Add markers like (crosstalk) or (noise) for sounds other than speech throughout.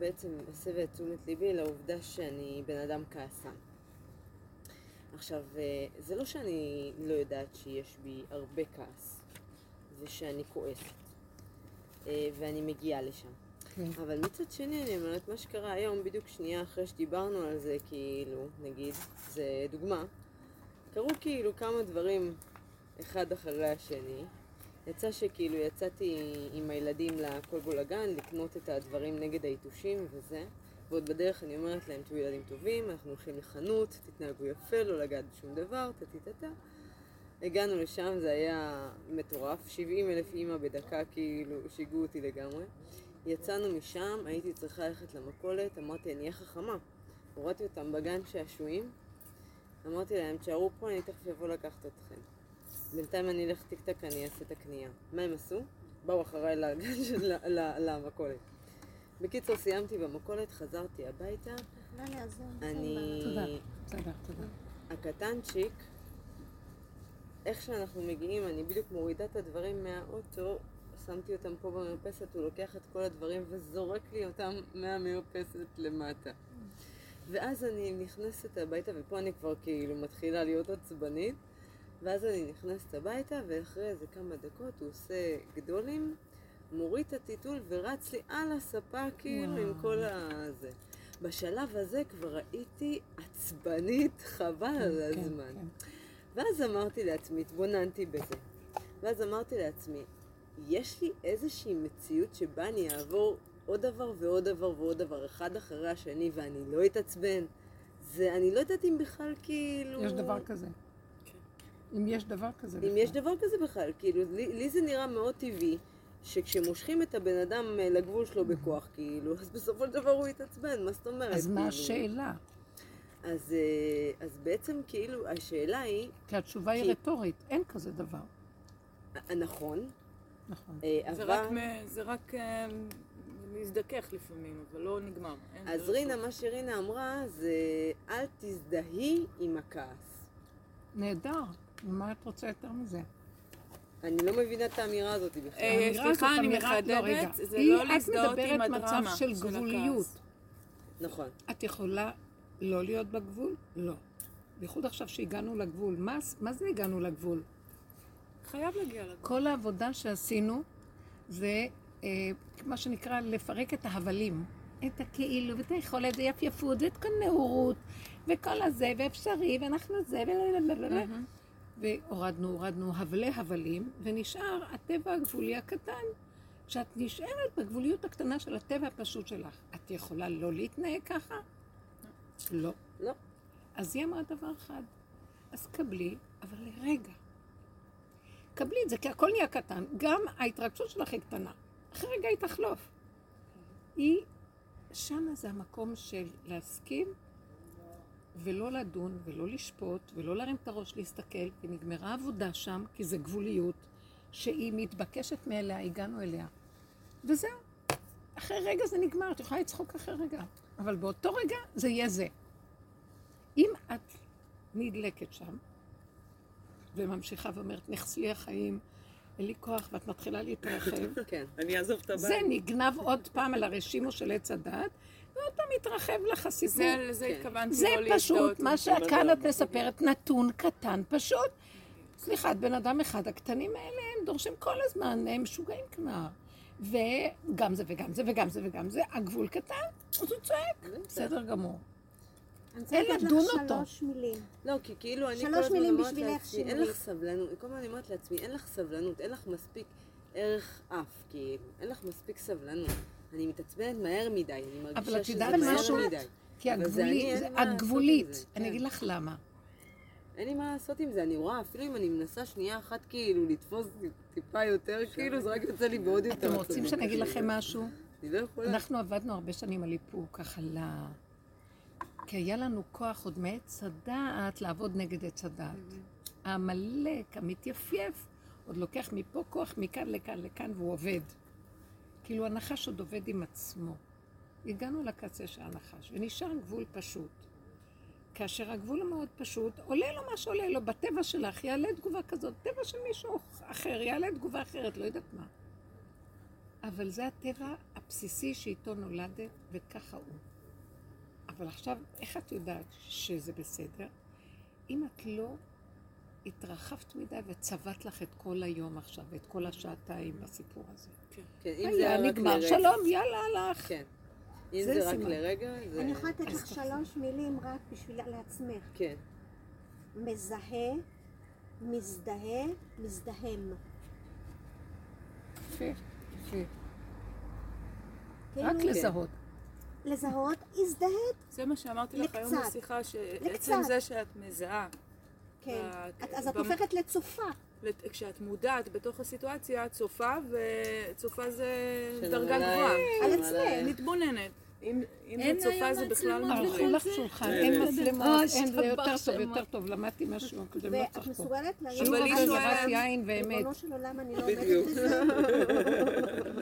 בעצם הסבה את תשומת ליבי לעובדה שאני בן אדם כעסן. עכשיו, אה, זה לא שאני לא יודעת שיש בי הרבה כעס, זה שאני כועסת. אה, ואני מגיעה לשם. כן. אבל מצד שני, אני אומרת, מה שקרה היום, בדיוק שנייה אחרי שדיברנו על זה, כאילו, נגיד, זה דוגמה, קרו כאילו כמה דברים אחד אחרי השני. יצא שכאילו יצאתי עם הילדים לכלבו לגן לקנות את הדברים נגד היתושים וזה, ועוד בדרך אני אומרת להם, תהיו ילדים טובים, אנחנו הולכים לחנות, תתנהגו יפה, לא לגעת בשום דבר, טה-טה-טה. הגענו לשם, זה היה מטורף, 70 אלף אימא בדקה, כאילו, שיגעו אותי לגמרי. יצאנו משם, הייתי צריכה ללכת למכולת, אמרתי, אני אהיה חכמה. הורדתי אותם בגן שעשועים, אמרתי להם, תשארו פה, אני תכף אבוא לקחת אתכם. בינתיים אני אלך טיק טק, אני אעשה את הקנייה. מה הם עשו? באו אחריי למכולת. בקיצור, סיימתי במכולת, חזרתי הביתה. אני... תודה. תודה. הקטנצ'יק, איך שאנחנו מגיעים, אני בדיוק מורידה את הדברים מהאוטו, שמתי אותם פה במרפסת, הוא לוקח את כל הדברים וזורק לי אותם מהמרפסת למטה. ואז אני נכנסת הביתה, ופה אני כבר כאילו מתחילה להיות עצבנית, ואז אני נכנסת הביתה, ואחרי איזה כמה דקות הוא עושה גדולים, מוריד את הטיטול ורץ לי על הספה כאילו עם. כל הזה. בשלב הזה כבר הייתי עצבנית חבל על כן, הזמן. כן. ואז אמרתי לעצמי, התבוננתי בזה. ואז אמרתי לעצמי, יש לי איזושהי מציאות שבה אני אעבור עוד דבר ועוד דבר ועוד דבר, אחד אחרי השני, ואני לא אתעצבן. זה, אני לא יודעת אם בכלל כאילו... יש דבר כזה. אם יש דבר כזה אם בכלל. יש דבר כזה בכלל, כאילו, לי, לי זה נראה מאוד טבעי, שכשמושכים את הבן אדם אה, לגבול שלו בכוח, כאילו, (laughs) אז בסופו של דבר הוא יתעצבן, מה זאת אומרת? אז מה כאילו? השאלה? אז, אה, אז בעצם, כאילו, השאלה היא, כי התשובה היא כי- רטורית, אין כזה דבר. אה, נכון, נכון. אה, זה אבל... רק, זה רק אה, להזדכך לפעמים, אבל לא נגמר. אז רינה. מה שרינה אמרה זה אל תזדהי עם הכעס. נהדר. מה את רוצה יותר מזה? אני לא מבינה את האמירה הזאת בכלל. אה, האמירה סליחה, אני לא. מחדדת, זה היא- לא להזדהות עם את מדברת הדרמה מצב של של גבוליות. הכעס. נכון. את יכולה לא להיות בגבול? לא. בייחוד עכשיו שהגענו לגבול. מה, מה זה הגענו לגבול? חייב להגיע לגבול. כל העבודה שעשינו זה אה, מה שנקרא לפרק את ההבלים. את הכאילו, ואת היכולת, ויפייפות, ואת כל נאורות, וכל הזה, ואפשרי, ואנחנו זה, ולללללל. והורדנו, הורדנו הבלי הבלים, ונשאר הטבע הגבולי הקטן. כשאת נשארת בגבוליות הקטנה של הטבע הפשוט שלך, את יכולה לא להתנהג ככה? לא. לא. אז היא אמרה דבר אחד, אז קבלי, אבל לרגע. קבלי את זה, כי הכל נהיה קטן. גם ההתרגשות שלך היא קטנה. אחרי רגע היא תחלוף. היא, שמה זה המקום של להסכים ולא לדון ולא לשפוט ולא להרים את הראש להסתכל, ונגמרה עבודה שם, כי זה גבוליות שהיא מתבקשת מאליה, הגענו אליה. וזהו. אחרי רגע זה נגמר, את יכולה לצחוק אחרי רגע. אבל באותו רגע זה יהיה זה. אם את נדלקת שם, וממשיכה ואומרת, נכסי לי החיים, אין לי כוח, ואת מתחילה להתרחב, (laughs) כן. אני אעזוב את זה הבית. נגנב עוד פעם על הרשימו של עץ הדת, ועוד פעם מתרחב לך הסיפור. זה, לזה כן. התכוונתי זה לא פשוט. מה שכאן את מספרת, נתון קטן פשוט. סליחה, את בן אדם אחד, הקטנים האלה הם דורשים כל הזמן, הם משוגעים כבר. וגם זה וגם זה וגם זה וגם זה, הגבול קטן, אז הוא צועק. בסדר גמור. אין לדון אותו. שלוש מילים. לא, כי כאילו אני שלוש כל הזמן מילים אומרת לעצמי, אין. לך סבלנות, כל הזמן אני אומרת לעצמי, אין לך סבלנות, אין לך מספיק ערך אף, כאילו, אין לך מספיק סבלנות. אני מתעצבנת מהר מדי, אני מרגישה את שזה מהר? מדי. כי את לעשות עם גבולית. אני כן. אגיד לך למה. אין לי מה לעשות עם זה, אני רואה, אפילו אם אני מנסה שנייה אחת כאילו לתפוס טיפה יותר, כאילו זה רק יוצא לי בעוד יותר. אתם רוצים. שאני אגיד לכם משהו? אני לא יכולה. אנחנו עבדנו הרבה שנים על איפוק, ל... כי היה לנו כוח עוד מעץ הדעת לעבוד נגד עץ הדעת. העמלק, המתייפייף, עוד לוקח מפה כוח מכאן לכאן לכאן והוא עובד. כאילו הנחש עוד עובד עם עצמו. הגענו לקצה של הנחש ונשאר גבול פשוט. כאשר הגבול המאוד פשוט, עולה לו מה שעולה לו, בטבע שלך יעלה תגובה כזאת, טבע של מישהו אחר יעלה תגובה אחרת, לא יודעת מה. אבל זה הטבע הבסיסי שאיתו נולדת, וככה הוא. אבל עכשיו, איך את יודעת שזה בסדר? אם את לא התרחבת מדי וצבעת לך את כל היום עכשיו, ואת כל השעתיים בסיפור הזה. כן, אם זה היה נגמר, לרגע. שלום, יאללה, הלך. כן. אם זה זה רק סימן. לרגע, זה... אני יכולה לתת לך. שלוש מילים רק בשביל לעצמך. כן. מזהה, מזדהה, מזדהם. יפה, יפה. כאילו, רק לזהות. לזהות, הזדהית, זה מה שאמרתי לך היום. בשיחה, שעצם. זה שאת מזהה, כן. אז את הופכת לצופה. כשאת מודעת בתוך הסיטואציה, את צופה, וצופה זה דרגה גבוהה. על עצמך. עליי. מתבוננת. אם אם אין זה צופה זה בכלל מצלמות. ערכו לך שולחן, כן. אין מצלמות, אה, אין, זה יותר טוב. יותר טוב, למדתי משהו, זה לא ואת צריך פה. מסוגלת להגיד, שיעור אבל היא הזה זה שואלת- רק יין ואמת. ריבונו של עולם, אני לא עומדת. בזה.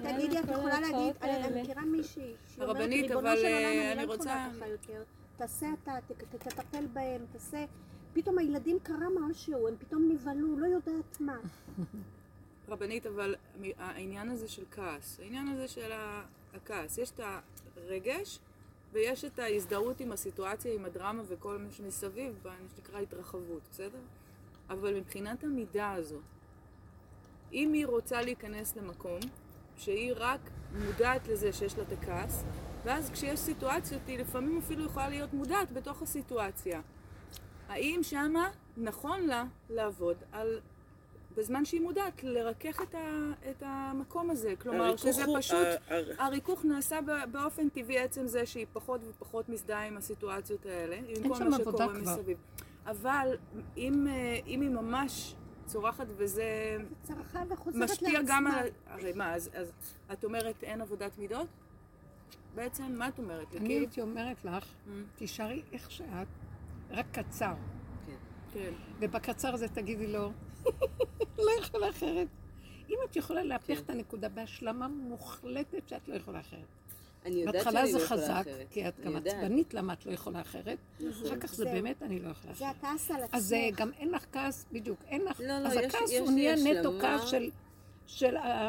(laughs) תגידי, את יכולה להגיד, אני. מכירה מישהי, שהיא אומרת, הרבנית, ריבונו אבל, של אה, עולם, אני אני לא רוצה- יכולה ככה יותר. תעשה אתה, תטפל בהם, תעשה... פתאום הילדים קרה משהו, הם פתאום נבהלו, לא יודעת מה. (laughs) רבנית, אבל העניין הזה של כעס, העניין הזה של הכעס, יש את הרגש ויש את ההזדהות עם הסיטואציה, עם הדרמה וכל מה שמסביב, מה שנקרא התרחבות, בסדר? אבל מבחינת המידה הזו, אם היא רוצה להיכנס למקום שהיא רק מודעת לזה שיש לה את הכעס, ואז כשיש סיטואציות היא לפעמים אפילו יכולה להיות מודעת בתוך הסיטואציה. האם שמה נכון לה לעבוד על בזמן שהיא מודעת, לרכך את, ה, את המקום הזה. כלומר, הריכוך שזה הוא- פשוט, ה- ה- הריכוך נעשה באופן טבעי עצם זה שהיא פחות ופחות מזדהה עם הסיטואציות האלה, עם כל שם מה עבודה שקורה כבר. מסביב. אבל אם, אה, אם היא ממש צורחת וזה. משפיע גם על... הרי מה, אז, אז את אומרת אין עבודת מידות? בעצם, מה את אומרת? אני הייתי אומרת לך, Mm. תישארי איך שאת, רק קצר. כן. ובקצר הזה תגידי לו, (laughs) לא יכולה אחרת. אם את יכולה להפיח כן. את הנקודה בהשלמה מוחלטת שאת לא יכולה אחרת. אני יודעת בהתחלה שאני זה לא יכולה חזק, אחרת. כי את גם. עצבנית למה את לא יכולה אחרת. אחר כך זה. באמת אני לא יכולה זה אחרת. הכעס על עצמך. אז אה, גם אין לך כעס, בדיוק, אין לך, לא, לא, אז יש- הכעס יש הוא לי נהיה נטו השלמה. כעס של, של, ה-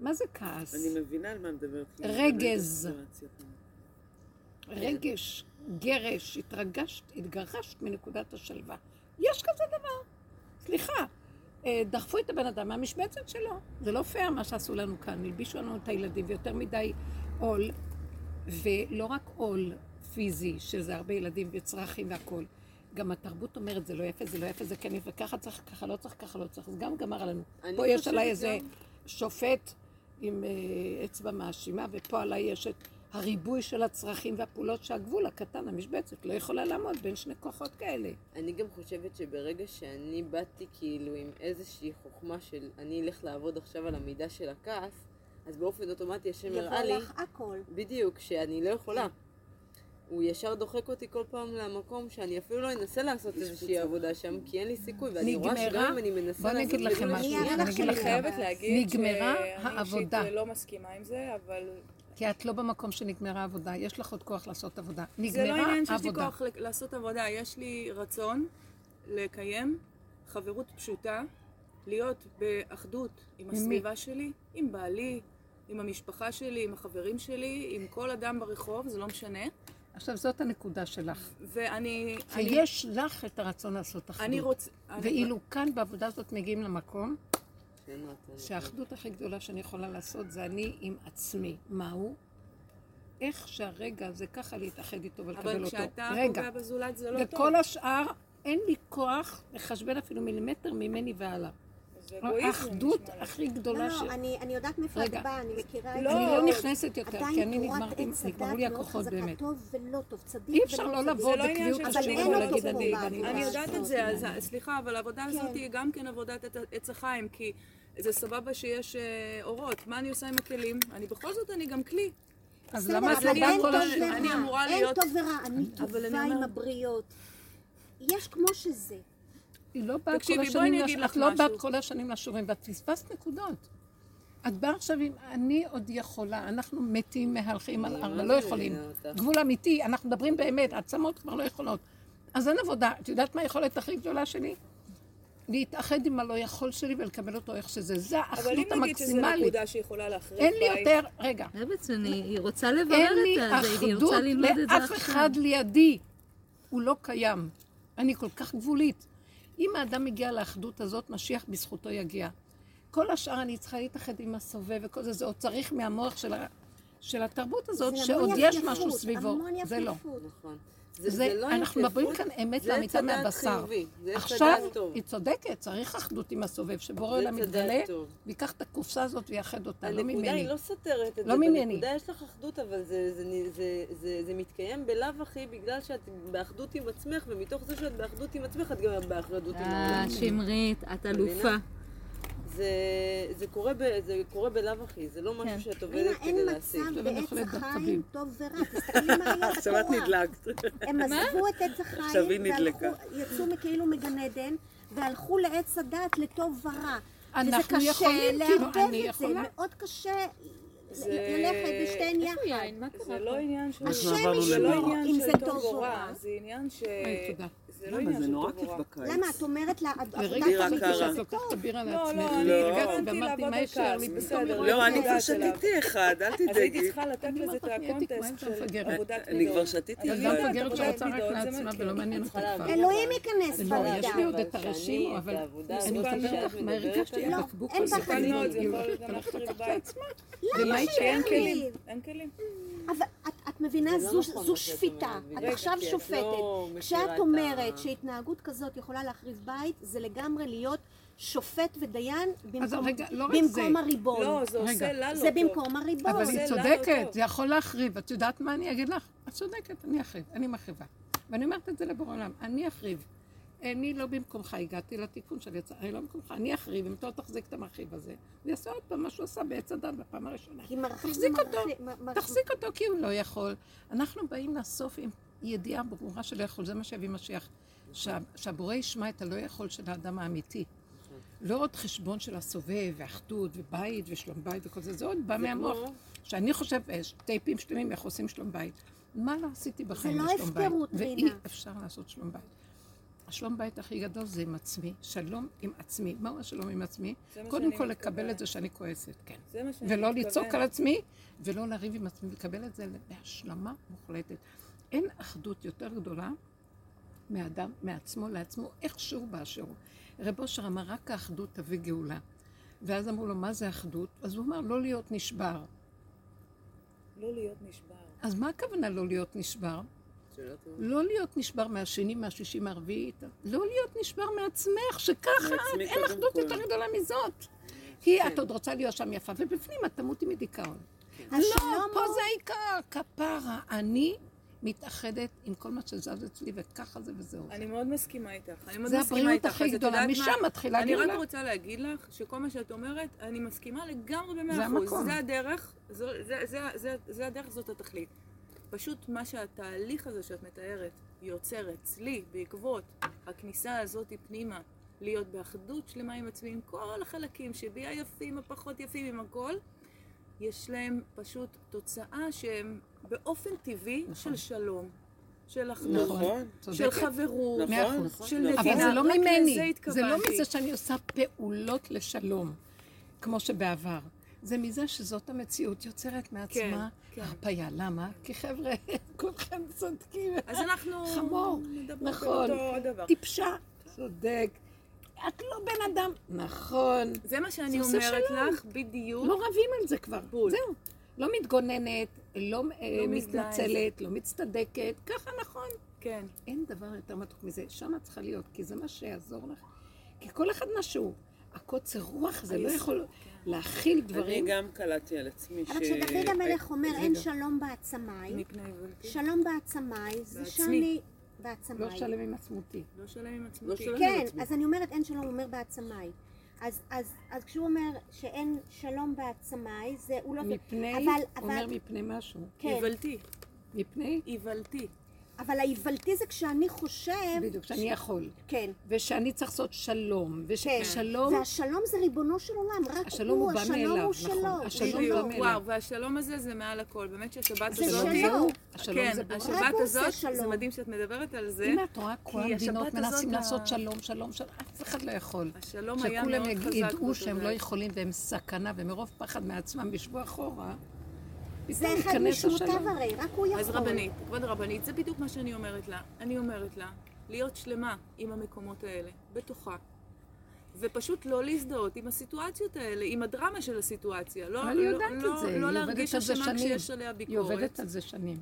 מה זה כעס? אני מבינה על מה מדברת. רגז. רגש, גרש, התרגשת, התגרשת מנקודת השלווה. יש כזה דבר. סליחה, אה, דחפו את הבן אדם מהמשבצת שלו. זה לא פייר מה שעשו לנו כאן, הלבישו לנו את הילדים ויותר מדי עול, ולא רק עול פיזי, שזה הרבה ילדים וצרכים והכול. גם התרבות אומרת, זה לא יפה, זה לא יפה, זה כן יפה, ככה צריך, ככה לא צריך, ככה לא צריך. אז גם גמר עלינו. פה יש עליי איזה גם- שופט עם אה, אצבע מאשימה, ופה עליי יש את הריבוי של הצרכים והפעולות שהגבול הקטן, המשבצת, לא יכולה לעמוד בין שני כוחות כאלה. אני גם חושבת שברגע שאני באתי כאילו עם איזושהי חוכמה של אני אלך לעבוד עכשיו על המידה של הכעס, אז באופן אוטומטי השם הראה לי, יבוא לך הכל. בדיוק, שאני לא יכולה. הוא ישר דוחק אותי כל פעם למקום שאני אפילו לא אנסה לעשות איזושהי עבודה שם, כי אין לי סיכוי, ואני רואה? שגם אם אני מנסה בוא לעשות נגיד לכם משהו, אני. חייבת להגיד נגמרה שאני העבודה. אישית לא מסכימה עם זה, אבל כי את לא במקום שנגמרה העבודה, יש לך עוד כוח לעשות עבודה. זה לא נגמרה עניין שיש לי. כוח לעשות עבודה, יש לי רצון לקיים חברות פשוטה, להיות באחדות עם? הסביבה שלי, עם בעלי, עם המשפחה שלי, עם החברים שלי, עם כל אדם ברחוב, זה לא משנה. עכשיו, זאת הנקודה שלך. ואני... אני- שיש לך את הרצון לעשות אני אחדות. רוצה... אני- ואילו כאן בעבודה הזאת מגיעים למקום. שהאחדות הכי גדולה שאני יכולה לעשות זה אני עם עצמי. מהו? איך שהרגע הזה ככה להתאחד איתו ולקבל אבל אותו. כשאתה רגע. פוגע בזולת זה לא טוב. וכל השאר, אין לי כוח לחשבן אפילו מילימטר ממני והלאה. אגואיזם, האחדות. הכי לא, גדולה ש... לא, אני אני יודעת מאיפה את. באה, אני מכירה את לא, זה. אני לא נכנסת יותר, כי אני נגמרתי, נגמרו לי הכוחות באמת. טוב ולא טוב, צדיק אי אפשר ולא לא. לבוא לא בקביעות של אבל השם אין ולהגיד אני. אני לא יודעת את זה. אז סליחה, אבל העבודה הזאת כן. היא גם כן עבודת עץ החיים, כי זה סבבה שיש אה, אורות. מה אני עושה עם הכלים? אני בכל זאת, אני גם כלי. אז בסדר, למה את לא אני באה אין כל טוב הש... ורע. אני אמורה אין להיות- טוב ורע, אני אבל אני טובה עם אומרת- הבריות. יש כמו שזה. היא לא באה כל תקשיבי, בואי השנים, אני לש... אגיד לך את לא באת משהו. כל השנים לשיעורים, ואת פספסת נקודות. את באה עכשיו עם אני עוד יכולה, אנחנו מתים, מהלכים על ארבע, לא יכולים. גבול אמיתי, אנחנו מדברים באמת, העצמות כבר לא יכולות. אז אין עבודה. את יודעת מה היכולת הכי גדולה שלי? להתאחד עם הלא יכול שלי ולקבל אותו איך שזה. זה אבל האחדות אם נגיד שזו המקסימלית. נקודה שיכולה להחריב אין לי בית, יותר, רגע, זה בעצם, היא רוצה לברר אין לי את זה, היא אחדות רוצה ללמוד את זה לאף עכשיו. אחד לידי. הוא לא קיים. אני כל כך גבולית. אם האדם מגיע לאחדות הזאת, משיח בזכותו יגיע. כל השאר אני צריכה להתאחד עם הסובב וכל זה, זה עוד צריך מהמוח של, ה, של התרבות הזאת, שעוד יש משהו סביבו. זה לא. נכון. זה, לא אנחנו מדברים כאן אמת זה לאמיתה מהבשר. זה עכשיו. היא צודקת, צריך אחדות עם הסובב, שבורא זה עולם יתגלה. ויקח את הקופסה הזאת ויאחד אותה, לא הנקודה ממני. היא לא סותרת את לא זה, ממני. בנקודה יש לך אחדות, אבל זה, זה, זה, זה, זה, זה מתקיים בלאו הכי בגלל שאת באחדות עם עצמך, ומתוך זה שאת באחדות עם עצמך, את גם באחדות עם אה, העולם. שמרית, את אלופה. זה, זה, קורה ב, זה קורה בלאו הכי, זה לא משהו כן. שאת עובדת אין כדי להשיג. מצב עכשיו אני בעץ החיים. טוב ורע. תסתכלי מה היה (laughs) עכשיו את בתורה. נדלקת. הם עזבו את עץ עכשיו היא החיים, יצאו מכאילו מגן עדן, והלכו לעץ הדת לטוב ורע. אנחנו וזה קשה יכולים, כאילו, לערבב אני את זה, יכולה. מאוד קשה זה- ללכת בשתיהן יחד. זה לא עניין של... השם לא ישמור עניין אם של זה טוב טוב או רע. זה עניין ש... זה לא? עניין של טוב או כיף רע. בקיץ. למה? את אומרת לה, לרגע חשבתי קרה. שאת לוקחת את הבירה לא, לעצמך. לא, אני לא. הרגעתי התכוונתי ואמרתי, מה כעס, לי? בסדר. פתאום לא, לא, אני כבר. שתיתי אחד, אל אז הייתי תדאגי. צריכה לתת אני לזה את הקונטסט של. עבודת אני מידות. כבר שתיתי אחד. יודעת, מפגרת שרוצה רק לעצמה. ולא מעניין אותה צריכה כבר. אלוהים ייכנס לא, צריכה יש. לי עוד את הרשימו, אבל אני מספרת שאת לך מה הרגשתי אין הזה. בחיים. אני מאוד, זה יכול גם להחריב בית. ומה יישאר אין לי? כלים, אין כלים. אבל את מבינה, זה לא זו, נכון זו שפיטה. את עכשיו שופטת. לא כשאת את אומרת ה- שהתנהגות כזאת יכולה להחריב בית, זה לגמרי להיות שופט ודיין במקום, רגע, לא במקום. הריבון. לא, זה רגע. עושה לה לא זה טוב. במקום הריבון. אבל היא לנו צודקת. זה יכול להחריב. את יודעת מה אני אגיד לך? את צודקת, אני אחריב, אני מחריבה. ואני אומרת את זה לבורא עולם, אני אחריב. אני לא במקומך, הגעתי לתיקון של יצא, אני לא במקומך, אני אחריב, אם אתה לא תחזיק את המרחיב הזה. הוא יעשה עוד פעם מה שהוא עשה בעץ הדת בפעם הראשונה. כי מרחיב תחזיק אותו, מרחיב- מ- מרחיב- תחזיק אותו כי הוא לא יכול. אנחנו באים לסוף עם ידיעה ברורה שלא יכול, זה מה שיביא משיח. שה- שהבורא ישמע את הלא יכול של האדם האמיתי. לא עוד חשבון של הסובב, ואחדות, ובית, ושלום בית וכל זה, זה עוד בא מהמוח. שאני חושב, יש טייפים שלמים איך עושים שלום בית. מה לא עשיתי בחיים לא לשלום בית? הפקרות, ואי רינה. אפשר לעשות שלום בית. השלום בית הכי גדול זה עם עצמי, שלום עם עצמי. מהו השלום עם עצמי? קודם כל לקבל. את זה שאני כועסת, כן. זה מה ולא מתכוונת. לצעוק על עצמי, ולא לריב עם עצמי, לקבל את זה בהשלמה מוחלטת. אין אחדות יותר גדולה מאדם, מעצמו לעצמו, איכשהו באשר הוא. רב אושר אמר, רק האחדות תביא גאולה. ואז אמרו לו, מה זה אחדות? אז הוא אמר, לא להיות נשבר. לא להיות נשבר. אז מה הכוונה לא להיות נשבר? לא להיות נשבר מהשני, מהשישי, מהרביעי, לא להיות נשבר מעצמך, שככה אין אחדות. יותר גדולה מזאת. כי את עוד רוצה להיות שם יפה, ובפנים את תמותי מדיכאון. לא, השלום פה זה העיקר, כפרה. אני מתאחדת עם כל מה שזז אצלי, וככה זה וזהו. אני מאוד מסכימה איתך. אני מאוד זה מסכימה הבריאות איתך. הכי גדולה? משם מתחילה אני הגאולה. רק רוצה להגיד לך שכל מה שאת אומרת, אני מסכימה לגמרי במאה זה אחוז. המקום. זה הדרך, זו- זה- זה- זה- זה הדרך, זאת התכלית. פשוט מה שהתהליך הזה שאת מתארת יוצר אצלי בעקבות הכניסה הזאת פנימה, להיות באחדות שלמה עם עצמי, עם כל החלקים שבי היפים, הפחות יפים, עם הכל, יש להם פשוט תוצאה שהם באופן טבעי נכון. של שלום, של אחדות, נכון. של. חברות, נכון. נכון, של נכון. אבל נתינה. זה לא ממני, זה לא. מזה שאני עושה פעולות לשלום, כמו שבעבר. זה מזה שזאת המציאות יוצרת מעצמה כן. הרפאיה. למה? כי חבר'ה, (laughs) כולכם צודקים. אז אנחנו חמור, נכון. טיפשה, צודק. את לא בן אדם. נכון. זה מה שאני זה אומרת. לך בדיוק. לא רבים על זה כבר. בול. זהו. לא מתגוננת, לא אה, לא. מתנצלת, לא מצטדקת, ככה נכון. כן. אין דבר יותר מתוק מזה, שמה צריכה להיות, כי זה מה שיעזור לך. כי כל אחד משהו, הקוצר רוח הזה לא יכול כן. להכיל אני דברים. גם קלטתי על עצמי ש... אבל כשדוד המלך אומר אין. שלום בעצמיי. שלום בעצמיי, זה. שאני... לא בעצמיי. שלם עם עצמותי. לא שלם עם לא עצמותי. שלם. כן. אז אני אומרת אין שלום, הוא אומר בעצמיי. אז, אז, אז כשהוא אומר שאין שלום בעצמיי, זה הוא לא... מפני, אבל, הוא אומר מפני משהו. כן, איוולתי. מפני, איוולתי. אבל האיוולתי זה כשאני חושב... בדיוק, שאני יכול. כן, ושאני צריך לעשות שלום. כן. וששלום, והשלום זה ריבונו של עולם, רק השלום הוא, הוא בא השלום מאליו, הוא נכון. שלו. השלום בדיוק. בא מאליו. וואו, והשלום הזה זה מעל הכל. באמת שהשבת זה הזאת... שלו. השלום כן, זה ברור. השבת הוא הזאת. זה מדהים שאת מדברת על זה. הנה את רואה, כל המדינות מנסים לעשות שלום, שלום, שלום. אף אחד לא יכול. השלום היה מאוד שכולם חזק ידעו שהם לא. יכולים והם סכנה, ומרוב פחד מעצמם ישבו אחורה, זה אחד משמותיו. הרי, רק הוא יכול. אז רבנית, כבוד הרבנית, זה בדיוק מה שאני אומרת לה. אני אומרת לה, להיות שלמה עם המקומות האלה, בתוכה. ופשוט לא להזדהות עם הסיטואציות האלה, עם הדרמה של הסיטואציה. לא, היא לא, יודעת לא, את זה, לא היא להרגיש עובדת על זה אשמה שנים. כשיש עליה היא ביקורת. עובדת על זה שנים.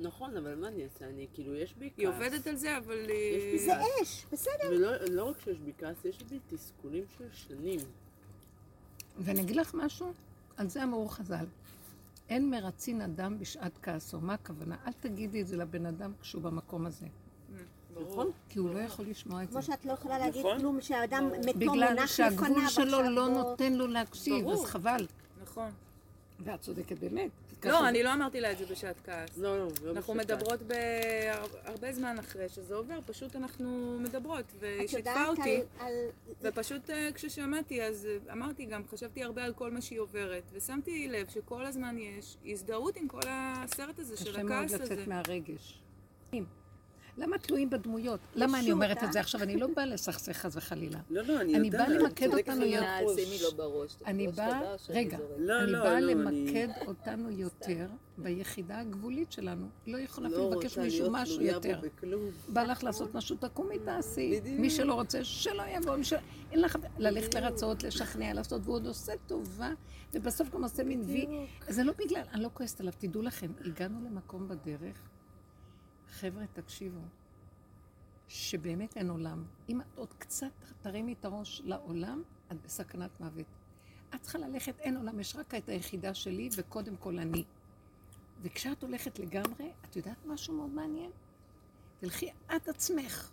נכון, אבל מה אני אעשה? אני, כאילו, יש בי כעס. היא עובדת על זה, אבל... אה, יש בי זה אש, בסדר. ולא לא רק שיש בי כעס, יש בי תסכולים של שנים. ואני אגיד לך משהו, על זה אמרו חז"ל. אין מרצין אדם בשעת כעסו. מה הכוונה? אל תגידי את זה לבן אדם כשהוא במקום הזה. נכון? כי הוא לא יכול לשמוע את זה. כמו שאת לא יכולה להגיד נכון. כלום שהאדם מתו בגלל מונח שהגבול לפניו שלו עכשיו לא בוא- נותן לו להקשיב. אז חבל. נכון. ואת צודקת באמת. לא, אני לא אמרתי לה את זה בשעת כעס. לא, לא, לא אנחנו בשקט. מדברות בהרבה זמן אחרי שזה עובר, פשוט אנחנו מדברות, והיא שיתפה אותי. ופשוט אה, כששמעתי, אז אה, אמרתי גם, חשבתי הרבה על כל מה שהיא עוברת, ושמתי לב שכל הזמן יש הזדהות עם כל הסרט הזה של קשה מאוד הכעס הזה. לצאת מהרגש. למה תלויים בדמויות? למה אני אומרת את זה עכשיו? אני לא באה לסכסך חס וחלילה. לא, לא, אני אני יודעת. באה למקד אותנו יותר. אני באה, רגע. לא, אני לא, באה לא, למקד אני- אותנו יותר ביחידה הגבולית שלנו. לא יכולה אפילו לבקש מישהו משהו יותר. בא לך לעשות משהו, תקומי תעשי. מי שלא רוצה, שלא יבוא. אין לך ללכת לרצות, לשכנע, לעשות, והוא עוד עושה טובה, ובסוף גם עושה מין וי. זה לא בגלל, אני לא כועסת עליו, תדעו לכם, הגענו למקום בדרך, חבר'ה, תקשיבו, שבאמת אין עולם. אם את עוד קצת תרימי את הראש לעולם, את בסכנת מוות. את צריכה ללכת, אין עולם, יש רק את היחידה שלי, וקודם כל אני. וכשאת הולכת לגמרי, את יודעת משהו מאוד מעניין? תלכי את עצמך.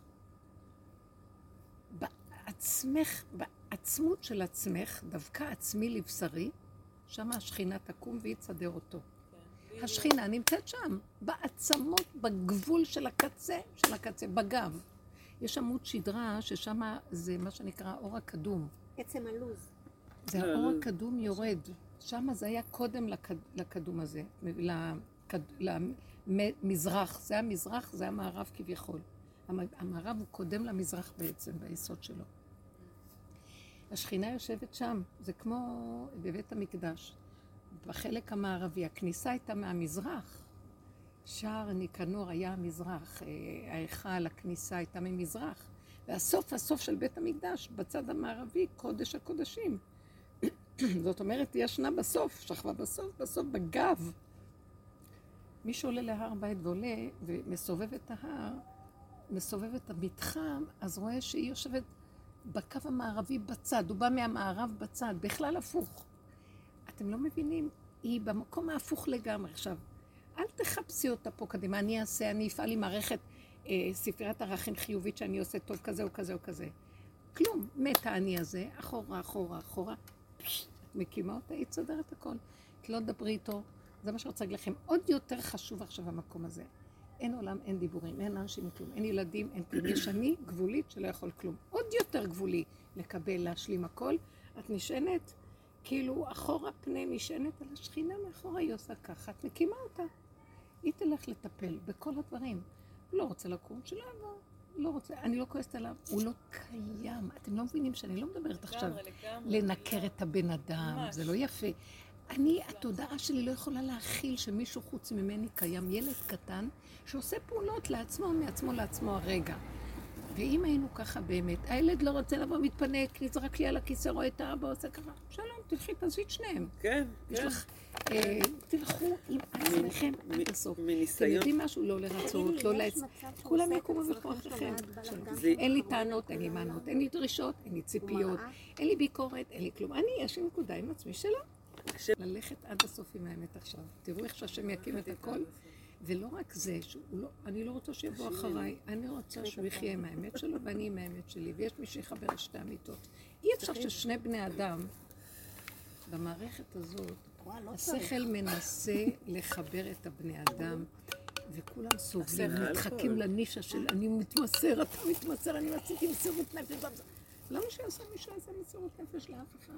בעצמך, בעצמות של עצמך, דווקא עצמי לבשרי, שם השכינה תקום והיא תסדר אותו. השכינה נמצאת שם, בעצמות, בגבול של הקצה, של הקצה, בגב. יש עמוד שדרה ששם זה מה שנקרא האור הקדום. עצם הלוז. זה לא, האור לא. הקדום יורד. שם זה היה קודם לקד, לקדום הזה, לקד, למזרח. זה המזרח, זה המערב כביכול. המ- המערב הוא קודם למזרח בעצם, ביסוד שלו. השכינה יושבת שם, זה כמו בבית המקדש. בחלק המערבי, הכניסה הייתה מהמזרח. שער ניקנור היה המזרח, אה, ההיכל, הכניסה הייתה ממזרח. והסוף, הסוף של בית המקדש, בצד המערבי, קודש הקודשים. (clears throat) זאת אומרת, היא ישנה בסוף, שכבה בסוף, בסוף בגב. מי שעולה להר בית ועולה ומסובב את ההר, מסובב את המתחם, אז רואה שהיא יושבת בקו המערבי בצד, הוא בא מהמערב בצד, בכלל הפוך. אתם לא מבינים? היא במקום ההפוך לגמרי. עכשיו, אל תחפשי אותה פה קדימה, אני אעשה, אני אפעל עם מערכת אה, ספריית ערכים חיובית שאני עושה טוב כזה או כזה או כזה. כלום, מת האני הזה, אחורה, אחורה, אחורה. את מקימה אותה, היא תסדרת הכל. את לא תדברי איתו, זה מה שרוצה להגיד לכם. עוד יותר חשוב עכשיו המקום הזה. אין עולם, אין דיבורים, אין אנשים, כלום, אין ילדים, אין כלום. יש אני גבולית שלא יכול כלום. עוד יותר גבולי לקבל, להשלים הכל. את נשענת, כאילו אחורה פנה נשענת על השכינה מאחורה, היא עושה ככה, את מקימה אותה. היא תלך לטפל בכל הדברים. לא רוצה לקום, שלא יבוא. לא רוצה, אני לא כועסת עליו, הוא לא קיים. אתם לא מבינים שאני לא מדברת עכשיו לנקר את הבן אדם. זה לא יפה. אני, התודעה שלי לא יכולה להכיל שמישהו חוץ ממני קיים, ילד קטן, שעושה פעולות לעצמו, מעצמו לעצמו הרגע. ואם היינו ככה באמת, הילד לא רוצה לבוא, מתפנק, נזרק לי על הכיסא, רואה את האבא עושה ככה, שלום, תלכי, תעשי את שניהם. כן, יש כן. לך, אה, תלכו עם עצמכם עד הסוף. אתם מניסיון. יודעים משהו? לא לרצות, לא לעצ... כולם יקומו בכוחכם. אין לי טענות, אין לי מענות, אין לי דרישות, אין לי ציפיות, אין לי ביקורת, אין לי כלום. אני, יש לי נקודה עם עצמי שלא. ללכת עד הסוף עם האמת עכשיו. תראו איך שהשם יקים את הכל. ולא רק זה, שהוא לא, אני לא רוצה שיבוא אחריי, אני רוצה שהוא יחיה עם האמת שלו ואני עם האמת שלי, ויש מי שיחבר את שתי אמיתות. אי אפשר ששני בני אדם, במערכת הזאת, לא השכל מנסה לחבר את הבני אדם, וכולם סובלים, השכל. מתחקים לנישה של אני מתמסר, אתה מתמסר, אני רציתי מסירות נפש. למה שיעשה מי שיעשה מסירות נפש לאף אחד?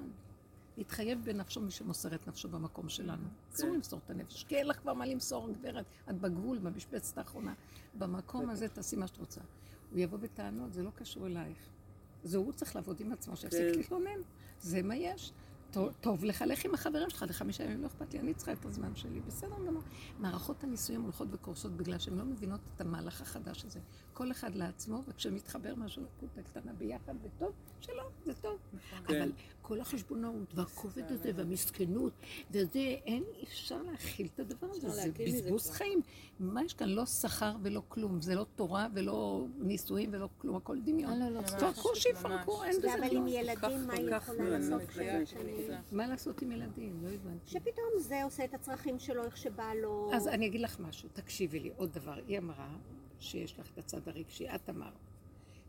להתחייב בנפשו מי שמוסר את נפשו במקום שלנו. אסור למסור את הנפש, כי אין לך כבר מה למסור, גברת. את בגבול, במשבצת האחרונה. במקום הזה תעשי מה שאת רוצה. הוא יבוא בטענות, זה לא קשור אלייך. זה הוא צריך לעבוד עם עצמו, שיפסיק כן. להתלונן. זה מה יש. טוב, טוב לך, לך עם החברים שלך לחמישה ימים, לא אכפת לי, אני צריכה את הזמן שלי, בסדר גמור. מערכות הנישואים הולכות וקורסות בגלל שהן לא מבינות את המהלך החדש הזה. כל אחד לעצמו, וכשמתחבר משהו לקוטה קטנה ביחד וטוב, שלא, זה טוב. כן. אבל כל החשבונאות והכובד הזה והמסכנות, וזה, אין, אי אפשר להכיל את הדבר הזה, זה בזבוז. חיים. מה יש כאן? לא שכר ולא כלום, זה לא תורה ולא נישואים ולא כלום, הכל דמיון. לא, לא, לא. תפרקו, שיפרקו, אין בזה אבל כלום. עם ילדים, מה היא יכולה לעשות? מה לעשות עם ילדים? לא הבנתי. שפתאום זה עושה את הצרכים שלו איך שבא לו. אז אני אגיד לך משהו, תקשיבי לי, עוד דבר. היא אמרה שיש לך את הצד הרגשי, את אמרת.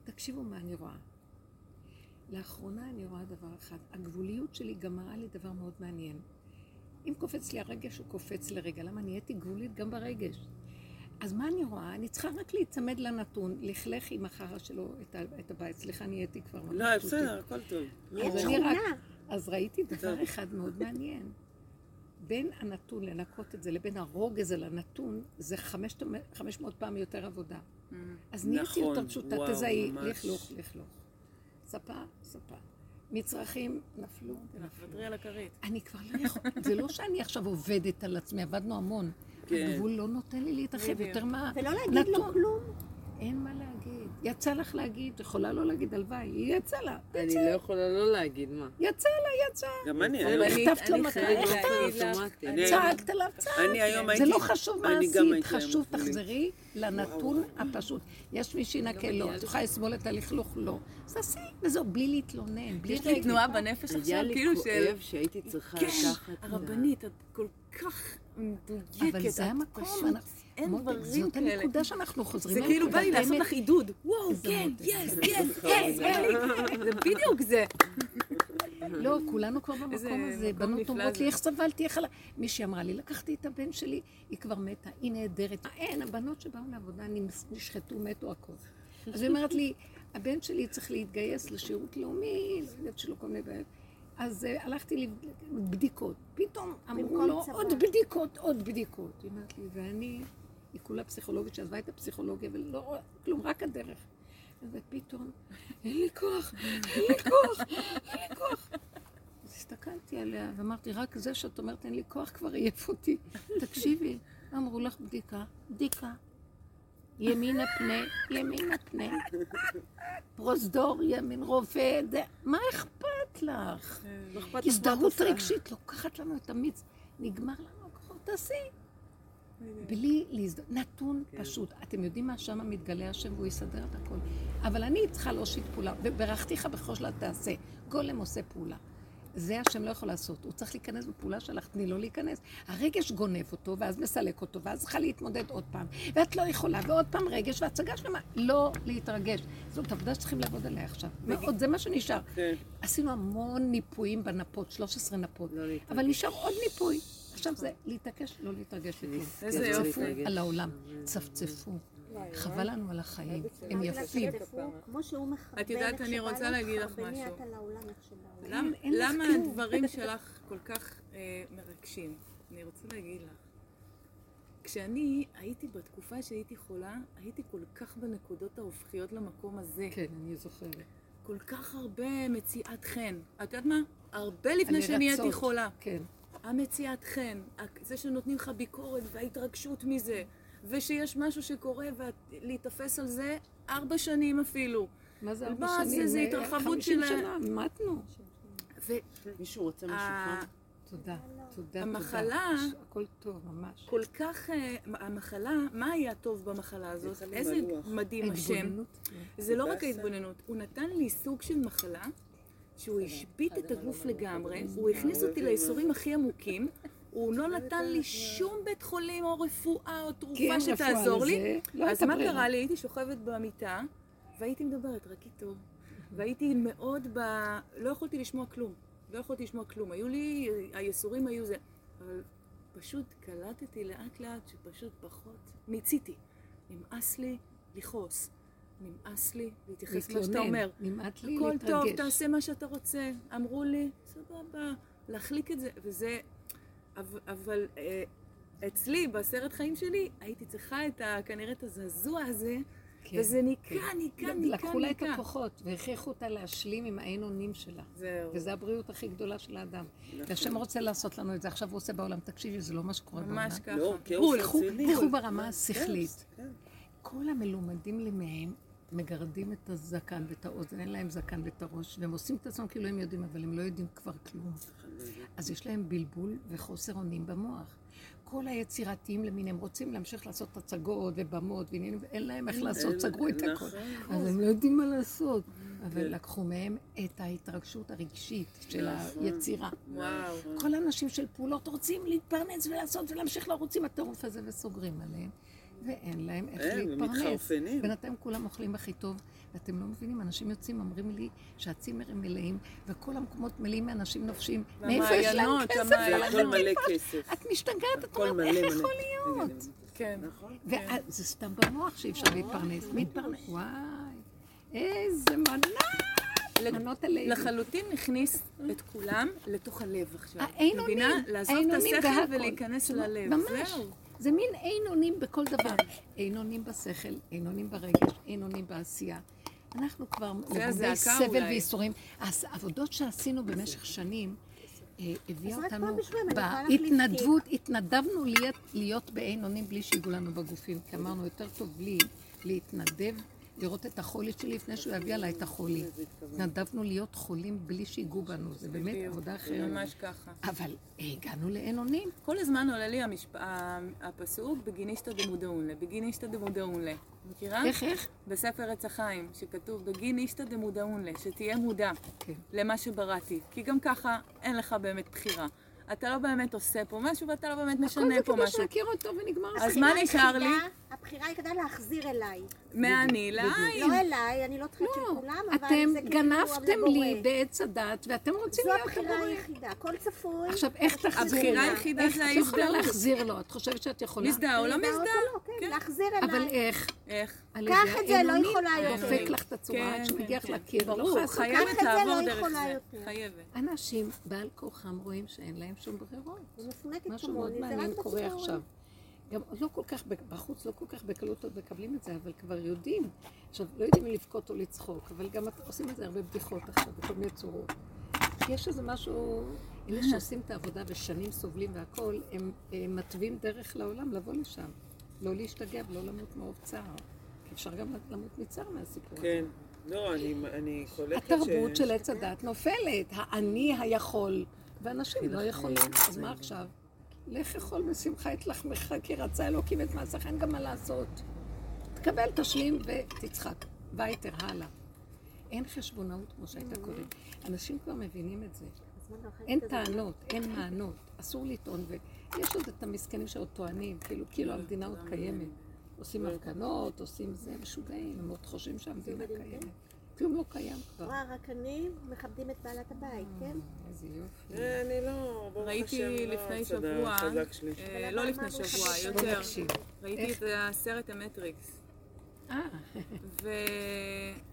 תקשיבו מה אני רואה. לאחרונה אני רואה דבר אחד, הגבוליות שלי גם מראה לי דבר מאוד מעניין. אם קופץ לי הרגש, הוא קופץ לרגע. למה נהייתי גבולית גם ברגש? אז מה אני רואה? אני צריכה רק להיצמד לנתון, לכלך עם החרא שלו את, הבית. סליחה, נהייתי כבר לא. בסדר, הכל טוב. אז אני רק-. אז ראיתי דבר. אחד מאוד מעניין. בין הנתון לנקות את זה לבין הרוגז על הנתון, זה 500 פעם יותר עבודה. אז נהייתי נכון, יותר פשוטה, וואו, תזהי. לכלוך, לכלוך. ספה, ספה. מצרכים נפלו ונפלו. תוותרי על הכרית. אני כבר לא יכול, זה לא שאני עכשיו עובדת על עצמי, עבדנו המון. כן. הגבול לא נותן לי להתרחב. יותר מה... ולא להגיד לו. כלום. אין מה להגיד. יצא לך להגיד, יכולה לא להגיד הלוואי, היא יצא לה. אני לא יכולה לא להגיד מה. יצא לה, יצא. גם אני אבל היום. אני- כתבת לו אני אוטומטי. אני- צעקת עליו, צעק. אני היום זה. לא חשוב מה אני עשית, חשוב תחזרי לנתון הפשוט. יש מי שינקה לו, את יכולה לסבול את הלכלוך? לא. אז תעשי, וזהו, בלי להתלונן, בלי יש לי. תנועה בנפש היה עכשיו, לי כאילו של... כואב שהייתי צריכה כן, לקחת... הרבנית, את כל כך מדויקת. אבל זה המקום, אנחנו- אין דברים זאת כאלה. הנקודה שאנחנו חוזרים. זה כאילו בא לי לעשות. לך עידוד. וואו, כן. יס, יס, יס, זה בדיוק זה. לא, כולנו כבר במקום הזה. בנות אומרות. לי, איך סבלתי, איך... עלה-" מישהי אמרה לי, לקחתי את הבן שלי, היא כבר מתה, היא נהדרת. אין, הבנות שבאו לעבודה נשחטו, מתו הכל. אז היא אומרת לי, הבן שלי צריך להתגייס לשירות לאומי, לא יודעת שלא כל מיני בעיות. אז uh, הלכתי לבדיקות. פתאום אמרו לו. עוד בדיקות, עוד בדיקות. היא אומרת לי, ואני, היא כולה פסיכולוגית שעזבה את הפסיכולוגיה, ולא רואה כלום, רק הדרך. ופתאום, אין לי כוח, אין לי כוח, אין לי כוח. אז הסתכלתי עליה ואמרתי, רק זה שאת אומרת אין לי כוח כבר עייף אותי. תקשיבי, אמרו לך בדיקה, בדיקה. ימינה פנה, ימינה פנה. פרוזדור, ימין רובד, מה אכפת לך? לא מה את הזדהות. רגשית לוקחת לנו את המיץ. נגמר לנו הכוחות, תעשי. בלי להזדהות, נתון פשוט. אתם יודעים מה? שם מתגלה השם והוא יסדר את הכל. אבל אני צריכה להושיט פעולה, וברכתיך בכל שלה תעשה. גולם עושה פעולה. זה השם לא יכול לעשות, הוא צריך להיכנס בפעולה שלך, תני לו להיכנס. הרגש גונב אותו, ואז מסלק אותו, ואז צריכה להתמודד עוד פעם. ואת לא יכולה, ועוד פעם רגש, והצגה שלמה. לא להתרגש. זאת עבודה שצריכים לעבוד עליה עכשיו. מאוד, זה מה שנשאר. כן. עשינו המון ניפויים בנפות, 13 נפות. לא. אבל נשאר עוד ניפוי. עכשיו זה להתעקש, לא להתרגש מכלום. איזה להתרגש. על העולם, צפצפו. חבל לנו על החיים, הם רק יפים. מכוון את יודעת, אני רוצה להגיד לך משהו. למה-. הדברים שלך כל כך אה, מרגשים? אני רוצה להגיד לך. כשאני הייתי בתקופה שהייתי חולה, הייתי כל כך בנקודות ההופכיות למקום הזה. כן, אני זוכרת. כל כך הרבה מציאת חן. את יודעת מה? הרבה לפני שנהייתי. חולה. כן. המציאת חן, זה שנותנים לך ביקורת וההתרגשות מזה, ושיש משהו שקורה ולהיתפס על זה ארבע שנים אפילו. מה זה ארבע זה? שנים? זה התרחבות 50 של ה- שנה, מתנו. מישהו רוצה משהו וה- חם? תודה, תודה, המחלה- תודה. הכל טוב, ממש. כל כך, אה, המחלה, מה היה טוב במחלה הזאת? איזה. מדהים השם. זה לא רק. ההתבוננות, הוא נתן לי סוג של מחלה, שהוא השבית את הגוף לגמרי, הוא הכניס אותי לייסורים הכי עמוקים, הוא לא נתן לי שום בית חולים או רפואה או תרופה אין שתעזור לי. לא אז מה. קרה לי? הייתי שוכבת במיטה, והייתי מדברת רק איתו. והייתי מאוד ב... לא יכולתי לשמוע כלום. לא יכולתי לשמוע כלום. היו לי, הייסורים היו זה. אבל פשוט קלטתי לאט לאט שפשוט פחות מיציתי. נמאס לי לכעוס. נמאס לי להתייחס למה שאתה. אומר. נמאס לי הכל להתרגש. טוב, תעשה מה שאתה רוצה. אמרו לי, סבבה, להחליק את זה, וזה... אבל, אבל אה, אצלי, בסרט חיים שלי, הייתי צריכה את ה, כנראה את הזעזוע הזה כן, וזה ניקה, ניקה, ניקה, לקחו לה את ניקה. הכוחות והכריחו אותה להשלים עם האין אונים שלה. זהו. וזו הבריאות הכי גדולה של האדם. והשם רוצה לעשות לנו את זה, עכשיו הוא עושה בעולם. תקשיבי, זה לא מה שקורה בעולם. ממש ככה. לא, כאוס רציני. קחו ברמה השכלית. כן. כל המלומדים למיהם מגרדים את הזקן ואת האוזן, אין להם זקן ואת הראש, והם עושים את עצמם כאילו הם יודעים, אבל הם לא יודעים כבר כלום. אז יש להם בלבול וחוסר אונים במוח. כל היצירתיים למיניהם רוצים להמשיך לעשות הצגות ובמות ועניינים, ואין להם איך לעשות, אין- סגרו את נכון. הכל. אז הם לא יודעים מה לעשות. אבל לקחו מהם את ההתרגשות הרגשית של היצירה. וואו. כל האנשים של פעולות רוצים להתפרנס ולעשות ולהמשיך לרוץ עם הטירוף הזה וסוגרים עליהם. ואין להם איך אין, להתפרנס. ומתחרפנים. בינתיים כולם אוכלים הכי טוב, ואתם לא מבינים, אנשים יוצאים, אומרים לי שהצימרים מלאים, וכל המקומות מלאים מאנשים נופשים. מאיפה יש להם כסף? המעיינות. הכל מלא כסף. את משתגעת, את אומרת, מלא איך מלא. יכול להיות? כן. נכון. וזה סתם במוח שאי אפשר להתפרנס. מתפרנס, וואי, איזה מנה! מנות עלינו. לחלוטין הכניס את כולם לתוך הלב עכשיו. האין מבינה? אונים, לעזוב האין את השכל והכל. ולהיכנס זה ללב. ממש. זהו. זה מין אין אונים בכל דבר. אין אונים בשכל, אין אונים ברגש, אין אונים בעשייה. אנחנו כבר הזעקה סבל אולי. וייסורים. אז העבודות שעשינו במשך שנים, אה, הביאה אותנו, בהתנדבות, התנדבנו להיות, להיות באין אונים בלי שיגעו לנו בגופים, כי אמרנו, יותר טוב לי להתנדב, לראות את החולי שלי לפני שהוא יביא עליי את החולי. התנדבנו להיות חולים בלי שיגעו בנו, זה באמת. עבודה אחרת. ממש ככה. אבל הגענו לאין אונים. כל הזמן עולה לי הפסוק בגינישתא דמודעונה, בגינישתא דמודעונה. מכירה? איך, איך? בספר עץ החיים, שכתוב בגינישתא דמודעונה, שתהיה מודע כן. למה שבראתי. כי גם ככה אין לך באמת בחירה. אתה לא באמת עושה פה משהו ואתה לא באמת משנה זה פה כדי משהו. שנכיר אותו ונגמר אז. מה הבחירה נשאר לי? הבחירה היחידה להחזיר אליי. מהאני לעין. לא אליי, אני לא צריכה של לא, כולם, אבל אתם זה כאילו גנבתם. לי בעץ הדת, ואתם רוצים זו להיות הבחירה הבורא. היחידה, הכל צפוי. עכשיו, איך תחזירי הבחירה? היחידה איך זה את יכולה ההזדהות. להחזיר לו? את חושבת שאת יכולה? מזדהה או לא מזדהה? לא, כן, כן. להחזיר אבל אליי. איך? איך? על קח את זה, לא? יכולה יותר. דופק לך את הצורה עד שמגיע לך. לקיר. לא ברור, חייבת זה, לעבור לא דרך זה. חייבת. אנשים בעל כורחם רואים שאין להם שום ברירות. היא מפונקת משהו מאוד כמוני, מעניין קורה. עכשיו. גם לא כל כך, בחוץ לא כל כך בקלות עוד מקבלים את זה, אבל כבר יודעים. עכשיו, לא יודעים אם לבכות או לצחוק, אבל גם עושים את זה הרבה בדיחות עכשיו, בכל מיני צורות. יש איזה משהו, אלה שעושים את העבודה ושנים סובלים והכול, הם אה, מתווים דרך לעולם לבוא לשם. לא להשתגע ולא למות מרוב צער. כי אפשר גם למות מצער מהסיפור הזה. כן. לא, אני- אני קולטת ש... התרבות של עץ הדת נופלת, האני היכול, ואנשים לא יכולים, אז מה עכשיו? לך אכול בשמחה את לחמך, כי רצה אלוקים את מעשיך, אין גם מה לעשות. תקבל, תשלים ותצחק. וייטר, הלאה. אין חשבונאות כמו שהייתה קודם. אנשים כבר מבינים את זה. לא אין? טענות, אין מענות, אסור לטעון, ויש עוד את המסכנים שעוד טוענים, כאילו, כאילו המדינה עוד קיימת. עושים הפגנות, עושים זה, משוגעים, הם עוד חושבים שהמדינה קיימת. כלום לא קיים כבר. וואה, רק אני מכבדים את בעלת הבית, כן? איזה יופי. אה, אני לא, ברוך ראיתי השם, לא לפני הצד שבוע, החזק שלי. אה, לא לפני שבוע, יותר. ראיתי? את הסרט המטריקס. אה,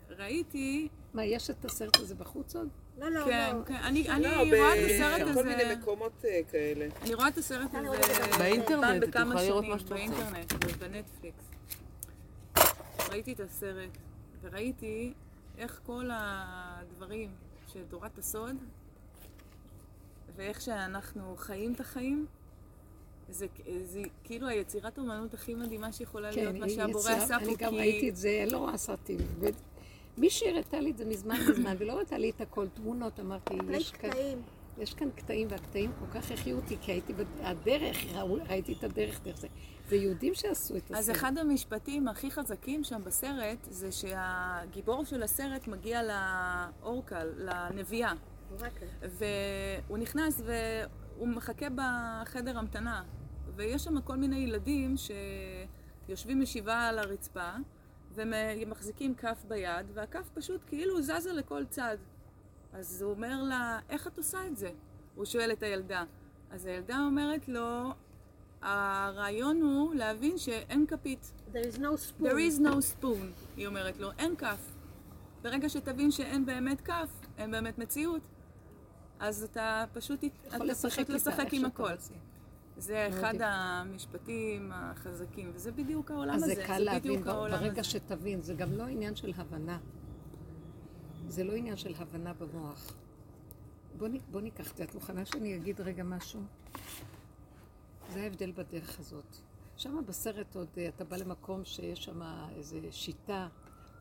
וראיתי, מה, יש את הסרט הזה בחוץ עוד? לא, לא, כן, לא. כן, אני אני לא, רואה את הסרט בכל מיני הזה, מקומות אה, כאלה. אני רואה את הסרט הזה באינטרנט, פעם את בכמה יכולה לראות מה שאת רוצה. באינטרנט, בנטפליקס. ראיתי את הסרט, וראיתי איך כל הדברים של תורת הסוד, ואיך שאנחנו חיים את החיים, זה, זה כאילו היצירת אומנות הכי מדהימה שיכולה להיות, מה שהבורא עשה פה, כן, אני גם כי... ראיתי את זה, לא רואה סרטים. ו- מישהי הראתה לי את זה מזמן מזמן, ולא הראתה לי את הכל, תמונות, אמרתי, יש כאן. יש כאן קטעים, והקטעים כל כך החיו אותי, כי הייתי בדרך, ראיתי את הדרך דרך זה. זה יהודים שעשו את הסרט. אז אחד המשפטים הכי חזקים שם בסרט, זה שהגיבור של הסרט מגיע לאורקל, לנביאה, והוא נכנס והוא מחכה בחדר המתנה, ויש שם כל מיני ילדים שיושבים ישיבה על הרצפה, ומחזיקים כף ביד, והכף פשוט כאילו זזה לכל צד. אז הוא אומר לה, איך את עושה את זה? הוא שואל את הילדה. אז הילדה אומרת לו, הרעיון הוא להבין שאין כפית. There is no spoon. There is no spoon, היא אומרת לו, אין כף. ברגע שתבין שאין באמת כף, אין באמת מציאות, אז אתה פשוט, אתה לשחק פשוט איתה, לשחק איך עם הכל. זה אחד. המשפטים החזקים, וזה בדיוק העולם אז הזה. זה קל להבין, ברגע הזה. שתבין, זה גם לא עניין של הבנה. זה לא עניין של הבנה במוח. בוא, נ- בוא ניקח את זה. את מוכנה שאני אגיד רגע משהו? זה ההבדל בדרך הזאת. שם בסרט עוד אה, אתה בא למקום שיש שם איזו שיטה.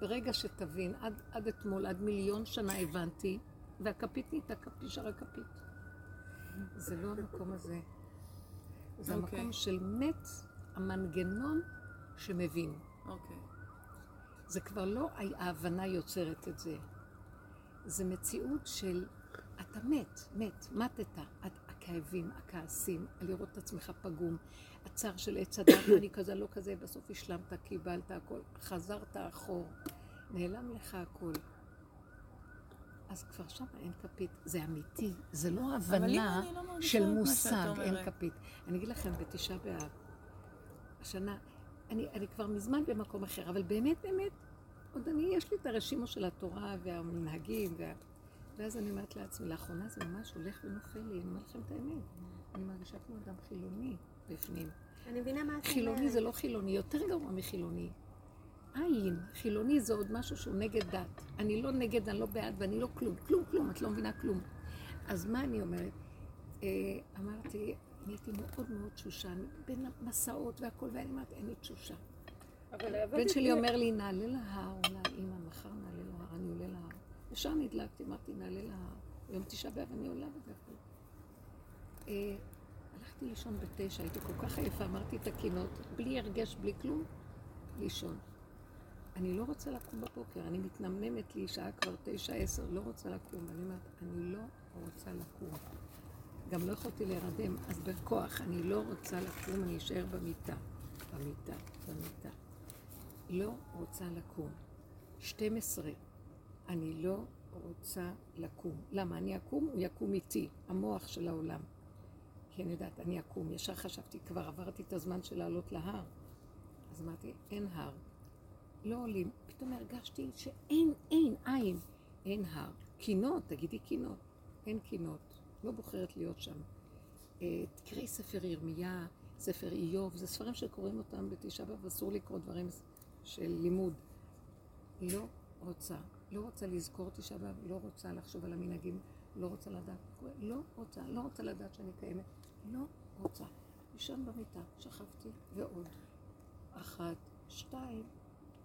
ברגע שתבין, עד, עד אתמול, עד מיליון שנה הבנתי, והכפית נהייתה נשארה כפית. זה לא המקום הזה. זה אוקיי. המקום של מת המנגנון שמבין. אוקיי. זה כבר לא ההבנה יוצרת את זה. זה מציאות של אתה מת, מת, מתת. את- הכאבים, הכעסים, לראות את עצמך פגום, הצער של עץ הדת, (coughs) אני כזה, לא כזה, בסוף השלמת, קיבלת הכל, חזרת אחור, נעלם לך הכל. אז כבר שם אין כפית, זה אמיתי, זה לא הבנה לא של מושג, אין. כפית. אני אגיד לכם, בתשעה באב, השנה, אני, אני כבר מזמן במקום אחר, אבל באמת, באמת, עוד אני, יש לי את הרשימו של התורה והמנהגים, וה... ואז אני אומרת לעצמי, לאחרונה זה ממש הולך ונופל לי, אני אומרת לכם את האמת. אני מרגישה כמו אדם חילוני בפנים. אני מבינה מה את אומרת. חילוני זה לא חילוני, יותר גרוע מחילוני. עין, חילוני זה עוד משהו שהוא נגד דת. אני לא נגד, אני לא בעד ואני לא כלום. כלום, כלום, את לא מבינה כלום. אז מה אני אומרת? אה, אמרתי, אני הייתי מאוד מאוד תשושה, בין המסעות והכל, ואני אומרת, אין לי תשושה. הבן שלי אומר לי, נעלה להר, אולי, אמא, מחר נעלה להר, אני עולה להר. ישר נדלקתי, אמרתי, נעלה להר. יום תשעה באב אני עולה בזה. אה, הלכתי לישון בתשע, הייתי כל כך עייפה, אמרתי את הקינות, בלי הרגש, בלי כלום, לישון. אני לא רוצה לקום בבוקר, אני מתנמנמת לי, שעה כבר תשע, עשר, לא רוצה לקום. אני אומרת, אני לא רוצה לקום. גם לא יכולתי להירדם, אז בכוח, אני לא רוצה לקום, אני אשאר במיטה. במיטה, במיטה. לא רוצה לקום. 12. אני לא רוצה לקום. למה? אני אקום, הוא יקום איתי, המוח של העולם. כי אני יודעת, אני אקום. ישר חשבתי, כבר עברתי את הזמן של לעלות להר. אז אמרתי, אין הר. לא עולים. פתאום הרגשתי שאין, אין, אין, אין הר. קינות, תגידי קינות. אין קינות. לא בוחרת להיות שם. אה, תקראי ספר ירמיה, ספר איוב, זה ספרים שקוראים אותם בתשעה באב, אסור לקרוא דברים של לימוד. לא רוצה. לא רוצה לזכור תשעה באב, לא רוצה לחשוב על המנהגים, לא רוצה לדעת. לא רוצה, לא רוצה לדעת שאני קיימת. לא רוצה. לישון במיטה, שכבתי, ועוד. אחת, שתיים,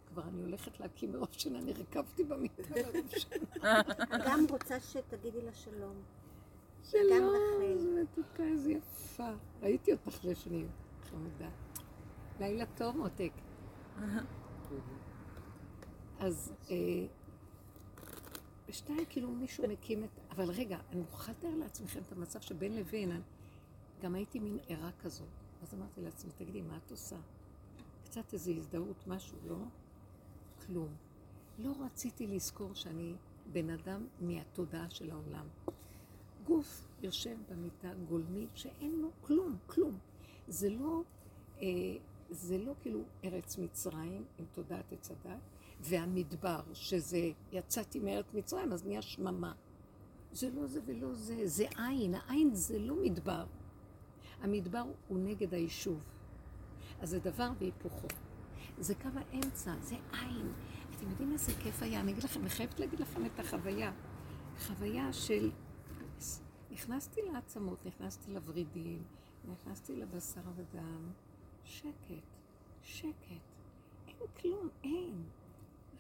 כבר אני הולכת להקים מרוב שינה, אני רכבתי במיטה מרוב שינה. (laughs) גם רוצה שתגידי לה שלום. שלום. איזה מתוקה, איזה יפה. ראיתי אותך לפנים, חמודה. לילה טוב, מותק. אז אה, בשתיים כאילו מישהו מקים את... אבל רגע, אני מוכרחה לתאר לעצמכם את המצב שבין לבין, גם הייתי מין ערה כזאת. אז אמרתי לעצמי, תגידי, מה את עושה? קצת איזו הזדהות, משהו, לא? כלום. לא רציתי לזכור שאני בן אדם מהתודעה של העולם. גוף יושב במיטה גולמי שאין לו כלום, כלום. זה לא, אה, זה לא כאילו ארץ מצרים עם תודעת עץ הדת, והמדבר, שזה יצאתי מארץ מצרים, אז נהיה שממה. זה לא זה ולא זה, זה עין, העין זה לא מדבר. המדבר הוא נגד היישוב. אז זה דבר והיפוכו. זה קו האמצע, זה עין. אתם יודעים איזה כיף היה? אני אגיד לכם, אני חייבת להגיד לכם את החוויה. חוויה של... נכנסתי לעצמות, נכנסתי לוורידים, נכנסתי לבשר ודם. שקט, שקט. אין כלום, אין.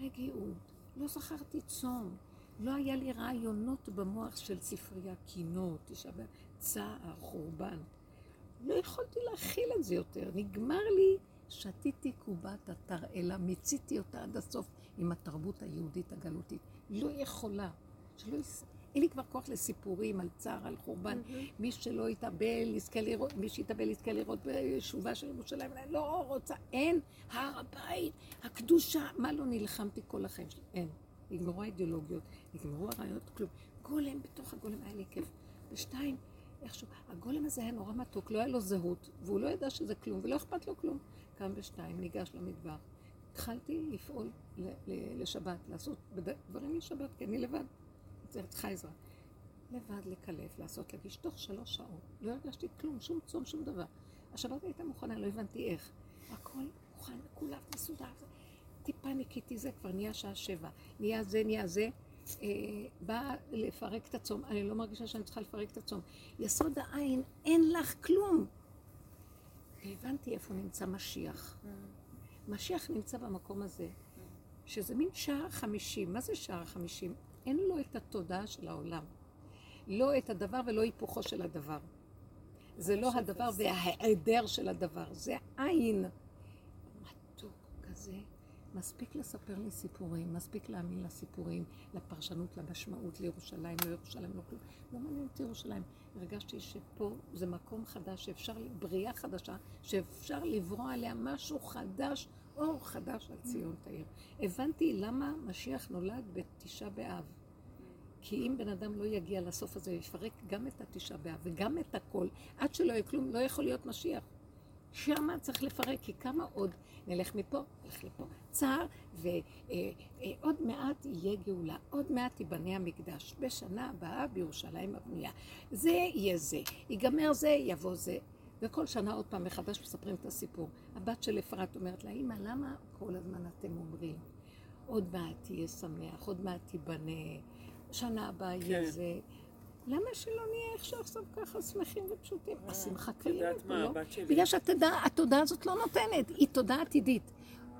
רגיעות. לא זכרתי צום. לא היה לי רעיונות במוח של ספרייה, קינות, תשעה צער, חורבן. לא יכולתי להכיל את זה יותר. נגמר לי, שתיתי קובת התרעלה, מיציתי אותה עד הסוף עם התרבות היהודית הגלותית. לא יכולה. שלא יס... אין לי כבר כוח לסיפורים על צער, על חורבן. מי שלא יתאבל, יזכה לראות, מי שיתאבל יזכה לראות בשובה של ירושלים. אני לא רוצה, אין, הר הבית, הקדושה. מה לא נלחמתי כל החיים שלי? אין. נגמרו האידיאולוגיות, נגמרו הרעיונות, כלום. גולם, בתוך הגולם היה לי כיף. ושתיים, איכשהו, הגולם הזה היה נורא מתוק, לא היה לו זהות, והוא לא ידע שזה כלום, ולא אכפת לו כלום. קם בשתיים, ניגש למדבר. התחלתי לפעול לשבת, לעשות דברים לשבת, כי אני לבד. צריכה עזרה. לבד לקלף, לעשות, להגיש, תוך שלוש שעות. לא הרגשתי כלום, שום צום, שום דבר. השבת הייתה מוכנה, לא הבנתי איך. הכל מוכן, כולם מסודר. טיפה ניקיתי זה, כבר נהיה שעה שבע. נהיה זה, נהיה זה. אה, באה לפרק את הצום, אני לא מרגישה שאני צריכה לפרק את הצום. יסוד העין, אין לך כלום. והבנתי איפה נמצא משיח. משיח נמצא במקום הזה, שזה מין שער חמישים. מה זה שער חמישים? אין לו את התודעה של העולם. לא את הדבר ולא היפוכו של הדבר. זה לא הדבר וההיעדר של הדבר, זה עין. מתוק כזה. מספיק לספר לי סיפורים, מספיק להאמין לסיפורים, לפרשנות, למשמעות, לירושלים, לא ירושלים, לא כלום. לא מעניין אותי ירושלים. הרגשתי שפה זה מקום חדש, שאפשר, בריאה חדשה, שאפשר לברוא עליה משהו חדש, אור חדש על ציון תאיר. הבנתי למה משיח נולד בתשעה באב. כי אם בן אדם לא יגיע לסוף הזה, יפרק גם את התשעה באב וגם את הכל, עד שלא יהיה כלום, לא יכול להיות משיח. שמה צריך לפרק, כי כמה עוד נלך מפה, נלך לפה. צער, ועוד מעט יהיה גאולה, עוד מעט ייבנה המקדש. בשנה הבאה בירושלים הבנייה. זה יהיה זה, ייגמר זה, יבוא זה. וכל שנה עוד פעם מחדש מספרים את הסיפור. הבת של אפרת אומרת לה, אמא, למה כל הזמן אתם אומרים? עוד מעט תהיה שמח, עוד מעט תיבנה, שנה הבאה יהיה כן. זה. למה שלא נהיה איך שעכשיו ככה שמחים ופשוטים? השמחה את קיימת, לא? בגלל שהתודעה התודעה הזאת לא נותנת, היא תודעה עתידית.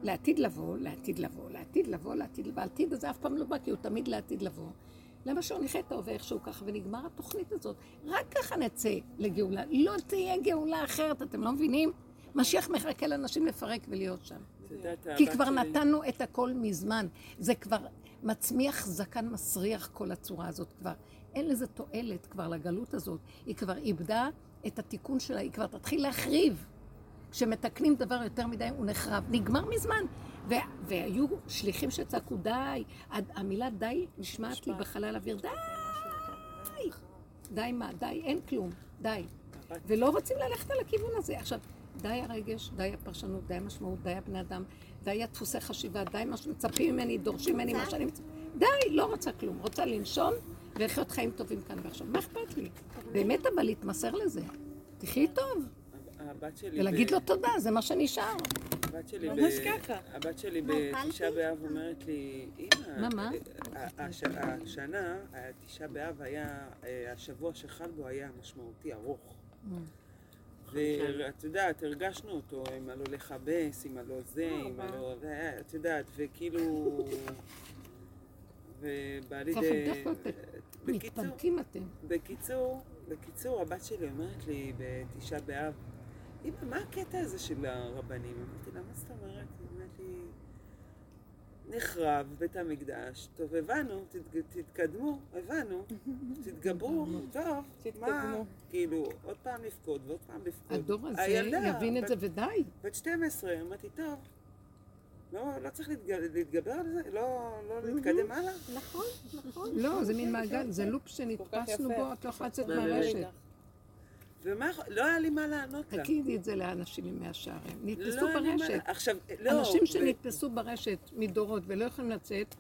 לעתיד לבוא, לעתיד לבוא, לעתיד לבוא, לעתיד לבוא, העתיד הזה אף פעם לא בא כי הוא תמיד לעתיד לבוא. למה שהוא נחיה את ההווה איכשהו ככה, ונגמר התוכנית הזאת. רק ככה נצא לגאולה. לא תהיה גאולה אחרת, אתם לא מבינים? משיח מחכה לאנשים לפרק ולהיות שם. כי כבר נתנו את הכל מזמן. זה כבר מצמיח זקן מסריח כל הצורה הזאת כבר. אין לזה תועלת כבר לגלות הזאת. היא כבר איבדה את התיקון שלה, היא כבר תתחיל להחריב. כשמתקנים דבר יותר מדי הוא נחרב. נגמר מזמן. ו- והיו שליחים שצעקו די. המילה די נשמעת לי בחלל אוויר. די! די מה? די, אין כלום. די. ולא רוצים ללכת על הכיוון הזה. עכשיו, די הרגש, די הפרשנות, די המשמעות, די הבני אדם, די הדפוסי חשיבה, די מה שמצפים ממני, דורשים ממני מה שאני מצפה. די, לא רוצה כלום. רוצה לנשום ולחיות חיים טובים כאן ועכשיו. מה אכפת לי? באמת אבל להתמסר לזה. תחי טוב. ולהגיד לו תודה, זה מה שנשאר. הבת שלי, ממש ב- ככה. הבת שלי בתשעה? באב אומרת לי, אמא, מה, מה? אה, הש- השנה, התשעה באב היה, אה, השבוע שחל בו היה משמעותי ארוך. ואת יודעת, הרגשנו אותו, עם הלא לכבס, עם הלא זה, עם הלא... את יודעת, וכאילו... ובא לי... ככה מתפנקים אתם. בקיצור, בקיצור, הבת שלי אומרת לי בתשעה באב, אמא, מה הקטע הזה של הרבנים? אמרתי לה, מה זאת אומרת? היא אומרת לי, נחרב בית המקדש, טוב, הבנו, תתקדמו, הבנו, תתגברו, (laughs) טוב, מה? כאילו, עוד פעם לבכות ועוד פעם לבכות. הדור הזה הילדה, יבין את בת- זה ודי. בת 12, אמרתי, טוב, לא, לא צריך להתג- להתגבר על זה? לא, לא להתקדם הלאה? נכון, נכון. לא, זה מין מעגל, זה לופ שנתפסנו. בו, את לא יכולה לצאת מה, מהרשת. ומה, לא היה לי מה לענות לה. תגידי את זה לאנשים ממאה השערים. נתפסו לא, לי מה- ברשת. עכשיו, לא. אנשים ו- שנתפסו ברשת מדורות ולא יכולים לצאת,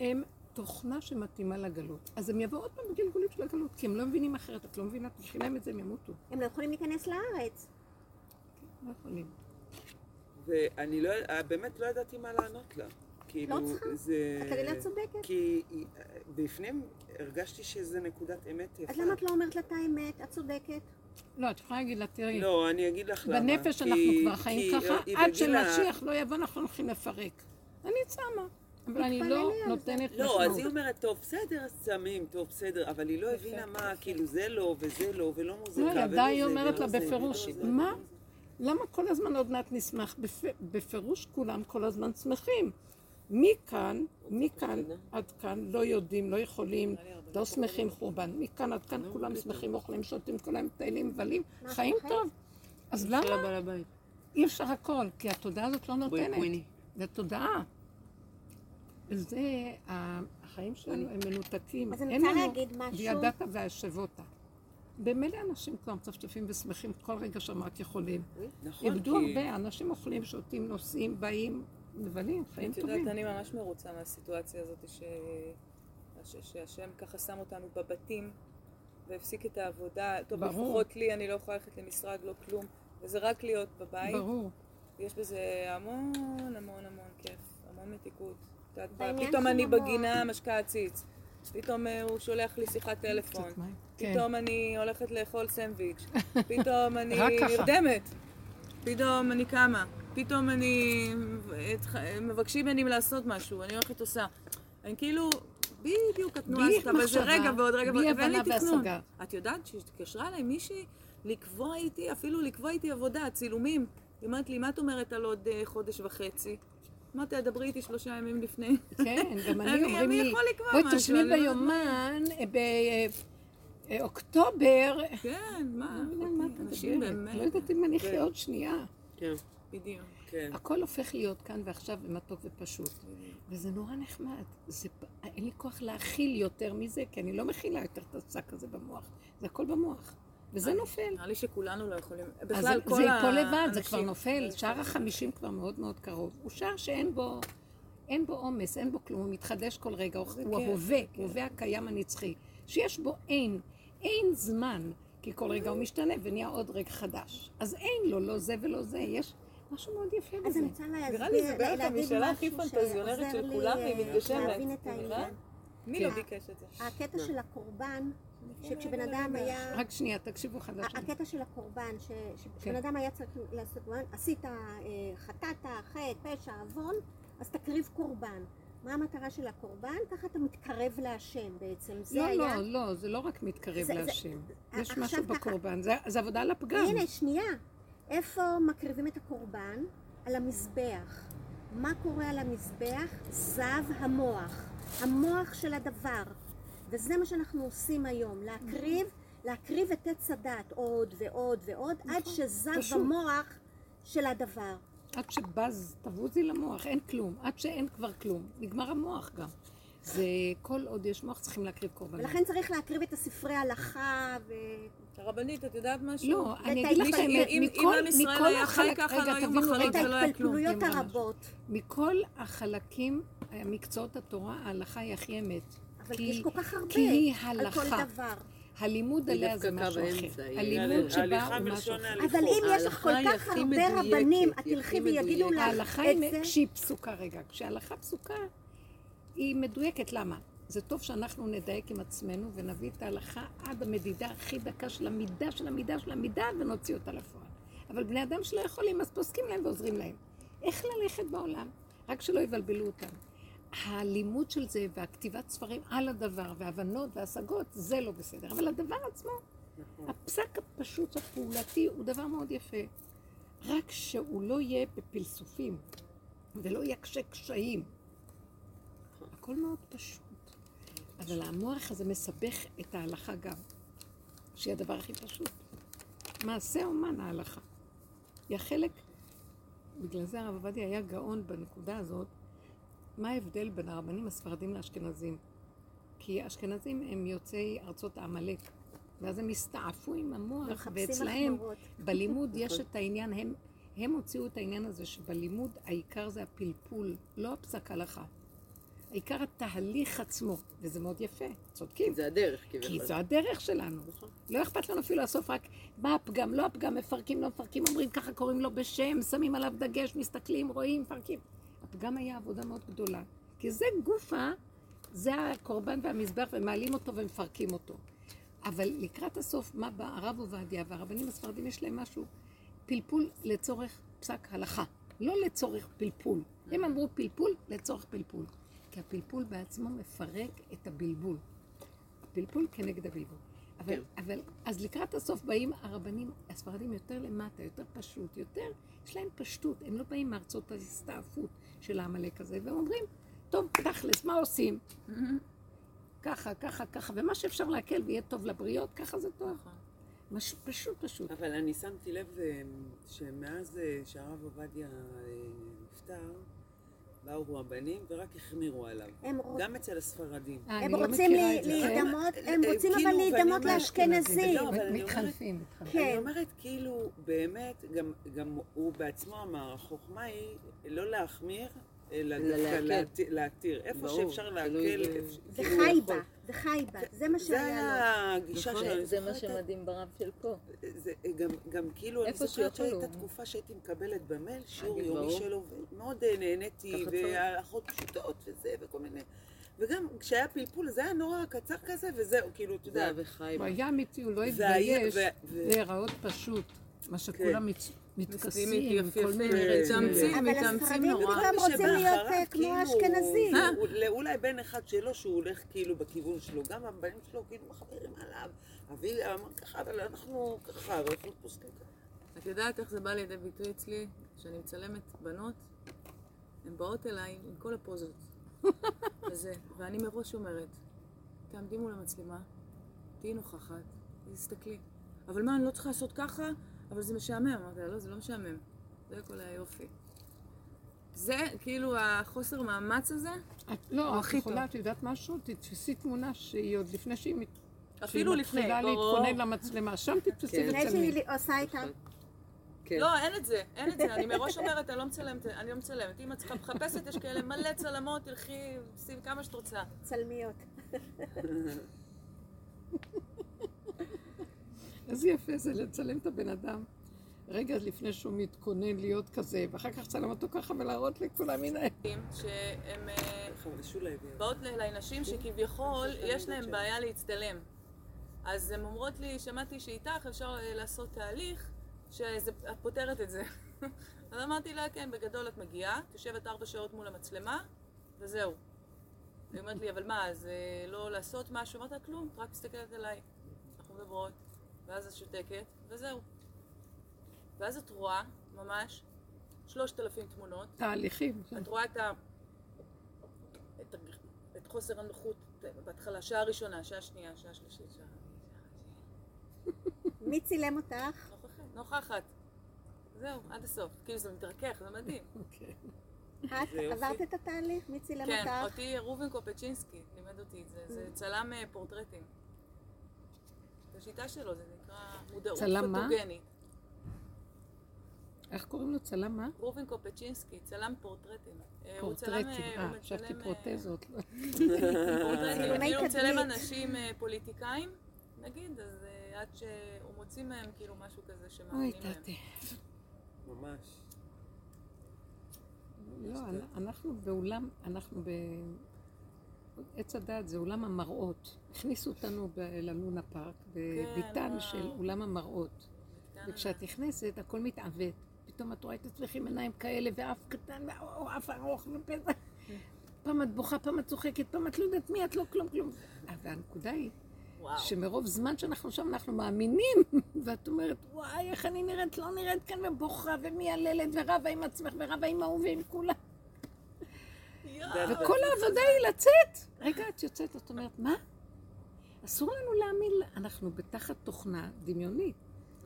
הם תוכנה שמתאימה לגלות. אז הם יבואו עוד פעם בגלגולים של הגלות, כי הם לא מבינים אחרת. את לא מבינה, תלכי להם את זה, הם ימותו. הם לא יכולים להיכנס לארץ. לא יכולים. ואני לא, באמת לא ידעתי מה לענות לה. כאילו, לא צריכה. זה... הקרינה צודקת. כי היא- בפנים הרגשתי שזה נקודת אמת יפה. אז למה את לא אומרת לה את האמת? את צודקת. לא, את יכולה להגיד לה, תראי, לא, אני אגיד לך למה. בנפש כי- אנחנו כבר חיים כי ככה, עד שמשיח לא יבוא, אנחנו הולכים לפרק. אני צמה, אבל אני לא זה. נותנת לא, אז היא משמעות. אומרת, טוב, בסדר, אז שמים, טוב, בסדר, אבל היא לא הבינה מה, כאילו, זה לא, וזה לא, ולא מוזיקה, לא, ולא זה, ילדה היא אומרת ולא לה זה, בפירוש, ולא זה. מה? למה כל הזמן עוד מעט נשמח? בפ- בפירוש כולם כל הזמן שמחים. מכאן, מכאן עד כאן לא יודעים, לא יכולים, לא שמחים חורבן. מכאן עד כאן כולם שמחים, אוכלים, שותים, כולם מטיילים, מבלים, חיים? טוב. אז לא למה? אי אפשר הכל, כי התודעה הזאת לא נותנת. זה תודעה. זה, החיים שלנו הם מנותקים. אז אני רוצה להגיד משהו. וידעת והשבות. במילא אנשים כבר מצפצפים ושמחים כל רגע שהם רק יכולים. נכון, איבדו. הרבה, אנשים אוכלים, שותים, נוסעים, באים, מבלים, חיים את טובים. יודעת, אני ממש מרוצה מהסיטואציה הזאת, ש... ש... שהשם ככה שם אותנו בבתים והפסיק את העבודה. טוב, ברור. לפחות לי, אני לא יכולה ללכת למשרד, לא כלום. וזה רק להיות בבית. ברור. יש בזה המון המון המון כיף, המון מתיקות. את פתאום אני. בגינה משקה עציץ. פתאום אה, הוא שולח לי שיחת טלפון. כן. פתאום אני הולכת לאכול סנדוויץ'. (laughs) פתאום אני. נרדמת. פתאום אני קמה. פתאום אני... מבקשים ממני לעשות משהו, אני הולכת עושה. אני כאילו... בדיוק התנועה הזאת, אבל זה רגע ועוד רגע, ואין לי הבנה תכנון. והשגה. את יודעת שהתקשרה אליי מישהי לקבוע איתי, אפילו לקבוע איתי עבודה, צילומים. היא אומרת לי, מה את אומרת על עוד אה, חודש וחצי? אמרתי דברי איתי שלושה ימים לפני. כן, גם אני (laughs) אני- אומרים אני לי, יכול לקבוע בואי משהו, תשבי אני לא ביומן אה, באוקטובר. כן, מה? לא את אנשים. באמת. לא יודעת אם אני. אחיה עוד שנייה. כן. בדיוק. כן. הכל הופך להיות כאן ועכשיו ומתוק ופשוט. וזה נורא נחמד. זה, אין לי כוח להכיל יותר מזה, כי אני לא מכילה יותר את השק הזה במוח. זה הכל במוח. וזה נופל. נראה לי שכולנו לא יכולים. בכלל, זה, כל זה ייפול לבד, זה האנשים- כבר נופל. שער החמישים כבר מאוד מאוד קרוב. הוא שער שאין בו, אין בו עומס, אין בו כלום, הוא מתחדש כל רגע, הוא, כיף, ההווה, הוא ההווה הקיים הנצחי. שיש בו אין, אין זמן, כי כל רגע הוא משתנה ונהיה עוד רגע חדש. אז אין לו, לא זה ולא זה, יש משהו מאוד יפה אז בזה. אני רוצה להסביר, נראה לי זה בערך המשאלה הכי פנטזיונרית של כולם, אה, והיא מתגשמת. להבין את נראה? העניין. מי כן. לא ביקש את זה? הקטע של הקורבן, שכשבן אדם היה... רק שנייה, תקשיבו אחד לשני. הקטע של הקורבן, שכשבן כן. אדם היה צריך לעשות, עשית, אה, חטאת, חטא, פשע, עוון, אז תקריב קורבן. מה המטרה של הקורבן? ככה אתה מתקרב להשם בעצם. זה לא, היה... לא, לא, זה לא רק מתקרב זה- להשם. אה, יש משהו ככה. בקורבן, זה זה עבודה על הפגם. הנה, שנייה. איפה מקריבים את הקורבן? על המזבח. מה קורה על המזבח? זב המוח. המוח של הדבר. וזה מה שאנחנו עושים היום, להקריב, להקריב את עץ הדת עוד ועוד ועוד, עד שזב פשוט. המוח של הדבר. עד שבז, תבוזי למוח, אין כלום. עד שאין כבר כלום. נגמר המוח גם. זה כל עוד יש מוח צריכים להקריב קורבנות. ולכן צריך להקריב את הספרי הלכה ו... הרבנית, את יודעת משהו? לא, אני אגיד לך אם- עם ישראל מכל היה חי. ככה, רגע, לא היו מחלות. את ולא היה כלום. ההתפלפלויות אמרה משהו. הרבות. מכל החלקים, מקצועות התורה, ההלכה היא הכי אמת. אבל כי- יש כל כך הרבה כי היא הלכה. דבר. הלימוד היא עליה זה משהו אחר. היא- הלימוד שבה הוא משהו אחר. אבל אם יש לך כל ההלכה היא כך הרבה רבנים, את היא תלכי ויגידו. לך ההלכה את היא, זה. כשהיא פסוקה רגע, כשההלכה פסוקה, היא מדויקת. למה? זה טוב שאנחנו נדייק עם עצמנו ונביא את ההלכה עד המדידה הכי דקה של המידה של המידה של המידה ונוציא אותה לפועל. אבל בני אדם שלא יכולים, אז פוסקים להם ועוזרים להם. איך ללכת בעולם? רק שלא יבלבלו אותם. הלימוד של זה והכתיבת ספרים על הדבר והבנות והשגות, זה לא בסדר. אבל הדבר עצמו, הפסק הפשוט הפעולתי הוא דבר מאוד יפה. רק שהוא לא יהיה בפלסופים ולא יקשה קשיים. הכל מאוד פשוט. אבל המוח הזה מסבך את ההלכה גם, שהיא הדבר הכי פשוט. מעשה אומן ההלכה. היא החלק, בגלל זה הרב עובדיה היה גאון בנקודה הזאת, מה ההבדל בין הרבנים הספרדים לאשכנזים? כי האשכנזים הם יוצאי ארצות העמלק, ואז הם הסתעפו עם המוח, מחפשים ואצלהם מחמורות. (laughs) בלימוד יש את העניין, הם, הם הוציאו את העניין הזה שבלימוד העיקר זה הפלפול, לא הפסק הלכה. העיקר התהליך עצמו, וזה מאוד יפה, צודקים. זה הדרך, כי כביכול. זו הדרך שלנו. לא אכפת לנו אפילו לאסוף רק מה הפגם, לא הפגם, מפרקים, לא מפרקים, אומרים ככה, קוראים לו בשם, שמים עליו דגש, מסתכלים, רואים, מפרקים. הפגם היה עבודה מאוד גדולה. כי זה גופה, זה הקורבן והמזבח, ומעלים אותו ומפרקים אותו. אבל לקראת הסוף, מה בא הרב עובדיה והרבנים הספרדים יש להם משהו, פלפול לצורך פסק הלכה, לא לצורך פלפול. הם אמרו פלפול לצורך פלפול. כי הפלפול בעצמו מפרק את הבלבול. פלפול כנגד הבלבול. אבל, כן. אבל, אז לקראת הסוף באים הרבנים הספרדים יותר למטה, יותר פשוט, יותר, יש להם פשטות, הם לא באים מארצות ההסתעפות של העמלק הזה, והם אומרים, טוב, תכלס, מה עושים? ככה, ככה, ככה, ומה שאפשר להקל ויהיה טוב לבריות, ככה זה טוב. מש, פשוט, פשוט. אבל אני שמתי לב אה, שמאז אה, שהרב עובדיה אה, נפטר, באו רבנים ורק החמירו עליו. גם אצל הספרדים. אה, הם אני לא רוצים. להידמות, אה, הם אה, רוצים כאילו, אבל להידמות לאשכנזים. לא, אני אומרת- מתחלפים, מתחלפים. כן. אני אומרת, כאילו, באמת, גם, גם הוא בעצמו אמר, החוכמה היא לא להחמיר, אלא להתיר. איפה שאפשר תלוי להקל, זה כאילו, חי. בה, זה חי בה, זה מה זה שהיה לו. היה הגישה נכון. אני זה מה שמדהים ברב של פה. זה גם, גם כאילו, אני זוכרת. שהייתה תקופה שהייתי מקבלת במייל שיעור יומי. שלו, ומאוד אה, נהניתי. והלכות פשוטות וזה, וכל מיני... וגם כשהיה פלפול זה היה נורא קצר כזה, וזהו, כאילו, אתה זה יודע. היה וחי. הוא היה אמיתי, הוא לא התבייש להיראות פשוט. מה שכולם מת- מתכסים, כל מיני... מתאמצים, אבל מתאמצים הספרדים נורא. כולם רוצים להיות אה, כמו כאילו, האשכנזים. הוא- אולי בן אחד שלו שהוא הולך כאילו בכיוון שלו, גם הבנים שלו כאילו מחברים עליו. אבי אמר ככה, אבל אנחנו ככה, אנחנו פוסקים ככה. את יודעת איך זה בא לידי ביטוי אצלי? כשאני מצלמת בנות, הן באות אליי עם כל הפוזות. (laughs) וזה, ואני מראש אומרת, תעמדי מול המצלמה, תהיי נוכחת, תסתכלי. אבל מה, אני לא צריכה לעשות ככה? אבל זה משעמם. אמרתי לה, לא, זה לא משעמם. זה כל היופי. זה, כאילו, החוסר מאמץ הזה, את, לא, הוא את הכי יכולה, טוב. את יודעת משהו? תתפסי תמונה שהיא עוד לפני שהיא מת- שהיא אפילו לפני, מתחילה ברור. להתכונן למצלמה, שם תתפסי כן. לפני וצלמי. שהיא עושה איתה, כן. לא, אין את זה, אין את זה. אני מראש אומרת, אני לא מצלמת, אני לא מצלמת. אם את צריכה מחפשת, יש כאלה מלא צלמות, תלכי, שים כמה שאת רוצה. צלמיות. (laughs) איזה יפה זה לצלם את הבן אדם. רגע לפני שהוא מתכונן להיות כזה, ואחר כך צלם אותו ככה ולהראות לכולם, הנה. שהן אה. באות לנשים שכביכול יש להן בעיה להצטלם. אז הן אומרות לי, שמעתי שאיתך אפשר אה, לעשות תהליך שאת פותרת את זה. (laughs) אז אמרתי לה, כן, בגדול את מגיעה, את יושבת ארבע שעות מול המצלמה, וזהו. היא אומרת לי, אבל מה, אז אה, לא לעשות משהו? אמרתי לה, כלום, את רק מסתכלת עליי. אנחנו מדברות, ואז את שותקת, וזהו. ואז את רואה, ממש, שלושת אלפים תמונות, תהליכים. כן. את רואה את, ה... את, ה... את חוסר הנוחות בהתחלה, שעה ראשונה, שעה שנייה, שעה שלישית, שעה... מי צילם אותך? נוכחת. נוכחת. זהו, עד הסוף. כאילו זה מתרכך, זה מדהים. (laughs) אוקיי. את. עברת את התהליך? מי צילם כן, אותך? אותי ראובן קופצ'ינסקי לימד אותי את זה. זה צלם אה, פורטרטים. זו שיטה שלו, זה נקרא מודעות צלם מה? פוטוגנית. איך קוראים לו? צלם מה? ראובן קופצ'ינסקי, צלם פורטרטים. אה, פורטרטים. אה, מצלם, חשבתי אה, פרוטזות. (laughs) הוא מצלם. אנשים אה, פוליטיקאים, נגיד, אז אה, עד שהוא מוציא מהם כאילו משהו כזה אוי, שמאמינים להם. תתי. ממש. לא, אנ- אנחנו באולם, אנחנו ב... עץ הדעת זה עולם המראות. הכניסו אותנו ללונה פארק, בביתן וואו. של עולם המראות. כן, וכשאת נכנסת, הכל מתעוות. פתאום את רואה את עצמך עם עיניים כאלה, ואף קטן, או אף ארוך, ופה... פעם את בוכה, פעם את צוחקת, פעם את לא יודעת מי את, לא כלום, כלום. והנקודה היא וואו. שמרוב זמן שאנחנו שם, אנחנו מאמינים, (laughs) ואת אומרת, וואי, איך אני נראית, לא נראית כאן, ובוכה, ומייללת, ורבה עם עצמך, ורבה עם ההוא ועם כולם. וכל העבודה היא לצאת. רגע, את יוצאת, את אומרת, מה? אסור לנו להאמין, לה. אנחנו בתחת תוכנה דמיונית,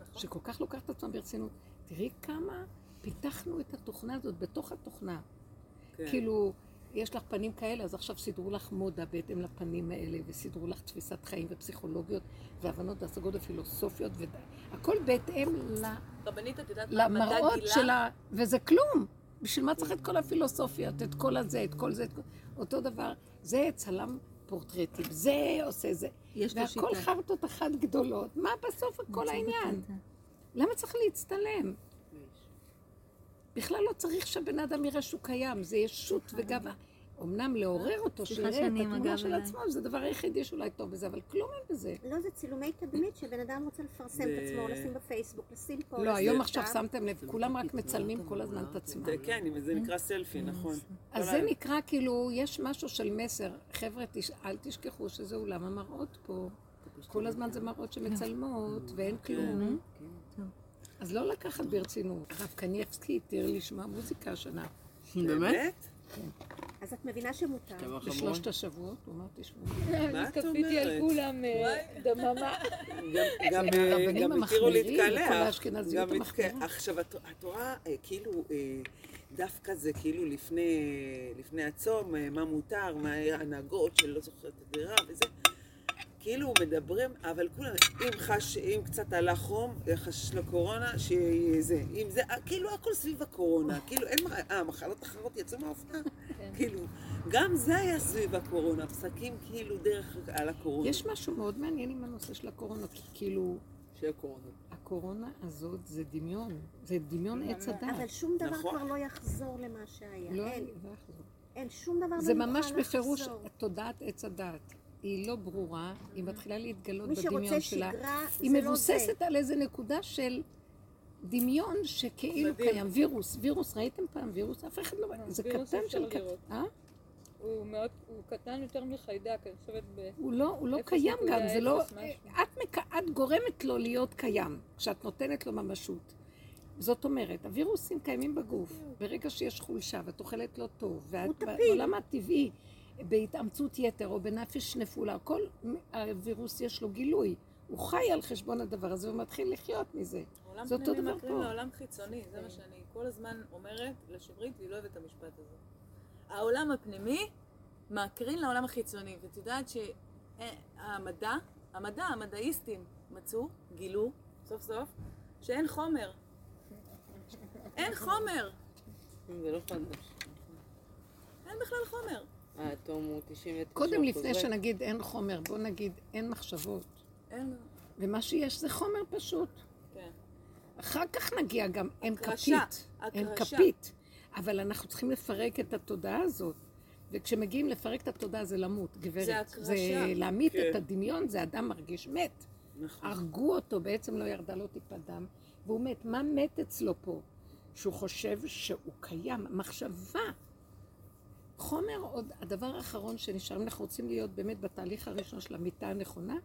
נכון. שכל כך לוקחת את עצמה ברצינות. תראי כמה פיתחנו את התוכנה הזאת בתוך התוכנה. כן. כאילו, יש לך פנים כאלה, אז עכשיו סידרו לך מודה בהתאם לפנים האלה, וסידרו לך תפיסת חיים ופסיכולוגיות, והבנות והשגות ופילוסופיות, והכל בהתאם ל... רבנית, את יודעת מה המדע למראות? שלה, וזה כלום. בשביל מה צריך את כל הפילוסופיות, את כל הזה, את כל זה, את כל... אותו דבר. זה צלם פורטרטים, זה עושה זה. יש לו והכל שיטה. חרטות אחת גדולות. מה בסוף כל העניין? למה צריך להצטלם? בכלל לא צריך שהבן אדם יראה שהוא קיים, זה ישות וגאווה. אמנם לעורר אותו, שיראה את התמונה של. עצמו, זה הדבר היחידי שאולי טוב בזה, אבל כלום אין בזה. לא, זה צילומי תדמית שבן אדם רוצה לפרסם את עצמו, לשים בפייסבוק, לשים פה, לא, היום. עכשיו שמתם לב, כולם רק מצלמים כל הזמן את עצמם. כן, זה נקרא סלפי, נכון. אז זה נקרא כאילו, יש משהו של מסר. חבר'ה, אל תשכחו שזה עולם המראות פה. כל הזמן זה מראות שמצלמות, ואין כלום. אז לא לקחת ברצינות. הרב קניאבסקי התיר לשמוע מוזיקה השנה. באמת? אז את מבינה שמותר. בשלושת השבועות, הוא אמר, תשמעו. מה את כפיתי על אומרת? כולם אה, דממה. גם- אה, התירו המחמירים, כל להתקלח. עכשיו, את רואה, אה, כאילו, דווקא זה כאילו לפני הצום, מה מותר, מה ההנהגות של לא זוכרת את הדירה וזה. כאילו מדברים, אבל כולם, אם חש, אם קצת עלה חום, חשש לקורונה, שזה, אם זה, כאילו הכל סביב הקורונה, (laughs) כאילו אין, מה- אה, מחלות אחרות יצאו מהאופנה? כאילו, גם זה היה סביב הקורונה, פסקים כאילו דרך על הקורונה. יש משהו מאוד מעניין עם הנושא של הקורונה, כי כאילו, של הקורונה. הקורונה הזאת זה דמיון, זה דמיון עץ הדת. אבל שום דבר נכון. כבר לא יחזור למה שהיה. לא, אין, לא יחזור. אין, שום דבר זה לא יוכל ממש בפירוש לחזור. תודעת עץ הדת. היא לא ברורה, היא מתחילה להתגלות מי בדמיון שרוצה שלה. שגרה, היא זה לא זה. מבוססת על איזה נקודה של דמיון שכאילו מדהים. קיים. וירוס, וירוס, ראיתם פעם וירוס? אף אחד לא... זה קטן של קטן. אה? הוא מאוד, הוא קטן יותר מחיידק, אני חושבת ב... הוא לא, הוא לא קיים גם, זה לא... את, מק... את גורמת לו להיות קיים, כשאת נותנת לו ממשות. זאת אומרת, הווירוסים קיימים בגוף. ברגע שיש חולשה ואת אוכלת לא טוב, ואת. בעולם הטבעי, בהתאמצות יתר או בנפש נפולה, כל הווירוס יש לו גילוי. הוא חי על חשבון הדבר הזה ומתחיל לחיות מזה. העולם זה אותו פנימי דבר מקרין פה. לעולם חיצוני, זה מה שאני כל הזמן אומרת לשמרית, והיא לא אוהבת את המשפט הזה. העולם הפנימי מקרין לעולם החיצוני, ואת יודעת שהמדע, המדע, המדעיסטים מצאו, גילו, סוף סוף, שאין חומר. אין חומר, זה לא חדש. אין בכלל חומר. האטום הוא 99 קודם לפני שנגיד אין חומר, בוא נגיד אין מחשבות. אין, ומה שיש זה חומר פשוט. כן. אחר כך נגיע גם, אין הקרשה, כפית. אין הקרשה. כפית. אבל אנחנו צריכים לפרק את התודעה הזאת. וכשמגיעים לפרק את התודעה זה למות, גברת. זה הקרשה. זה להמית כן. את הדמיון, זה אדם מרגיש מת. נכון. הרגו אותו, בעצם לא ירדה לו טיפת דם, והוא מת. מה מת אצלו פה? שהוא חושב שהוא קיים, מחשבה. חומר עוד, הדבר האחרון שנשאר, אם אנחנו רוצים להיות באמת בתהליך הראשון של המיטה הנכונה,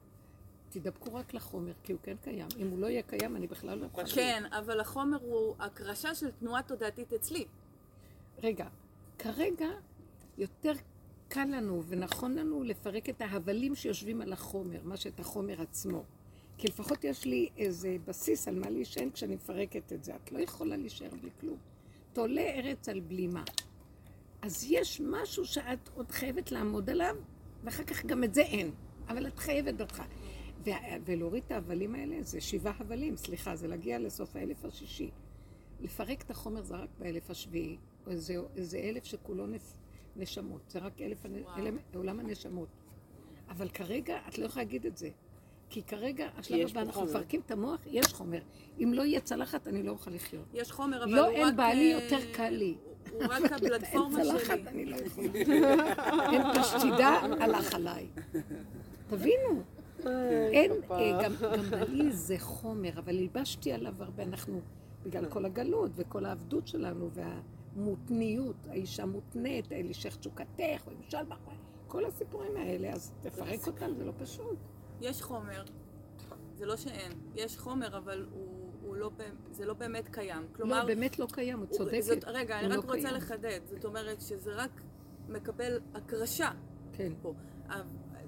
תדבקו רק לחומר, כי הוא כן קיים. אם הוא לא יהיה קיים, אני בכלל לא יכולה. כן, אבל החומר הוא הקרשה של תנועה תודעתית אצלי. רגע, כרגע יותר קל לנו ונכון לנו לפרק את ההבלים שיושבים על החומר, מה שאת החומר עצמו. כי לפחות יש לי איזה בסיס על מה להישען כשאני מפרקת את זה. את לא יכולה להישאר בלי כלום. תולה ארץ על בלימה. אז יש משהו שאת עוד חייבת לעמוד עליו, ואחר כך גם את זה אין. אבל את חייבת בתך. ו- ולהוריד את ההבלים האלה זה שבעה הבלים, סליחה, זה להגיע לסוף האלף השישי. לפרק את החומר זה רק באלף השביעי, איזה, איזה אלף שכולו נפ, נשמות, זה רק אלף. אלף, עולם הנשמות. אבל כרגע את לא יכולה להגיד את זה. כי כרגע, השלב הבא, אנחנו. מפרקים את המוח, יש חומר. אם לא יהיה צלחת, אני לא אוכל לחיות. יש חומר, אבל לא, הוא אין רק... בעלי, אה, יותר קל לי. הוא רק (laughs) הפלטפורמה אין צלחת. אני לא יכולה. (laughs) אין פשטידה, הלך עליי. תבינו. אין, אה, גם, בעלי זה חומר, אבל הלבשתי עליו הרבה, אנחנו, בגלל כל הגלות וכל העבדות שלנו והמותניות, האישה מותנית, אלישך תשוקתך, ומשל בחיים, כל הסיפורים האלה, אז תפרק אותם, זה לא פשוט. יש חומר, זה לא שאין, יש חומר, אבל הוא לא, זה לא באמת קיים. כלומר, לא, באמת לא קיים, הוא הוא- צודקת. זאת, רגע, אני רק לא רוצה קיים. לחדד. זאת אומרת שזה רק מקבל הקרשה כן. פה.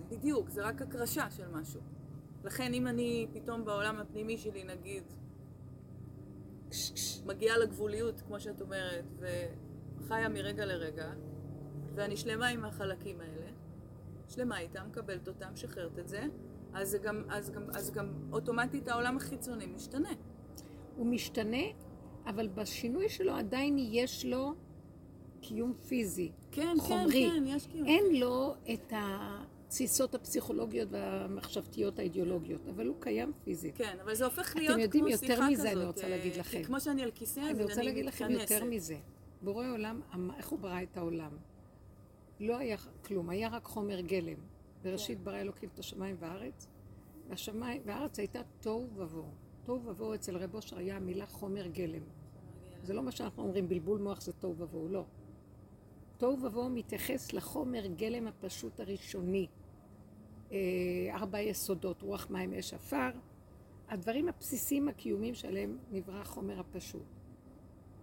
בדיוק, זה רק הקרשה של משהו. לכן אם אני פתאום בעולם הפנימי שלי, נגיד, מגיעה לגבוליות, כמו שאת אומרת, וחיה מרגע לרגע, ואני שלמה עם החלקים האלה, שלמה איתם, מקבלת אותם, משחררת את זה, אז, גם, אז, גם, אז גם אוטומטית העולם החיצוני משתנה. הוא משתנה, אבל בשינוי שלו עדיין יש לו קיום פיזי. כן, חומרי. כן, כן, יש קיום. אין לו את התסיסות הפסיכולוגיות והמחשבתיות האידיאולוגיות, אבל הוא קיים פיזית. כן, אבל זה הופך אתם להיות יודעים, כמו יותר שיחה מזה כזאת. אני רוצה אה, להגיד כי לכם. כמו שאני על כיסא, אז אני רוצה אני להגיד לכם מתכנסת. יותר מזה. בורא עולם, איך הוא ברא את העולם? לא היה כלום, היה רק חומר גלם. בראשית ברא אלוקים את השמיים והארץ, והשמיים, והארץ הייתה תוהו ובוהו. תוהו ובוהו אצל רב אושר היה המילה חומר גלם. זה לא מה שאנחנו אומרים, בלבול מוח זה תוהו ובוהו, לא. תוהו ובוהו מתייחס לחומר גלם הפשוט הראשוני. אה, ארבע יסודות, רוח, מים, אש, עפר. הדברים הבסיסיים הקיומיים שעליהם נברא החומר הפשוט.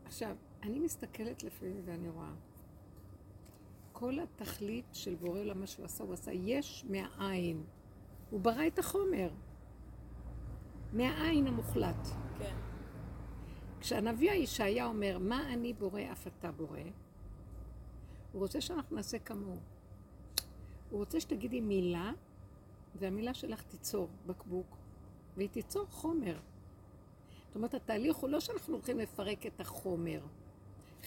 עכשיו, אני מסתכלת לפעמים ואני רואה, כל התכלית של בורא עולם, מה שהוא עשה, הוא עשה יש מהעין. הוא ברא את החומר. מהעין המוחלט. כן. כשהנביא ישעיה אומר, מה אני בורא אף אתה בורא, הוא רוצה שאנחנו נעשה כמוהו. הוא רוצה שתגידי מילה והמילה שלך תיצור בקבוק, והיא תיצור חומר. זאת אומרת, התהליך הוא לא שאנחנו הולכים לפרק את החומר.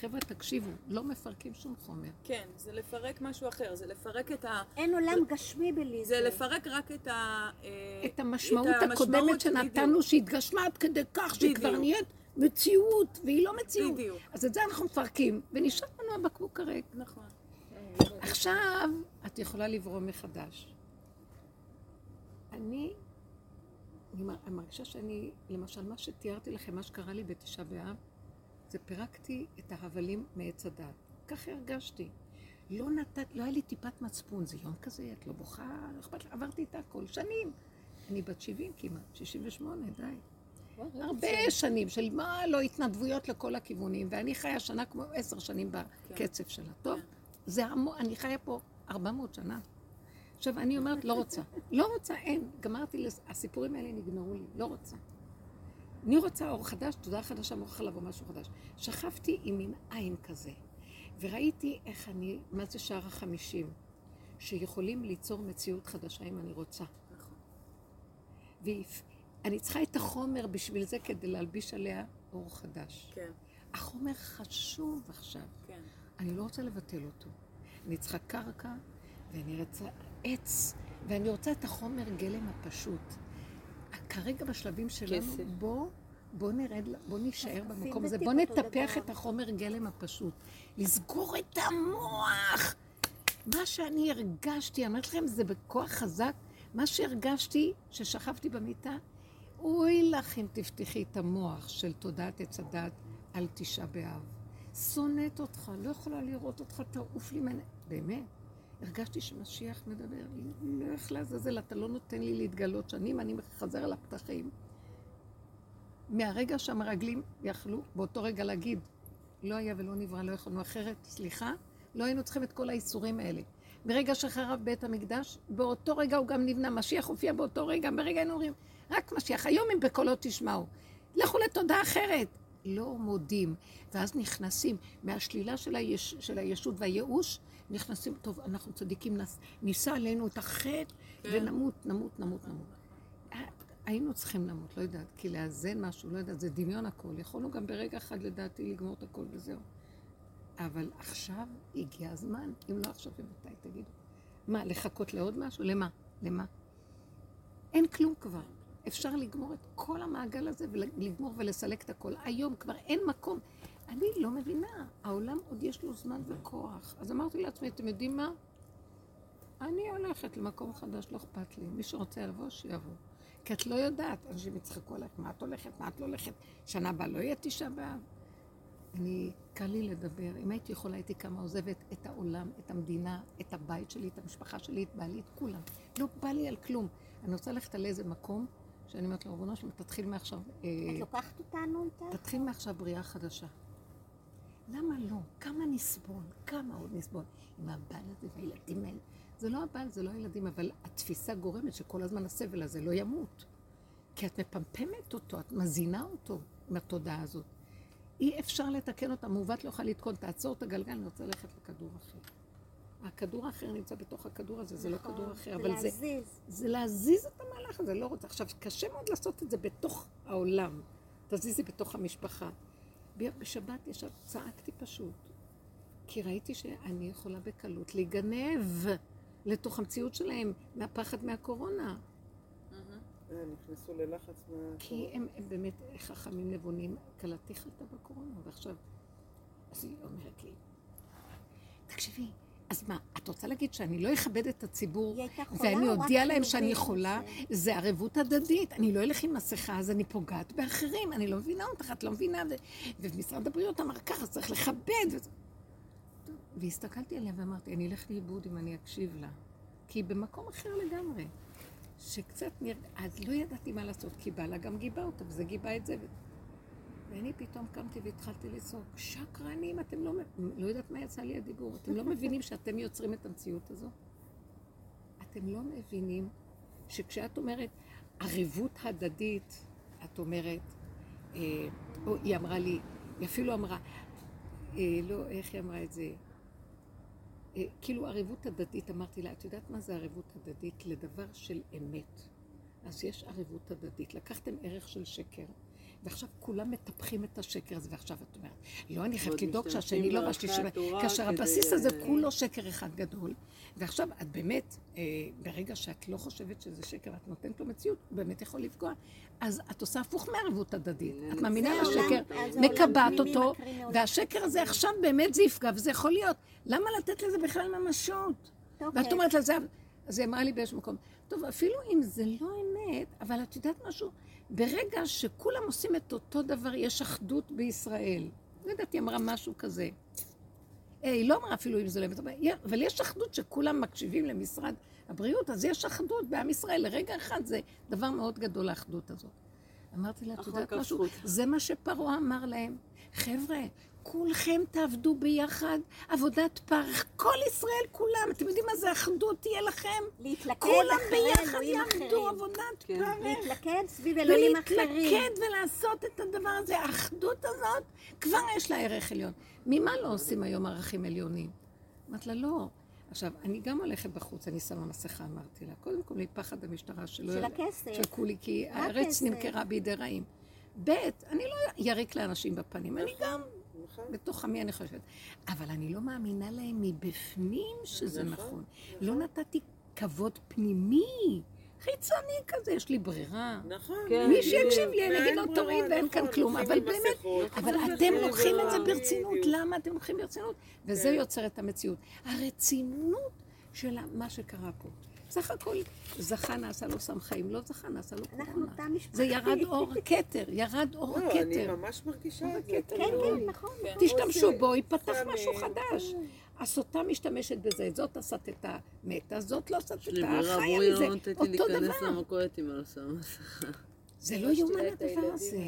חבר'ה, תקשיבו, לא מפרקים שום חומר. כן, זה לפרק משהו אחר, זה לפרק את ה... אין עולם גשמי בלי זה זה. לפרק רק את ה... אה, את המשמעות את המשמעות, הקודמת שנתנו, בדיוק. שהתגשמה עד כדי כך, שהיא כבר. נהיית מציאות, והיא לא מציאות. בדיוק. אז את זה אנחנו מפרקים, ונשאר לנו הבקבוק הריק. נכון. עכשיו את יכולה לברוא מחדש. אני, אני מרגישה שאני, למשל, מה שתיארתי לכם, מה שקרה לי בתשעה באב, זה פירקתי את ההבלים מעץ הדת. ככה הרגשתי. לא נתת, לא היה לי טיפת מצפון, זה יום כזה, את לא בוכה, לא אכפת לך, עברתי את הכל, שנים. אני בת 70 כמעט, 68, די. הרבה שנים של מה לא התנדבויות לכל הכיוונים, ואני חיה שנה כמו עשר שנים בקצב שלה. טוב, זה המו, אני חיה פה 400 שנה. עכשיו, אני אומרת, לא רוצה. לא רוצה, אין. גמרתי, הסיפורים האלה נגמרו לי, לא רוצה. אני רוצה אור חדש, תודה חדשה, מוכרח לבוא משהו חדש. שכבתי עם מין עין כזה, וראיתי איך אני, מה זה שער החמישים, שיכולים ליצור מציאות חדשה אם אני רוצה. ואני צריכה את החומר בשביל זה כדי להלביש עליה אור חדש. כן, החומר חשוב עכשיו. כן. אני לא רוצה לבטל אותו. אני צריכה קרקע, ואני רוצה עץ, ואני רוצה את החומר גלם הפשוט. כרגע בשלבים שלנו, כסף. בוא, בוא נרד, בוא נישאר במקום הזה, בוא נטפח. את החומר גלם הפשוט. לסגור את המוח! מה שאני הרגשתי, אומרת לכם, זה בכוח חזק. מה שהרגשתי, ששכבתי במיטה, אוי לך אם תפתחי את המוח של תודעת עץ הדת על תשעה באב. שונאת אותך, לא יכולה לראות אותך, תעוף לי ממנה. באמת, הרגשתי שמשיח מדבר לי, לך לעזאזל, אתה לא נותן לי להתגלות שנים, אני חזר על הפתחים. מהרגע שהמרגלים יכלו באותו רגע להגיד, לא היה ולא נברא, לא יכולנו אחרת, סליחה, לא היינו צריכים את כל האיסורים האלה. ברגע שחרב בית המקדש, באותו רגע הוא גם נבנה, משיח הופיע באותו רגע, ברגע היינו אומרים, רק משיח, היום אם בקולות תשמעו. לכו לתודה אחרת. לא מודים. ואז נכנסים מהשלילה של, היש, של הישות והייאוש, נכנסים, טוב, אנחנו צדיקים, נס, נישא עלינו את החטא, כן. ונמות, נמות, נמות, נמות. היינו צריכים למות, לא יודעת, כי לאזן משהו, לא יודעת, זה דמיון הכל. יכולנו גם ברגע אחד לדעתי לגמור את הכל וזהו. אבל עכשיו הגיע הזמן, אם לא עכשיו ומתי, תגידו. מה, לחכות לעוד משהו? למה? למה? אין כלום כבר. אפשר לגמור את כל המעגל הזה ולגמור ולסלק את הכל. היום כבר אין מקום. אני לא מבינה, העולם עוד יש לו זמן וכוח. אז אמרתי לעצמי, אתם יודעים מה? אני הולכת למקום חדש, לא אכפת לי. מי שרוצה לבוא, שיבוא. כי את לא יודעת, אנשים יצחקו עליך, מה את הולכת, מה את לא הולכת, שנה הבאה לא יהיה תשעה באב. אני, קל לי לדבר. אם הייתי יכולה, הייתי קמה עוזבת את העולם, את המדינה, את הבית שלי, את המשפחה שלי, את בעלי, את כולם. לא בא לי על כלום. אני רוצה ללכת על איזה מקום, שאני אומרת לו, ריבונו שלום, תתחיל מעכשיו, אה, את לוקחת אותנו איתך? תתחיל מעכשיו בריאה חדשה. למה לא? כמה נסבול? כמה עוד נסבול? עם הבעל הזה והילדים האלה. זה לא הבעל, זה לא הילדים, אבל התפיסה גורמת שכל הזמן הסבל הזה לא ימות. כי את מפמפמת אותו, את מזינה אותו עם התודעה הזאת. אי אפשר לתקן אותה, מעוות לא יכולה לתקון, תעצור את הגלגל, אני רוצה ללכת לכדור אחר. הכדור האחר נמצא בתוך הכדור הזה, זה לא נכון, כדור אחר, אבל זה, להזיז. זה להזיז את המהלך הזה, לא רוצה. עכשיו, קשה מאוד לעשות את זה בתוך העולם. תזיזי בתוך המשפחה. בשבת ישב, צעקתי פשוט, כי ראיתי שאני יכולה בקלות להיגנב לתוך המציאות שלהם מהפחד מהקורונה. אה, נכנסו ללחץ מה... כי הם, הם באמת חכמים נבונים, כלתי חלתה בקורונה, ועכשיו... אז היא אומרת לי, תקשיבי, אז מה, את רוצה להגיד שאני לא אכבד את הציבור ואני אודיע להם שאני יכולה? מזה? זה ערבות הדדית. אני לא אלך עם מסכה, אז אני פוגעת באחרים. אני לא מבינה אותך, את לא מבינה. ו... ומשרד הבריאות אמר ככה, צריך לכבד. טוב, והסתכלתי עליה ואמרתי, אני אלך לאיבוד אם אני אקשיב לה. כי היא במקום אחר לגמרי. שקצת נראה, אז לא ידעתי מה לעשות, כי בעלה גם גיבה אותה, וזה גיבה את זה. ואני פתאום קמתי והתחלתי לצעוק, שקרנים, אתם לא, לא יודעת מה יצא לי הדיבור, אתם לא מבינים שאתם יוצרים את המציאות הזו? אתם לא מבינים שכשאת אומרת ערבות הדדית, את אומרת, אה, או היא אמרה לי, היא אפילו אמרה, אה, לא, איך היא אמרה את זה? אה, כאילו ערבות הדדית, אמרתי לה, את יודעת מה זה ערבות הדדית? לדבר של אמת. אז יש ערבות הדדית. לקחתם ערך של שקר, ועכשיו כולם מטפחים את השקר הזה, ועכשיו את אומרת, לא, אני חייבת לדאוג שהשני לא והשלישי לא. כאשר הבסיס הזה אה, כולו שקר אחד גדול, ועכשיו את באמת, אה, ברגע שאת לא חושבת שזה שקר, את נותנת לו מציאות, הוא באמת יכול לפגוע, אז את עושה הפוך מערבות הדדית. את מאמינה זה לשקר, זה מקבעת אותו, והשקר הזה. עכשיו באמת זה יפגע, וזה יכול להיות. למה לתת לזה בכלל ממשות? ואת אוקיי. אומרת לזה, אז היא אמרה לי באיזשהו מקום, טוב, אפילו אם זה לא אמת, אבל את יודעת משהו? ברגע שכולם עושים את אותו דבר, יש אחדות בישראל. לא יודעת, היא אמרה משהו כזה. היא לא אמרה אפילו אם זה לא אמת, אבל יש- אחדות שכולם מקשיבים למשרד הבריאות, אז יש אחדות בעם ישראל. לרגע אחד זה דבר מאוד גדול, האחדות הזאת. אמרתי לה, את יודעת משהו? זה מה שפרעה אמר להם. חבר'ה, כולכם תעבדו ביחד, עבודת פרך, כל ישראל כולם, אתם יודעים מה זה אחדות תהיה לכם? להתלכד כולם אחרי ביחד אלוהים יעבדו אחרים. עבודת כן. פרך. להתלכד סביב אלוהים אחרים. ולהתלכד ולעשות את הדבר הזה, האחדות הזאת, כבר יש לה ערך עליון. ממה לא עושים היום ערכים עליונים? אמרת לה, לא. עכשיו, אני גם הולכת בחוץ, אני שמה מסכה, אמרתי לה. קודם כל, מפחד המשטרה שלא... של הכסף. שקעו לי, כי הארץ? נמכרה בידי רעים. ב', אני לא יריק לאנשים בפנים, אני גם. בתוך עמי אני חושבת. אבל אני לא מאמינה להם מבפנים שזה נכון, נכון. לא נתתי כבוד פנימי, חיצוני כזה, יש לי ברירה. נכון. כן. מי. שיקשיב לי, אני אגיד לו, תוריד ואין כאן נכון, כלום, אבל באמת, אבל אתם לוקחים את זה ברצינות. למה אתם לוקחים ברצינות? וזה כן. יוצר את המציאות. הרצינות של מה שקרה פה. סך הכל זכה נעשה לו סם חיים, לא זכה נעשה לו אנחנו קורונה. תא משפחתי. זה ירד אור הכתר, ירד אור לא, אני הכתר. ממש מרגישה את זה. כן, כן, כן, נכון. כן. תשתמשו עושה בו, ייפתח. משהו חדש. הסוטה משתמשת בזה, זאת הסטתה מתה, זאת לא סטתה, חיה מזה, לא נותנת לי אותו להיכנס דבר. למכולת אם אני לא שמה מסכה. זה לא יאומן הדבר הזה.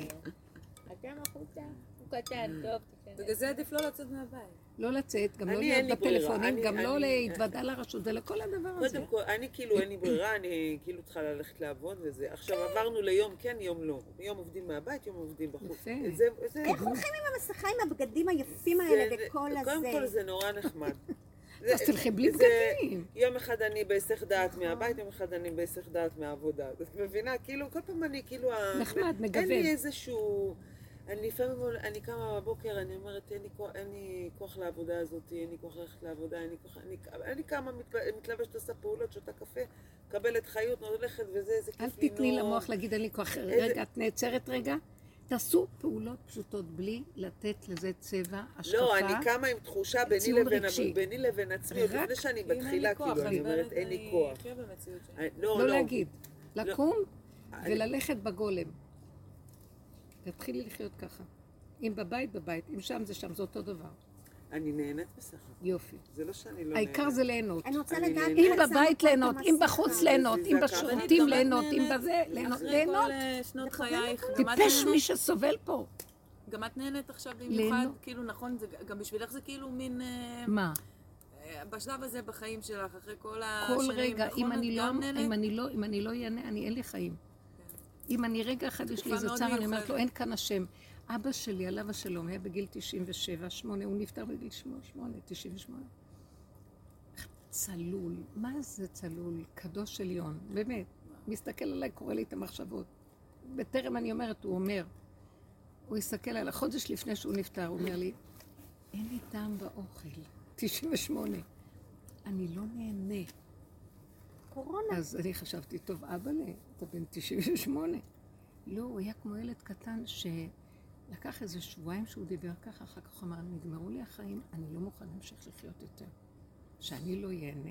אתם החוצה? הוא קטן, טוב, תיכנס. בגלל זה עדיף לא לצאת מהבית. לא לצאת, גם לא להיות. בטלפונים, אני- גם לא להתוודע לרשות ולכל הדבר הזה. קודם כל, אני כאילו אין לי ברירה, אני כאילו צריכה ללכת לעבוד וזה. עכשיו עברנו ליום כן, יום לא. יום עובדים מהבית, יום עובדים בחוץ. יפה. זה, זה, איך הולכים עם המסכה עם הבגדים היפים האלה זה- וכל קודם הזה? כל זה נורא נחמד. (laughs) אז תלכי בלי זה- בגדים. יום אחד אני בהיסח דעת מהבית, יום אחד אני בהיסח דעת מהעבודה. אז את מבינה? כאילו, כל פעם אני כאילו... נחמד, מגוון. אין לי איזשהו... אני לפעמים, אני קמה בבוקר, אני אומרת, אין לי, כוח, אין לי כוח לעבודה הזאת, אין לי כוח ללכת לעבודה, אין לי כוח... אני, אני קמה, מתל- מתלבשת, עושה פעולות, שותה קפה, מקבלת חיות, הולכת וזה, איזה אל כיף לי תתני נוח. למוח להגיד אין לי כוח. איזה- רגע, את נעצרת רגע. תעשו פעולות פשוטות בלי לתת לזה צבע, השקפה. לא, אני קמה עם תחושה ביני לבין. ביני לבין עצמי, עוד לפני שאני אם אין לי מתחילה, כוח, כאילו, אני אומרת, אין לי אני כוח. שלי. אני- לא, לא לא. להגיד. לקום אני- וללכת בגולם. תתחילי לחיות ככה. אם בבית, בבית. אם שם זה שם, זה אותו דבר. אני נהנית בסך הכל. יופי. זה לא שאני לא העיקר זה ליהנות. אני רוצה לדעת... נהנית. אם בבית ליהנות, אם. בחוץ ליהנות, אם. בשירותים ליהנות, אם נהנית. בזה, ליהנות, אחרי. כל שנות חייך, טיפש נהנית? מי שסובל פה. גם את נהנית עכשיו במיוחד. כאילו נכון, גם בשבילך זה כאילו מין... אה, מה? אה, בשלב הזה בחיים שלך, אחרי כל כל השנים, רגע, נכון, אם אני לא, נהנית? אם אני לא, אם אני לא אענה, אני אין לי חיים. אם אני רגע אחד יש לי איזה צער, אני אומרת. לו, אין כאן השם. אבא שלי, עליו השלום, היה בגיל 97, 8, הוא נפטר בגיל 8, 98. צלול, מה זה צלול? קדוש עליון, באמת. מסתכל עליי, קורא לי את המחשבות. בטרם אני אומרת, הוא אומר, הוא הסתכל עליי, חודש לפני שהוא נפטר, הוא אומר לי, אין לי טעם באוכל. 98. אני לא נהנה. קורונה. אז אני חשבתי, טוב, אבא'לה, אתה בן 98. לא, הוא היה כמו ילד קטן שלקח איזה שבועיים שהוא דיבר ככה, אחר כך הוא אמר, נגמרו לי החיים, אני לא מוכן להמשיך לחיות יותר. שאני לא ייהנה.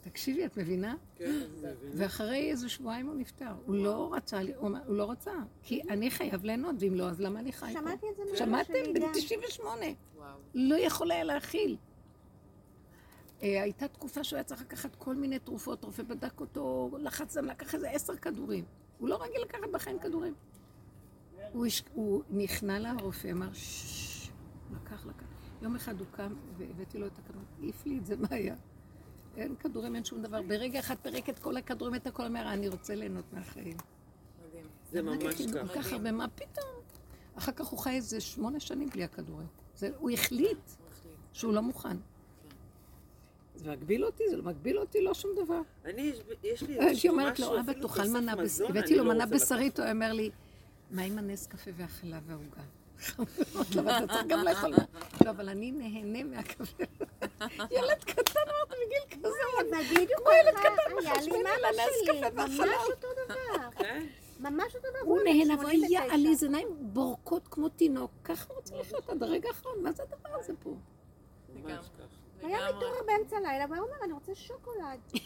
תקשיבי, את מבינה? כן, אני מבין. ואחרי איזה שבועיים הוא נפטר. הוא לא רצה, לי- הוא לא רצה, כי אני חייב ליהנות, ואם לא, אז למה אני חי פה? שמעתי את זה מאמא שמעתם? בן גם. 98. וואו. לא יכול היה להכיל. אה, הייתה תקופה שהוא היה צריך לקחת כל מיני תרופות, רופא בדק אותו, לחץ דם, לקח איזה עשר כדורים. הוא לא רגיל לקחת בחיים כדורים. הוא, הש... הוא נכנע לרופא, אמר ששש, לקח, לקח. יום אחד הוא קם והבאתי לו את הכדורים, העיף לי את זה, מה היה? אין כדורים, אין שום דבר. ברגע אחד פירק את כל הכדורים, את הכל, אומר, אני רוצה ליהנות מהחיים. מדהים. זה ממש אמרתי, כל ככה. כך הרבה, מה פתאום? אחר כך הוא חי איזה שמונה שנים בלי הכדורים. זה, הוא החליט הוא החליט. שהוא לא מוכן. זה מגביל אותי? זה לא מגביל אותי? לא שום דבר. אני, יש- לי הייתי איזשהו אומרת משהו, לו, אבא, תאכל מנה, הבאתי לו לא מנה בשרית, הוא אומר לי, מה עם הנס קפה והחלב והעוגה? אמרתי לו, "אבל אתה צריך גם לאכול. לא, אבל אני נהנה מהקפה. ילד קטן, אמרתי, בגיל כזה, בדיוק כמו ילד קטן מחשבן על הנס קפה ממש והחלב. אותו דבר. כן? ממש אותו דבר. הוא נהנה, אבל 89. יעלי, זה עיניים בורקות כמו תינוק. ככה הוא רוצה לחיות עד הרגע האחרון, מה זה הדבר הזה פה? ממש ככה. היה. מתעורר באמצע הלילה, והוא אומר, אני רוצה שוקולד. (laughs)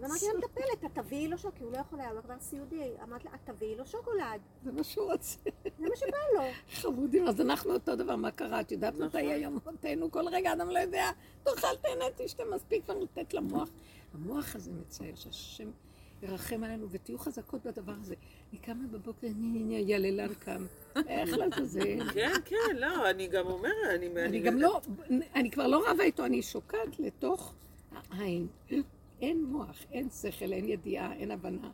ואמרתי למטפלת, את תביאי לו שוקולד, כי הוא לא יכול היה, הוא כבר סיעודי. אמרתי לה, את תביאי לו שוקולד. זה מה שהוא רוצה. זה מה שבא לו. (laughs) חמודים, אז אנחנו אותו דבר, מה קרה? את יודעת מתי היום מותנו? כל רגע אדם לא יודע, תאכל, תהנה, תשתה, מספיק כבר לתת למוח. המוח הזה מצייר, שהשם ירחם עלינו ותהיו חזקות בדבר הזה. אני קמה בבוקר, ני ני ני, יללן קם. איך לעזאזל? כן, כן, לא, אני גם אומרת, אני... אני גם לא, אני כבר לא רבה איתו, אני שוקעת לתוך העין. אין מוח, אין שכל, אין ידיעה, אין הבנה.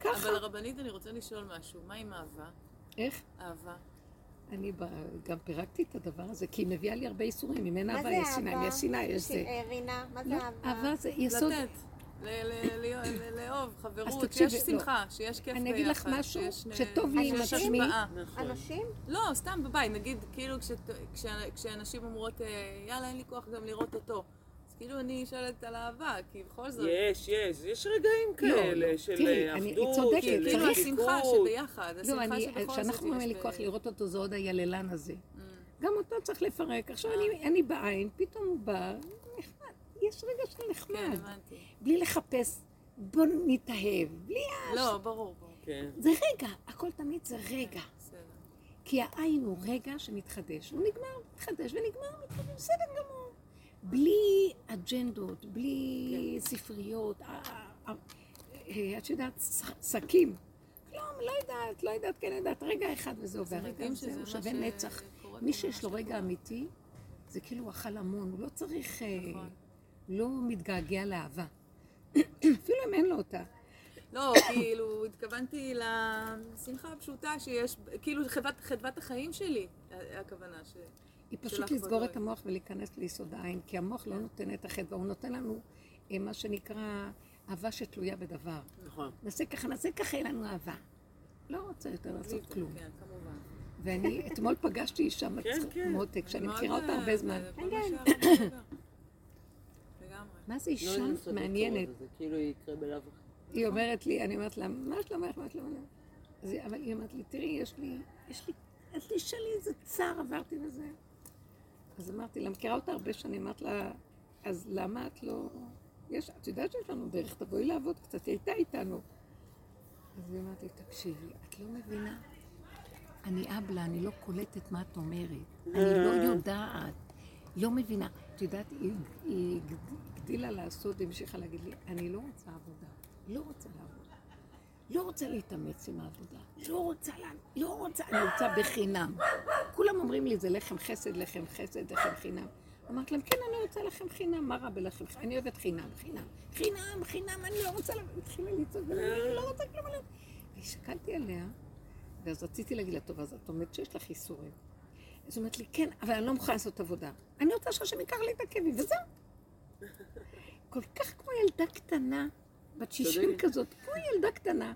ככה. אבל רבנית, אני רוצה לשאול משהו. מה עם אהבה? איך? אהבה. אני גם פירקתי את הדבר הזה, כי היא מביאה לי הרבה איסורים. אם אין מה אהבה, יש שנאה, אם? יש שנאה, יש זה. אה, רינה, מה זה לא, אהבה? אהבה זה יסוד. לתת. לאהוב, חברות, שיש לא. שמחה, שיש כיף ביחד. אני אגיד לך משהו, אה, שטוב לי עם עצמי. השפעה. נכון. אנשים? לא, סתם בבית, נגיד, כאילו כש- כש- כשאנשים אומרות, אה, יאללה, אין לי כוח גם לראות אותו. אז כאילו אני שואלת על אהבה, כי בכל זאת, יש, יש, יש רגעים כאלה לא. של תראי, אה, אחדות, צודקת, של כאילו השמחה. שביחד, לא, השמחה אני, שבכל זאת כשאנחנו אומרים לי כוח לראות אותו, זה עוד היללן הזה. Mm. גם אותו צריך לפרק. עכשיו אני, אני בעין, פתאום הוא בא. יש רגע של כן, נחמד. הבנתי. בלי לחפש, בוא נתאהב. בלי... לא, ברור, ברור. כן. זה רגע, הכל תמיד זה רגע. בסדר. כי העין הוא רגע שמתחדש. הוא נגמר, מתחדש ונגמר, מתחדש, בסדר גמור. בלי אג'נדות, בלי ספריות, אה, את יודעת, שקים. כלום, לא יודעת, לא יודעת, כן יודעת, רגע אחד וזהו, זה והרגע מדהים שזה הזה הוא שווה נצח. מי שיש לו רגע. אמיתי, זה כאילו הוא אכל המון, הוא לא צריך, אה, נכון. לא מתגעגע לאהבה. (clears throat) אפילו אם אין לו אותה. לא, כאילו, התכוונתי לשמחה הפשוטה שיש, כאילו, חדוות- חדוות החיים שלי, הכוונה ש... היא פשוט לסגור. את המוח ולהיכנס ליסוד העין, כי המוח לא נותן את החדווה, הוא נותן לנו אה, מה שנקרא אהבה שתלויה בדבר. נכון. נעשה ככה, נעשה ככה, יהיה לנו אהבה. לא רוצה יותר לעשות כלום. כן, כמובן. ואני אתמול פגשתי אישה כן, כן. מותק, שאני מכירה אותה אה, הרבה זמן. מה זה לא אישה מעניינת? את זה, כאילו יקרה בלאו הכי. היא אומרת לי, אני אומרת לה, מה שלומך, מה שלומך? אבל היא אומרת לי, תראי, יש לי, יש לי, יש לי שלי איזה צער, עברתי וזה. אז אמרתי לה, מכירה אותה הרבה שנים, אמרת לה, אז למה את לא... יש, את יודעת שיש לנו דרך, תבואי לעבוד קצת, היא הייתה איתנו. אז היא אמרת לי, תקשיבי, את לא מבינה? אני אבלה, אני לא קולטת מה את אומרת. אני לא יודעת, לא מבינה. את יודעת, היא הגדילה לעשות, המשיכה להגיד לי, אני לא רוצה עבודה, לא רוצה לעבוד. לא רוצה להתאמץ עם העבודה, לא רוצה, לה- לא רוצה, אני רוצה בחינם. כולם אומרים לי, זה לחם חסד, לחם חסד, לחם חינם. אמרתי להם, כן, אני רוצה לחם חינם, מה רע בלחם חינם? אני אוהבת חינם, חינם, חינם, חינם, אני לא רוצה... לה-" התחילה לצעוק, אני לא רוצה כלום עליהם. והסתכלתי עליה, ואז רציתי להגיד לה, טוב, אז את אומרת שיש לך איסורים. אז היא אומרת לי, כן, אבל אני לא מוכנה לעשות עבודה. אני רוצה שהשם ייקח לי את הכאבים, וזהו. כל כך כמו ילדה קטנה, בת 60 צודקת. כזאת, כמו ילדה קטנה.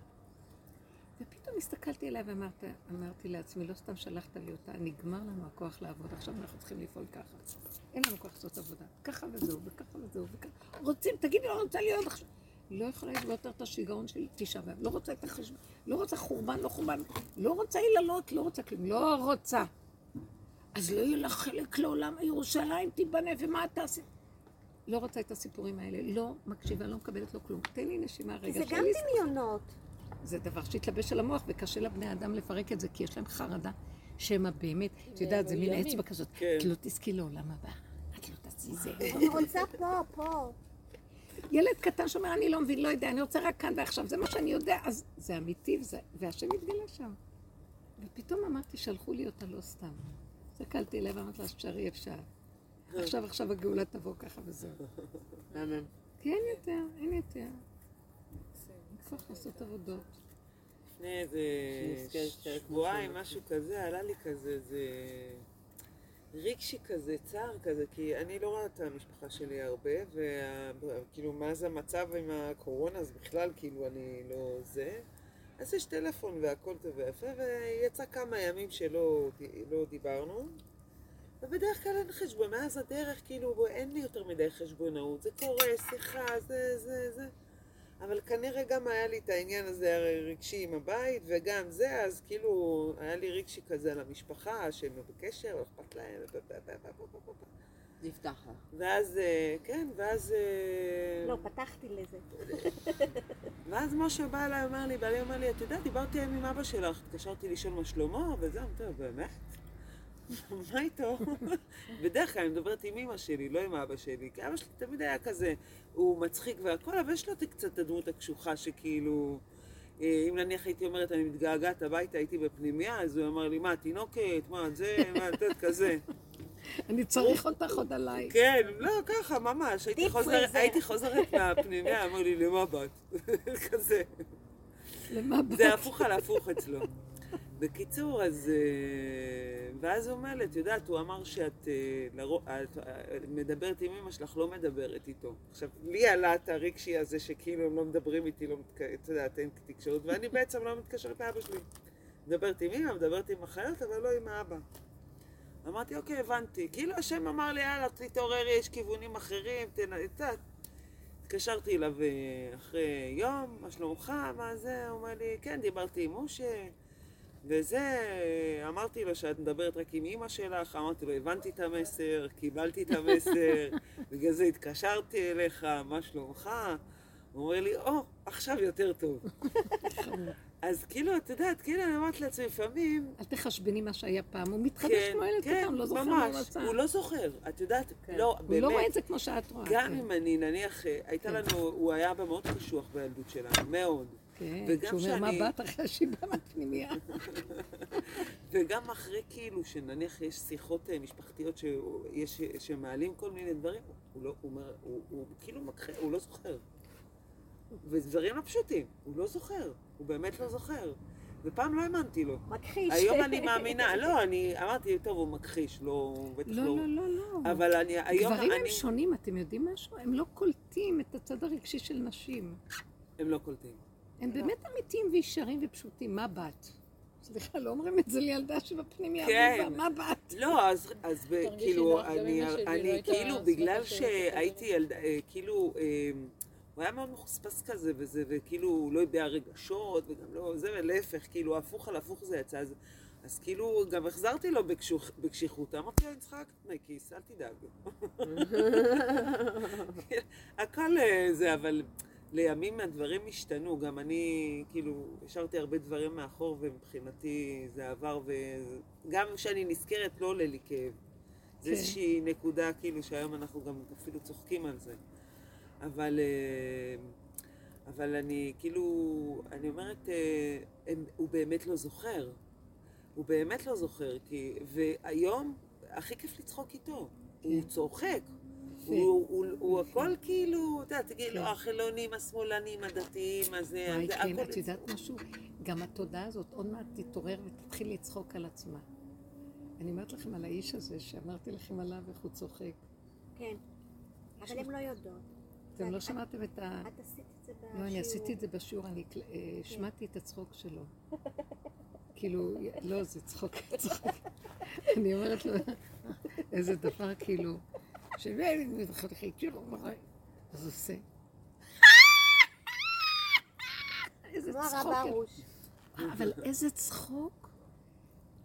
ופתאום הסתכלתי עליה ואמרתי אמרתי לעצמי, לא סתם שלחת לי אותה, נגמר לנו הכוח לעבוד, עכשיו אנחנו צריכים לפעול ככה. אין לנו כוח לעשות עבודה. ככה וזהו, וככה וזהו, וככה. רוצים, תגידי, לא רוצה להיות עכשיו. לא יכולה לסבול יותר את השיגעון של תשעה באב. לא רוצה את החשבון, לא רוצה חורבן, לא חורבן. לא רוצה יללות, לא רוצה כלום. לא רוצה. אז לא יהיה לך חלק לעולם, ירושלים תיבנה, ומה תעשי? לא רוצה את הסיפורים האלה. לא מקשיבה, לא מקבלת לו כלום. תן לי נשימה רגע. זה גם דמיונות. זה דבר שהתלבש על המוח, וקשה לבני אדם לפרק את זה, כי יש להם חרדה, שמא באמת, את יודעת, זה מין. אצבע כזאת, כן. את לא תזכי לעולם הבא, את לא תעשי זה. אני רוצה פה, פה. ילד קטן שאומר, אני לא מבין, לא יודע, אני רוצה רק כאן ועכשיו, זה מה שאני יודע, אז זה אמיתי, והשם מתגלה שם. ופתאום אמרתי, שלחו לי אותה לא סתם. הסתכלתי אליה ואמרתי לה, שרי אפשר. עכשיו, עכשיו הגאולה תבוא ככה וזהו. מהמם. כי אין יותר, אין יותר. כוח לעשות עבודות. לפני איזה שבועיים, משהו. כזה, עלה לי כזה, זה... רגשי כזה, צער כזה, כי אני לא רואה את המשפחה שלי הרבה, וכאילו מאז המצב עם הקורונה, אז בכלל כאילו אני לא זה. אז יש טלפון והכל טוב ויפה, ויצא כמה ימים שלא לא דיברנו. ובדרך כלל אין חשבון, מאז הדרך כאילו אין לי יותר מדי חשבונאות, זה קורה, שיחה, זה, זה, זה. אבל כנראה גם היה לי את העניין הזה הרגשי עם הבית, וגם זה, אז כאילו היה לי רגשי כזה על המשפחה, שהם בקשר, לא אכפת להם, נפתח לך. ואז, אה, כן, ואז... אה, לא, פתחתי לזה. (laughs) ואז משה בא אליי, אומר לי, בעלי אומר לי, את יודעת, דיברתי היום עם אבא שלך, התקשרתי לשאול מה שלמה, וזה, אמרתי לו, באמת? מה איתו? בדרך כלל אני מדברת עם אמא שלי, לא עם אבא שלי, כי אבא שלי תמיד היה כזה, הוא מצחיק והכל, אבל יש לו קצת את הדמות הקשוחה שכאילו... אה, אם נניח הייתי אומרת, אני מתגעגעת הביתה, הייתי בפנימייה, אז הוא אמר לי, מה, תינוקת, מה, זה, מה, את יודעת, כזה. אני צריך אותך עוד עליי. כן, לא, ככה, ממש. הייתי חוזרת- הייתי חוזרת מהפנימייה, אמר לי, למה באת? (laughs) כזה. למה באת? זה הפוך על הפוך אצלו. בקיצור, אז... אה, ואז הוא אומר לי, את יודעת, הוא אמר שאת אה, לרוב- את, אה, מדברת עם אמא שלך, לא מדברת איתו. עכשיו, לי עלה את הרגשי הזה שכאילו הם לא מדברים איתי, לא מתק... את יודעת, אין תקשורת, ואני (laughs) בעצם לא מתקשרת לאבא שלי. מדברת עם אמא, מדברת עם אחיות, אבל לא עם האבא. אמרתי, אוקיי, הבנתי. כאילו השם אמר לי, יאללה, תתעוררי, יש כיוונים אחרים, תנ... התקשרתי אליו אחרי יום, מה שלומך, מה זה? הוא אומר לי, כן, דיברתי עם משה, וזה, אמרתי לו שאת מדברת רק עם אימא שלך, אמרתי לו, הבנתי את המסר, קיבלתי את המסר, (laughs) בגלל זה התקשרתי אליך, מה שלומך? הוא אומר לי, או, עכשיו יותר טוב. (laughs) אז כאילו, את יודעת, כאילו אני אומרת לעצמי, לפעמים... אל תחשבני מה שהיה פעם, הוא מתחדש כן, כמו ילד כן, קטן, לא זוכר מה הוא ממש, רצה. הוא לא זוכר, את יודעת, לא, הוא באמת. לא רואה את זה כמו שאת רואה. גם כן. אם אני, נניח, הייתה כן. לנו, הוא היה אבא מאוד קשוח בילדות שלנו, מאוד. כן, אומר, מה באת אחרי באה מהפנימייה? (laughs) וגם אחרי כאילו, שנניח יש שיחות אה, משפחתיות שיש, שמעלים כל מיני דברים, הוא לא, הוא, אומר, הוא, הוא כאילו מכחיש, הוא לא זוכר. ודברים לא פשוטים, הוא לא זוכר, הוא באמת לא זוכר. ופעם לא האמנתי לו. מכחיש. היום אני (laughs) מאמינה, לא, אני אמרתי, טוב, הוא מכחיש, לא, בטח לא, לא, לא, לא. אבל אני, היום גברים אני... הם שונים, אתם יודעים משהו? הם לא קולטים את הצד הרגשי של נשים. הם לא קולטים. הם באמת אמיתיים וישרים ופשוטים. מה בת? סליחה, לא אומרים את זה לילדה שבפנימיה. כן. מה בת? לא, אז, אז כאילו, אני, לא אני כאילו, בגלל שהייתי ילדה, אה, כאילו, אה, הוא היה מאוד מחוספס כזה, וזה, וכאילו, הוא לא הביע רגשות, וגם לא, זה, ולהפך, כאילו, הפוך על הפוך זה יצא, אז, אז כאילו, גם החזרתי לו בקשוח, בקשיחות, אמרתי לו, אני צריכה רק דמי כיס, אל תדאג. (laughs) (laughs) הכל אה, זה, אבל לימים הדברים השתנו, גם אני, כאילו, השארתי הרבה דברים מאחור, ומבחינתי זה עבר, וגם כשאני נזכרת לא עולה לי כאב. זה כן. איזושהי נקודה, כאילו, שהיום אנחנו גם אפילו צוחקים על זה. אבל, אה, אבל אני, כאילו, אני אומרת, אה, הם, הוא באמת לא זוכר. הוא באמת לא זוכר, כי... והיום, הכי כיף לצחוק איתו. הוא צוחק. הוא, הוא, הוא הכל כאילו, אתה יודע, תגיד לו, כן. החילונים, השמאלנים, הדתיים, אז זה כן, הכל... את יודעת משהו? גם התודעה הזאת עוד מעט תתעורר ותתחיל לצחוק על עצמה. אני אומרת לכם על האיש הזה שאמרתי לכם עליו איך הוא צוחק. כן. אבל הן לא יודעות. אתם לא את- שמעתם את ה... את עשית את זה בשיעור. לא, אני עשיתי את זה בשיעור, אני קל- אה, השמעתי את הצחוק שלו. (laughs) כאילו, לא, זה צחוק, צחוק. (laughs) אני אומרת לו, איזה דבר, כאילו, ש... אז הוא עושה. (laughs) איזה צחוק. אבל איזה צחוק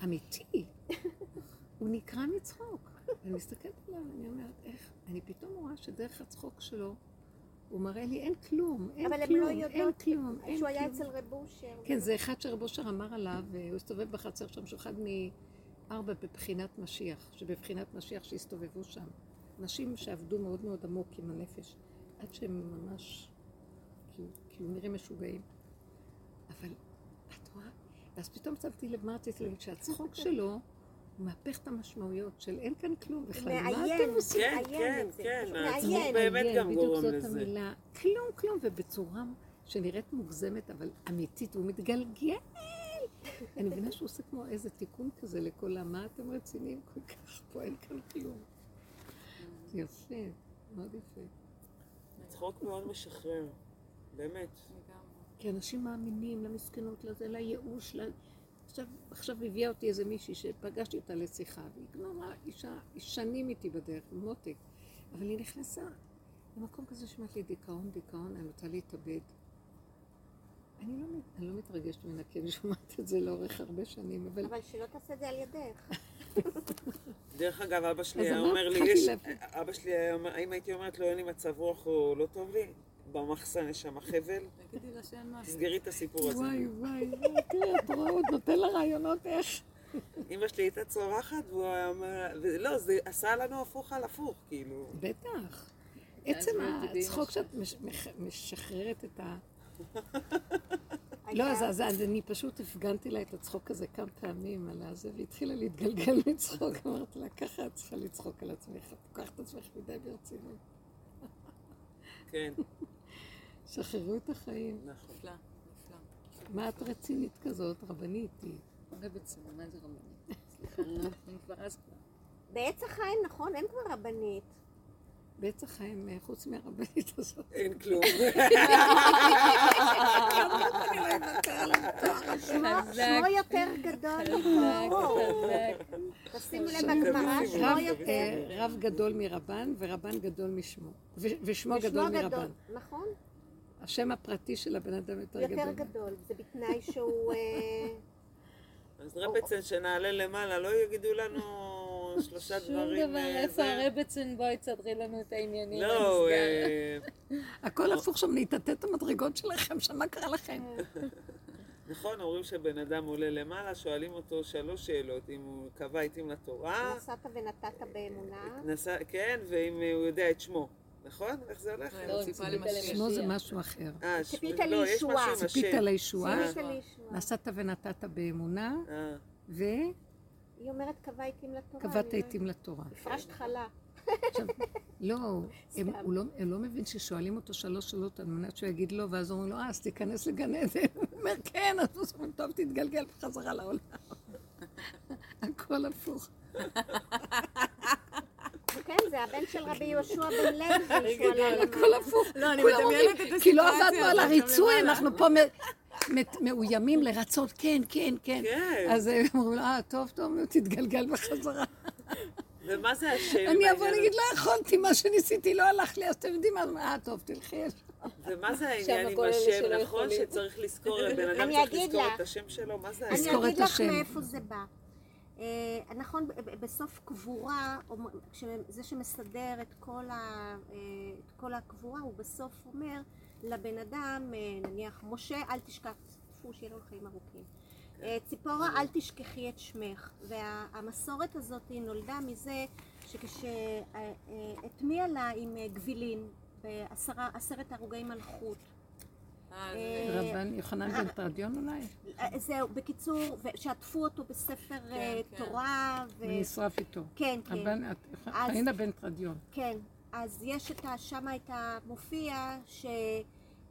אמיתי. (laughs) הוא נקרע מצחוק. אני מסתכלת עליו, אני אומרת, איך, אני פתאום רואה שדרך הצחוק שלו, הוא מראה לי, אין כלום, אין אבל כלום, לא אין יודעות כלום, אין שהוא היה. אצל רב אושר. כן, זה אחד שרב אושר אמר עליו, אה, הוא הסתובב בחצר שם, שהוא אחד מארבע בבחינת משיח, שבבחינת משיח שהסתובבו שם. נשים שעבדו מאוד מאוד עמוק עם הנפש, עד שהם ממש, כאילו, כאילו נראים משוגעים. אבל, את רואה? ואז פתאום שמתי לב, מה רציתי להגיד? שהצחוק שלו, הוא מהפך את המשמעויות של אין כאן כלום בכלל. מה אתם עושים? כן, כן. כן, מאיים. באמת מעניין, גם בדיוק גורם זאת לזה. המילה. כלום, כלום, ובצורה שנראית מוגזמת, אבל אמיתית, הוא מתגלגל. אני מבינה שהוא עושה כמו איזה תיקון כזה לכל ה... מה אתם רציניים כל כך? פה אין כאן כלום. זה יפה, מאוד יפה. צחוק מאוד משחרר, באמת. כי אנשים מאמינים למסכנות, לזה, לייאוש. ל... עכשיו, עכשיו הביאה אותי איזה מישהי שפגשתי אותה לשיחה, והיא גמרה אישה, שנים איתי בדרך, מותק, אבל היא נכנסה למקום כזה שאומרת לי, דיכאון, דיכאון, אני רוצה להתאבד. אני לא, אני לא מתרגשת ממנה, כי אני שומעת את זה לאורך הרבה שנים, אבל אבל שלא תעשה את זה על ידך. (laughs) דרך אגב, אבא שלי היה אומר לי, יש... אבא שלי היה אומר, אם הייתי אומרת לו, אין לי מצב רוח או לא טוב לי, במחסן יש שם חבל, תגידי לה שאין מה. תסגרי את הסיפור הזה. וואי וואי, וואי, תראה, את רואה, עוד נותן לה רעיונות איך. אמא שלי הייתה צורחת, והוא היה אומר, ולא, זה עשה לנו הפוך על הפוך, כאילו. בטח. עצם הצחוק. שאת משחררת את ה... (laughs) לא, אז, אני פשוט הפגנתי לה את הצחוק הזה כמה פעמים על הזה, והתחילה להתגלגל מצחוק. (laughs) אמרתי לה, ככה את צריכה לצחוק על עצמך, את לוקחת את עצמך מדי ברצינות. כן, (laughs) שחררו את החיים. נכון. נפלא, נפלא. מה את רצינית כזאת, רבנית היא? רבצן, מה זה רבנית? סליחה, אני כבר אז כבר. בעץ החיים, נכון, אין כבר רבנית. בעץ החיים, אה, חוץ מהרבנית הזאת. אין כלום. (laughs) שמו שמו יותר גדול. חזק. תשימו לב בגמרא, שמו רב, יותר... אה, רב גדול מרבן ורבן גדול משמו. ושמו גדול מרבן. נכון, השם הפרטי של הבן אדם יותר גדול. יותר גדול. זה בתנאי שהוא... (laughs) אה, אז רבצן, שנעלה למעלה, לא יגידו לנו שלושה שום דברים. דבר, אה, איפה. הרבצן? בואי תסדרי לנו את העניינים. לא. אה, הכל הפוך שם, נטאטא את המדרגות שלכם, שם מה קרה לכם? (laughs) נכון, אומרים שבן אדם עולה למעלה, שואלים אותו שלוש שאלות, אם הוא קבע עתים לתורה, נסעת ונתת באמונה. נסע, כן, ואם הוא יודע את שמו, נכון? איך זה הולך? לא, ציפה ציפית למשיח. שמו זה משהו אחר. אה, ציפית לא, לישועה. ציפית. לישועה, ציפית לישועה. נסעת ונתת באמונה, וקבעת היא אומרת קבע עתים לתורה. לא- עתים לתורה. הפרשת חלה. עכשיו, (laughs) לא, הם. הוא לא, הם לא מבין ששואלים אותו שלוש שאלות על מנת שהוא יגיד לא, ואז אומרים לו, אה, אז תיכנס לגן עדן. (laughs) הוא אומר, כן, אז אומרים, טוב, תתגלגל בחזרה לעולם. (laughs) הכל הפוך. כן, זה הבן של רבי יהושע בן לוי, הכל. הפוך. לא, אני מדמיינת את כי לא הסיטואציה עבדנו על הריצוי, למעלה." אנחנו פה מאוימים לרצות, כן, כן, כן. כן. אז הם אומרים, אה, טוב, טוב, תתגלגל בחזרה. ומה זה השם? אני אבוא להגיד, לא יכולתי, מה שניסיתי לא הלך לי, אז אתם יודעים מה, אה, טוב, תלכי. ומה זה העניין עם השם, נכון? שצריך לזכור, (laughs) בן אדם אני צריך אגיד לזכור. את השם שלו? מה זה אני העניין? לזכור אגיד לך. מאיפה זה בא. אה, נכון, בסוף קבורה, זה שמסדר את כל, ה, אה, את כל הקבורה, הוא בסוף אומר לבן אדם, אה, נניח, משה, אל תשכח, טפו, שיהיה לנו חיים ארוכים. אה, ציפורה, אל תשכחי את שמך. והמסורת הזאת נולדה מזה שכשהטמיע לה עם אה, גבילין בעשרת הרוגי מלכות. אה, אה, רבן יוחנן בן תרדיון אולי? אה, זהו, בקיצור, שעטפו אותו בספר אה, כן. תורה. ונשרף איתו. כן, כן, רבן, חיינה בן תרדיון. כן. אז יש את. שם את המופיע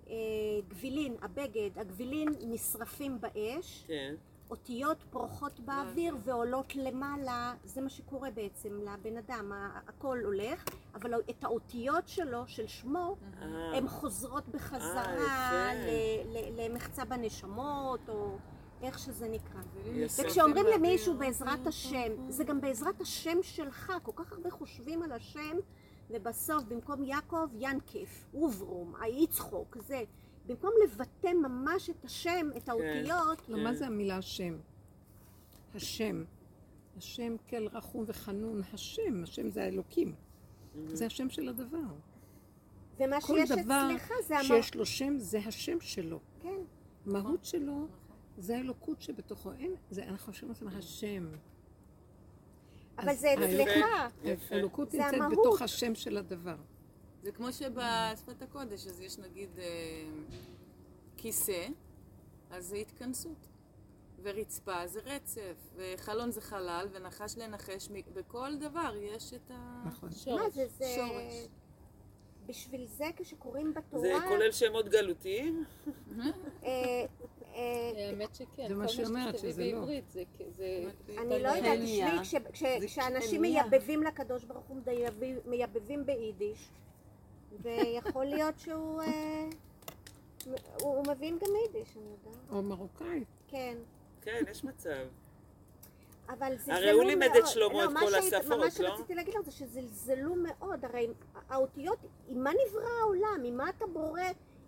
שגבילין, הבגד, הגבילין נשרפים באש, כן. אותיות פורחות באוויר ועולות למעלה, זה מה שקורה בעצם לבן אדם, הכל הולך, אבל את האותיות שלו, של שמו, אה, הן חוזרות בחזרה אה, יפה. ל- ל- למחצה בנשמות, או איך שזה נקרא. וכשאומרים למישהו בעזרת השם, זה גם בעזרת השם שלך, כל כך הרבה חושבים על השם, ובסוף במקום יעקב, ינקף, אוברום, היצחוק, זה. במקום לבטא ממש את השם, את האותיות, לא, מה זה המילה השם? השם. השם כל רחום וחנון, השם, השם זה האלוקים. זה השם של הדבר. ומה כל שיש דבר אצלך זה המ... שיש לו שם, זה השם שלו. כן. מהות שלו זה האלוקות שבתוכו. אין, זה, אנחנו חושבים על זה השם. אבל זה אצלך. זה נמצאת. בתוך השם של הדבר. זה כמו שבשפת הקודש, אז יש נגיד אה, כיסא, אז זה התכנסות. ורצפה זה רצף, וחלון זה חלל, ונחש לנחש, בכל דבר יש את ה... נכון. מה זה? זה... שורש. בשביל זה כשקוראים בתורה, זה כולל שמות גלותיים? אה, האמת שכן, זה מה שהיא אומרת, שזה לא. אני לא יודעת. תשמעי, כש- כש- כשאנשים. מייבבים לקדוש ברוך הוא מייבבים- ביידיש, ויכול להיות שהוא אה, הוא מבין גם יידיש, אני יודעת, או מרוקאית. כן. כן, יש מצב. אבל זלזלו הרי הוא לימד את מאוד. שלמה לא, את מה כל השפות, מה לא? שרציתי להגיד לך זה שזלזלו מאוד, הרי האותיות, עם מה נברא העולם? עם מה אתה בורא?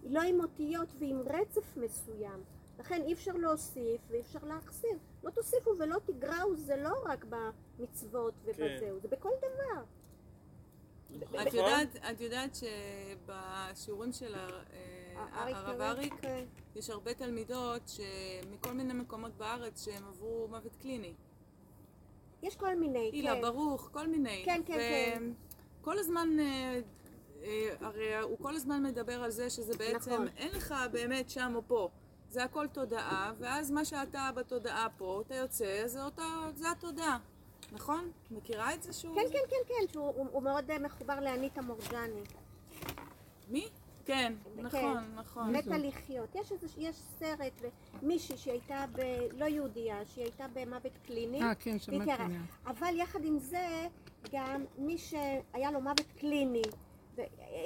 לא עם אותיות ועם רצף מסוים. לכן אי אפשר להוסיף ואי אפשר להחסיר. לא תוסיפו ולא תגרעו, זה לא רק במצוות ובזהו, זה בכל דבר. את יודעת, את יודעת שבשיעורים של אה, הרב אריק, כן. יש הרבה תלמידות שמכל מיני מקומות בארץ שהם עברו מוות קליני. יש כל מיני, הילה כן. ברוך, כל מיני. כן, כן, כן. כל הזמן, אה, אה, הרי הוא כל הזמן מדבר על זה שזה בעצם, נכון. אין לך באמת שם או פה. זה הכל תודעה, ואז מה שאתה בתודעה פה, אתה יוצא, זה, אותה, זה התודעה. נכון? מכירה את זה שהוא... כן, כן, כן, כן, שהוא הוא- הוא מאוד אה, מחובר לאניטה מורג'ני. מי? כן, נכון, נכון. מתה לחיות. יש איזה, יש סרט, מישהי שהייתה ב... לא יהודייה, שהיא הייתה במוות קליני. אה, כן, שמעתי. אבל יחד עם זה, גם מי שהיה לו מוות קליני,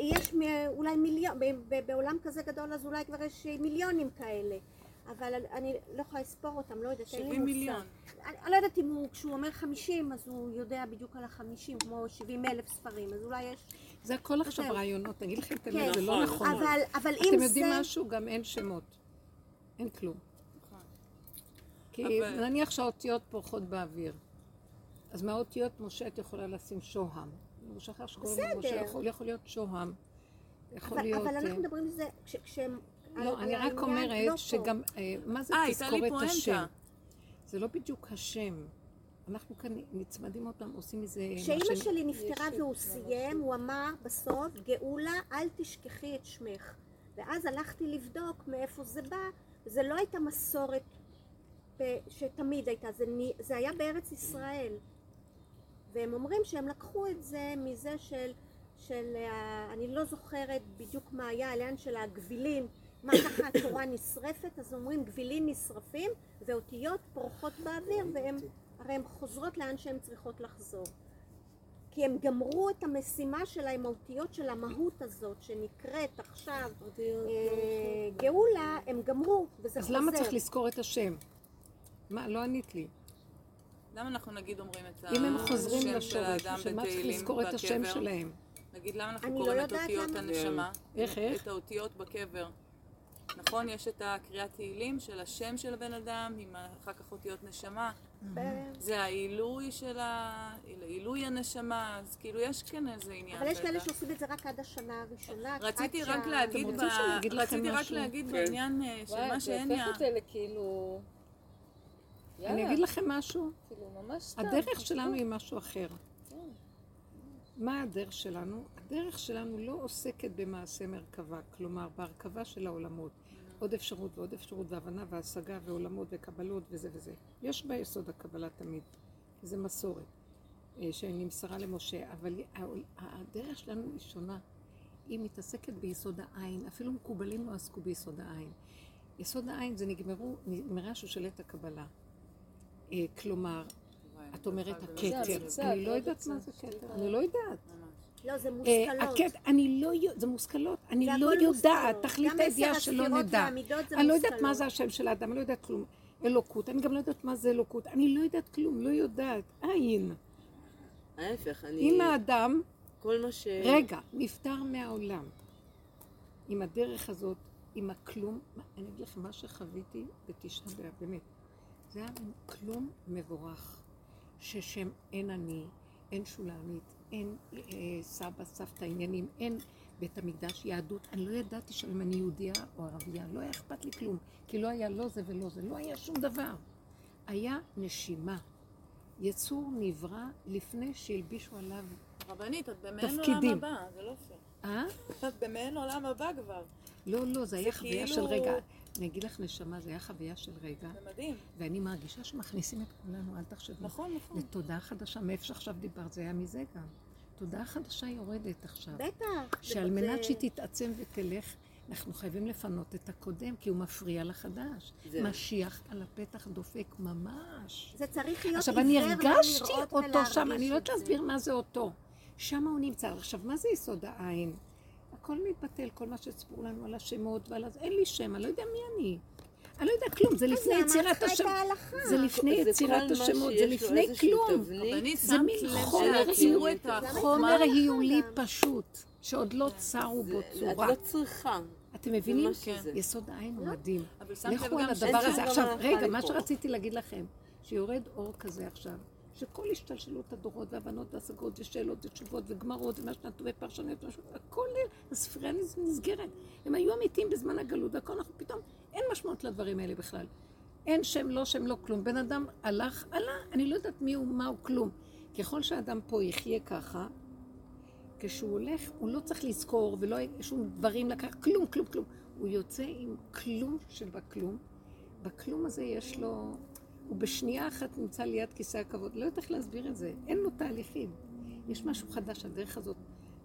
יש מ- אולי מיליון, ב- ב- בעולם כזה גדול אז אולי כבר יש מיליונים כאלה. אבל אני לא יכולה לספור אותם, לא יודעת, אין לי 70 מושג. מיליון. אני, אני לא יודעת אם הוא, כשהוא אומר 50, אז הוא יודע בדיוק על ה-50, כמו 70 אלף ספרים, אז אולי יש... זה הכל עכשיו. רעיונות, תגיד לכם את כן. האמת, זה לא נכון. אבל, אבל אם אתם זה... יודעים משהו? גם אין שמות. אין כלום. נכון. כי נניח שהאותיות פורחות באוויר. אז מהאותיות משה את יכולה לשים שוהם. הוא שכח שקוראים לו משה. יכול יכול להיות שוהם. יכול אבל, להיות... אבל אנחנו אה, מדברים על זה, כש- כשהם... לא, אני רק אומרת לא. שגם, אה, מה זה אה, הייתה לי תזכור את פואנטה. השם? זה לא בדיוק השם. אנחנו כאן נצמדים אותם, עושים מזה... כשאימא שלי נפטרה והוא ממש סיים, הוא אמר בסוף, גאולה, אל תשכחי את שמך. ואז הלכתי לבדוק מאיפה זה בא, זה לא הייתה מסורת שתמיד הייתה, זה, זה היה בארץ ישראל. והם אומרים שהם לקחו את זה מזה של, של אני לא זוכרת בדיוק מה היה, העניין של הגבילים, מה ככה התורה נשרפת, אז אומרים גבילים נשרפים ואותיות פורחות באוויר והם, הרי הן חוזרות לאן שהן צריכות לחזור. כי הם גמרו את המשימה שלהם, האותיות של המהות הזאת שנקראת עכשיו אה, גאולה, הם גמרו וזה אז חוזר. למה צריך לזכור את השם? מה, לא ענית לי. למה אנחנו נגיד אומרים את אם הם השם חוזרים של לשורש, האדם שמה צריך בתהילים לזכור את השם? שלהם? נגיד למה אנחנו לא קוראים את אותיות למה. הנשמה? איך, איך? את האותיות בקבר. נכון, יש את הקריאת תהילים של השם של הבן אדם, עם אחר כך אותיות נשמה. ב- זה העילוי של ה... עילוי הנשמה, אז כאילו יש כן איזה עניין. אבל יש כאלה. שעושים את זה רק עד השנה הראשונה. רציתי רק להגיד, רציתי רק? להגיד כן. בעניין אה, של וואי, מה זה שהניה... הופך את זה לכאילו... אני יאללה, אגיד לכם משהו. כאילו, ממש סתם. הדרך שלנו היא משהו אחר. כן. מה הדרך שלנו? הדרך שלנו לא עוסקת במעשה מרכבה, כלומר בהרכבה של העולמות. עוד אפשרות ועוד אפשרות והבנה והשגה ועולמות וקבלות וזה וזה. יש ביסוד הקבלה תמיד, זה מסורת אה, שנמסרה למשה, אבל הדרך שלנו היא שונה. היא מתעסקת ביסוד העין, אפילו מקובלים לא עסקו ביסוד העין. יסוד העין זה נגמרו, נגמרה שושלת הקבלה. אה, כלומר, את אומרת הכתר, אני לא עוד יודעת מה זה כתר, אני לא יודעת. לא, זה אה, מושכלות. אני לא יודעת, זה מושכלות, אני זה לא יודעת. תכלית הידיעה שלא נדע. אני לא יודעת. מה זה השם של האדם, אני לא יודעת כלום. אלוקות, אני גם לא יודעת מה זה אלוקות, אני לא יודעת כלום, לא יודעת, עין. ההפך, אני... אם האדם, כל מה ש... רגע, נפטר מהעולם, עם הדרך הזאת, עם הכלום, אני אגיד לכם, מה שחוויתי בתשעה באב, באמת, זה היה כלום מבורך, ששם אין אני, אין שולמית, אין אה, סבא, סבתא, עניינים, אין בית המקדש, יהדות. אני לא ידעתי שם אני יהודייה או ערבייה, לא היה אכפת לי כלום, כי לא היה לא זה ולא זה, לא היה שום דבר. היה נשימה. יצור נברא לפני שהלבישו עליו, רבנית, את במעין עולם. הבא, זה לא פייר. אה? את במעין עולם הבא כבר, לא, לא, זה היה חוויה כאילו- של רגע. אני אגיד לך, נשמה, זה היה חוויה של רגע, זה מדהים. ואני מרגישה שמכניסים את כולנו, אל תחשבו. נכון, נכון. לתודעה חדשה, מאיפה שעכשיו דיברת, זה היה מזה גם. תודעה חדשה יורדת עכשיו. בטח. שעל זה- מנת שהיא תתעצם ותלך, אנחנו חייבים לפנות את הקודם, כי הוא מפריע לחדש. זהו. משיח על הפתח דופק ממש. זה צריך להיות עכשיו, אני הרגשתי אותו שם, אני לא יודעת זה. להסביר מה זה אותו. שם הוא נמצא. עכשיו, מה זה יסוד העין? הכל מתבטל, כל מה שסיפרו לנו על השמות ועל אין לי שם, אני לא יודע מי אני. אני לא יודע כלום, זה אז לפני יצירת. ההלכה? זה לפני יצירת השמות, זה לפני כלום. זה מין חומר היולי. פשוט, שעוד לא צרו בו זה- את צורה. לא צריכה. אתם מבינים? שזה. יסוד העין הוא מדהים. שמת לב לכו על הדבר הזה. שום עכשיו, רגע, מה. שרציתי להגיד לכם, שיורד אור כזה עכשיו, שכל השתלשלות הדורות והבנות והשגות ושאלות ותשובות וגמרות ומה שנתנו ופרשנויות, הכל, הספירה נס- נסגרת. הם היו אמיתיים בזמן הגלות, הכל אנחנו פתאום, אין משמעות לדברים האלה בכלל. אין שם, לא שם, לא כלום. בן אדם הלך, עלה, אני לא יודעת מי הוא, מה הוא, כלום. ככל שאדם פה יחיה ככה, כשהוא הולך, הוא לא צריך לזכור ולא שום דברים לקח, כלום, כלום, כלום. הוא יוצא עם כלום שבכלום. בכלום הזה יש לו... הוא בשנייה אחת נמצא ליד כיסא הכבוד. לא יודעת איך להסביר את זה. אין לו תהליכים. יש משהו חדש, הדרך הזאת.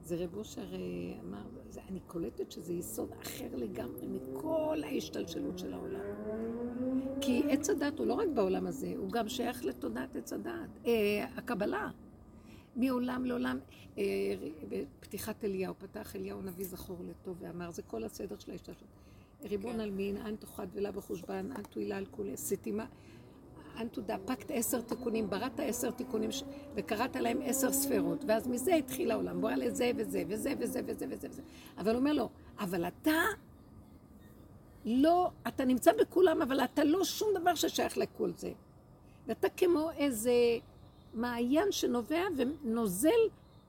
זה רב אושר אה, אמר, זה, אני קולטת שזה יסוד אחר לגמרי מכל ההשתלשלות של העולם. כי עץ הדת הוא לא רק בעולם הזה, הוא גם שייך לתודעת עץ הדת. אה, הקבלה. מעולם לעולם, אה, בפתיחת אליהו, פתח אליהו נביא זכור לטוב ואמר, זה כל הסדר של ההשתלשלות. ריבון כן. על מין, אנ תאכל ולה בחושבן, אנ תועילה על כולי, סתימה. אנטו דפקת עשר תיקונים, בראת עשר תיקונים ש... וקראת להם עשר ספרות, ואז מזה התחיל העולם, בוא לזה וזה וזה וזה וזה וזה וזה. אבל הוא אומר לו, אבל אתה לא, אתה נמצא בכולם, אבל אתה לא שום דבר ששייך לכל זה. ואתה כמו איזה מעיין שנובע ונוזל,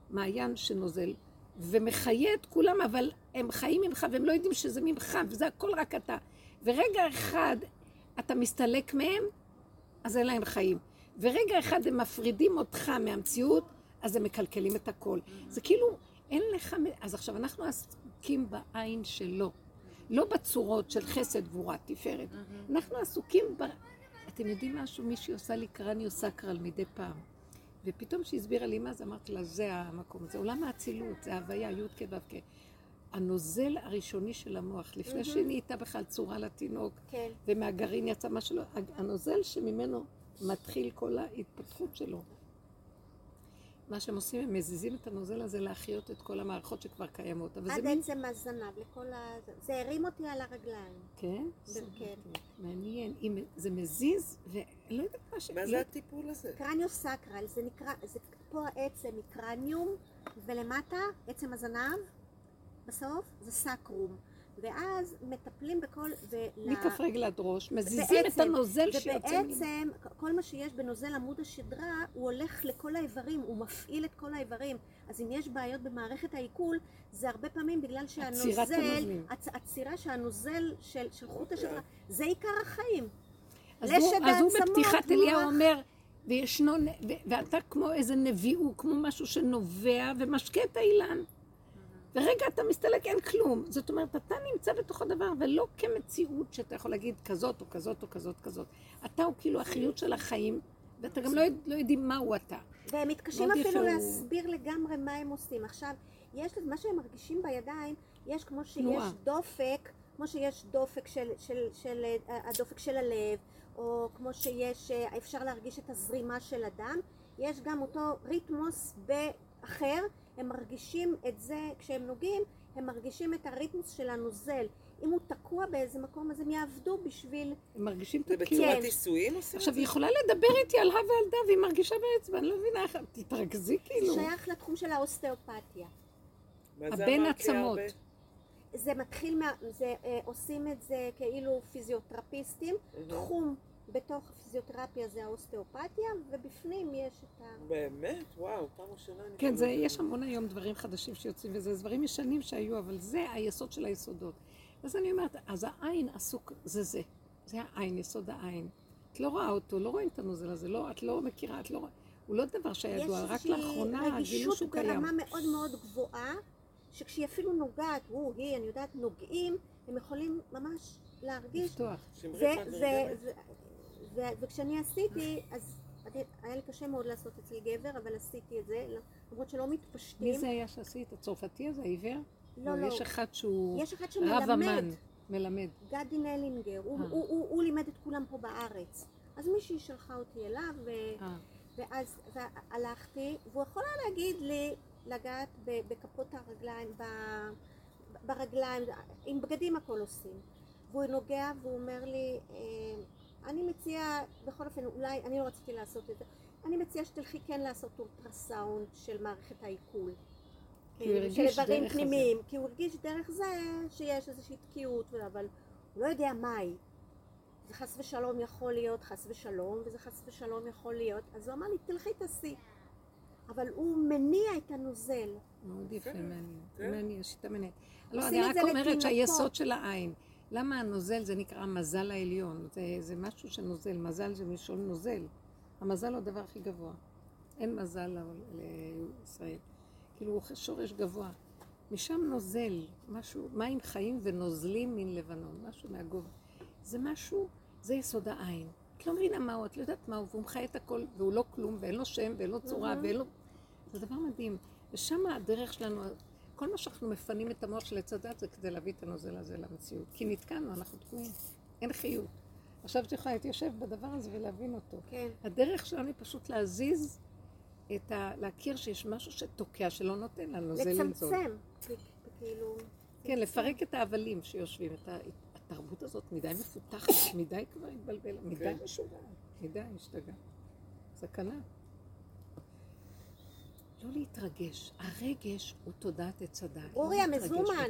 מעיין שנוזל, ומחיה את כולם, אבל הם חיים ממך והם לא יודעים שזה ממך, וזה הכל רק אתה. ורגע אחד אתה מסתלק מהם, אז אין להם חיים. ורגע אחד הם מפרידים אותך מהמציאות, אז הם מקלקלים את הכל. זה כאילו, אין לך... אז עכשיו, אנחנו עסוקים בעין שלו. לא בצורות של חסד, גבורה, תפארת. אנחנו עסוקים ב... אתם יודעים משהו? מישהי עושה לי קרניו סקרל מדי פעם. ופתאום כשהיא הסבירה לי מה זה, אמרתי לה, זה המקום, זה עולם האצילות, זה הוויה, י' כ' ו' כ'. הנוזל הראשוני של המוח, לפני שנהייתה בכלל צורה לתינוק, כן. ומהגרעין יצא מה שלא, הנוזל שממנו מתחיל כל ההתפתחות שלו. מה שהם עושים, הם מזיזים את הנוזל הזה להחיות את כל המערכות שכבר קיימות. אבל זה עד מין... עצם הזנב, לכל ה... זה הרים אותי על הרגליים. כן? כן. מעניין. אם זה מזיז, ואני לא יודעת מה ש... מה זה הטיפול הזה? קרניו סקרל, זה נקרא, זה פה העצם מקרניום, ולמטה עצם הזנב, בסוף זה סקרום. ואז מטפלים בכל... ול- מכף רגל עד ראש, מזיזים את בעצם, הנוזל שיוצא ממנו. ובעצם כל מה שיש בנוזל עמוד השדרה, הוא הולך לכל האיברים, הוא מפעיל את כל האיברים. אז אם יש בעיות במערכת העיכול, זה הרבה פעמים בגלל שהנוזל, עצירת עצירה שהנוזל של, של חוט השדרה, זה עיקר החיים. אז הוא, אז הוא בפתיחת אליהו. אומר, וישנו, ו- ואתה כמו איזה נביאו, כמו משהו שנובע ומשקה את האילן. ורגע אתה מסתלק, אין כלום. זאת אומרת, אתה נמצא בתוך הדבר, ולא כמציאות שאתה יכול להגיד כזאת או כזאת או כזאת כזאת. אתה הוא כאילו החיות של החיים, ואתה גם לא, יודע- לא יודעים מהו אתה. והם מתקשים אפילו הוא- להסביר לגמרי מה הם עושים. עכשיו, יש מה שהם מרגישים בידיים, יש כמו שיש תנועה. דופק, כמו שיש דופק של, של, של, אה, הדופק של הלב, או כמו שיש, אה, אפשר להרגיש את הזרימה של הדם, יש גם אותו ריתמוס באחר, הם מרגישים את זה, כשהם נוגעים, הם מרגישים את הריתמוס של הנוזל. אם הוא תקוע באיזה מקום, אז הם יעבדו בשביל... הם מרגישים את זה. בצורת כן. נישואים עושים את עכשיו, זה? היא יכולה לדבר איתי על הא ועל דא, והיא מרגישה באצבע, אני לא מבינה איך... תתרכזי כאילו. שייך לתחום של האוסטאופתיה. זה הבין עצמות. זה מתחיל מה... זה, אה, עושים את זה כאילו פיזיותרפיסטים. תחום בתוך הפיזיותרפיה זה האוסטאופתיה, ובפנים יש את ה... באמת? וואו, פעם ראשונה אני... כן, זה, קוראת. יש המון היום דברים חדשים שיוצאים, וזה דברים ישנים שהיו, אבל זה היסוד של היסודות. אז אני אומרת, אז העין עסוק, זה זה. זה העין, יסוד העין. את לא רואה אותו, לא רואים את הנוזל הזה, לא, את לא מכירה, את לא רואה... הוא לא דבר שידוע, רק יש לאחרונה גילו רגישות שהוא קיים. ברמה מאוד מאוד גבוהה, שכשהיא אפילו נוגעת, הוא, היא, אני יודעת, נוגעים, הם יכולים ממש להרגיש. לפתוח. ו- וכשאני עשיתי, אז היה לי קשה מאוד לעשות אצל גבר, אבל עשיתי את זה, למרות שלא מתפשטים. מי זה היה שעשית? הצרפתי הזה, העיוור? לא, לא. יש אחד שהוא יש אחד רב שמלמד, אמן, מלמד. גדי נלינגר, הוא, אה. הוא, הוא, הוא לימד את כולם פה בארץ. אז מישהי שלחה אותי אליו, ו... אה, ואז הלכתי, והוא יכול היה להגיד לי לגעת בכפות הרגליים, ב- ברגליים, עם בגדים הכל עושים. והוא נוגע והוא אומר לי, אה, אני מציע, בכל אופן, אולי, אני לא רציתי לעשות את זה, אני מציע שתלכי כן לעשות אולטרסאונד של מערכת העיכול. כי הוא כאילו, של הרגיש איברים דרך פנימיים, כי הוא הרגיש דרך זה שיש איזושהי תקיעות, אבל הוא לא יודע מהי. זה חס ושלום יכול להיות חס ושלום, וזה חס ושלום יכול להיות, אז הוא אמר לי, תלכי תעשי. אבל הוא מניע את הנוזל. מאוד יפה, כן, מעניין. כן. מעניין, שיטה מעניינת. לא, אני את רק אומרת. שהיסוד של העין. למה הנוזל זה נקרא מזל העליון? זה, זה משהו שנוזל, מזל זה מלשון נוזל. המזל הוא הדבר הכי גבוה. אין מזל לישראל. כאילו הוא שורש גבוה. משם נוזל, משהו, מים חיים ונוזלים מן לבנון, משהו מהגובה. זה משהו, זה יסוד העין. את לא מבינה מהו, את לא יודעת מהו, והוא מחיה את הכל, והוא לא כלום, ואין לו שם, ואין לו צורה, ואין לו... זה דבר מדהים. ושם הדרך שלנו, כל מה שאנחנו מפנים את המוח של עץ הדת זה כדי להביא את הנוזל הזה למציאות. כי נתקענו, אנחנו תקועים. אין חיות. עכשיו את יכולה להתיישב בדבר הזה ולהבין אותו. כן. הדרך שלנו היא פשוט להזיז את ה... להכיר שיש משהו שתוקע, שלא נותן לנוזל לנזול. לצמצם. כאילו... כן, לפרק את ההבלים שיושבים. את ה- התרבות הזאת מדי מפותחת, מדי כבר התבלבלה, מדי כן. משוגעת, מדי השתגעה. סכנה. לא להתרגש. הרגש הוא תודעת עץ הדעת. לא אורי המזומן.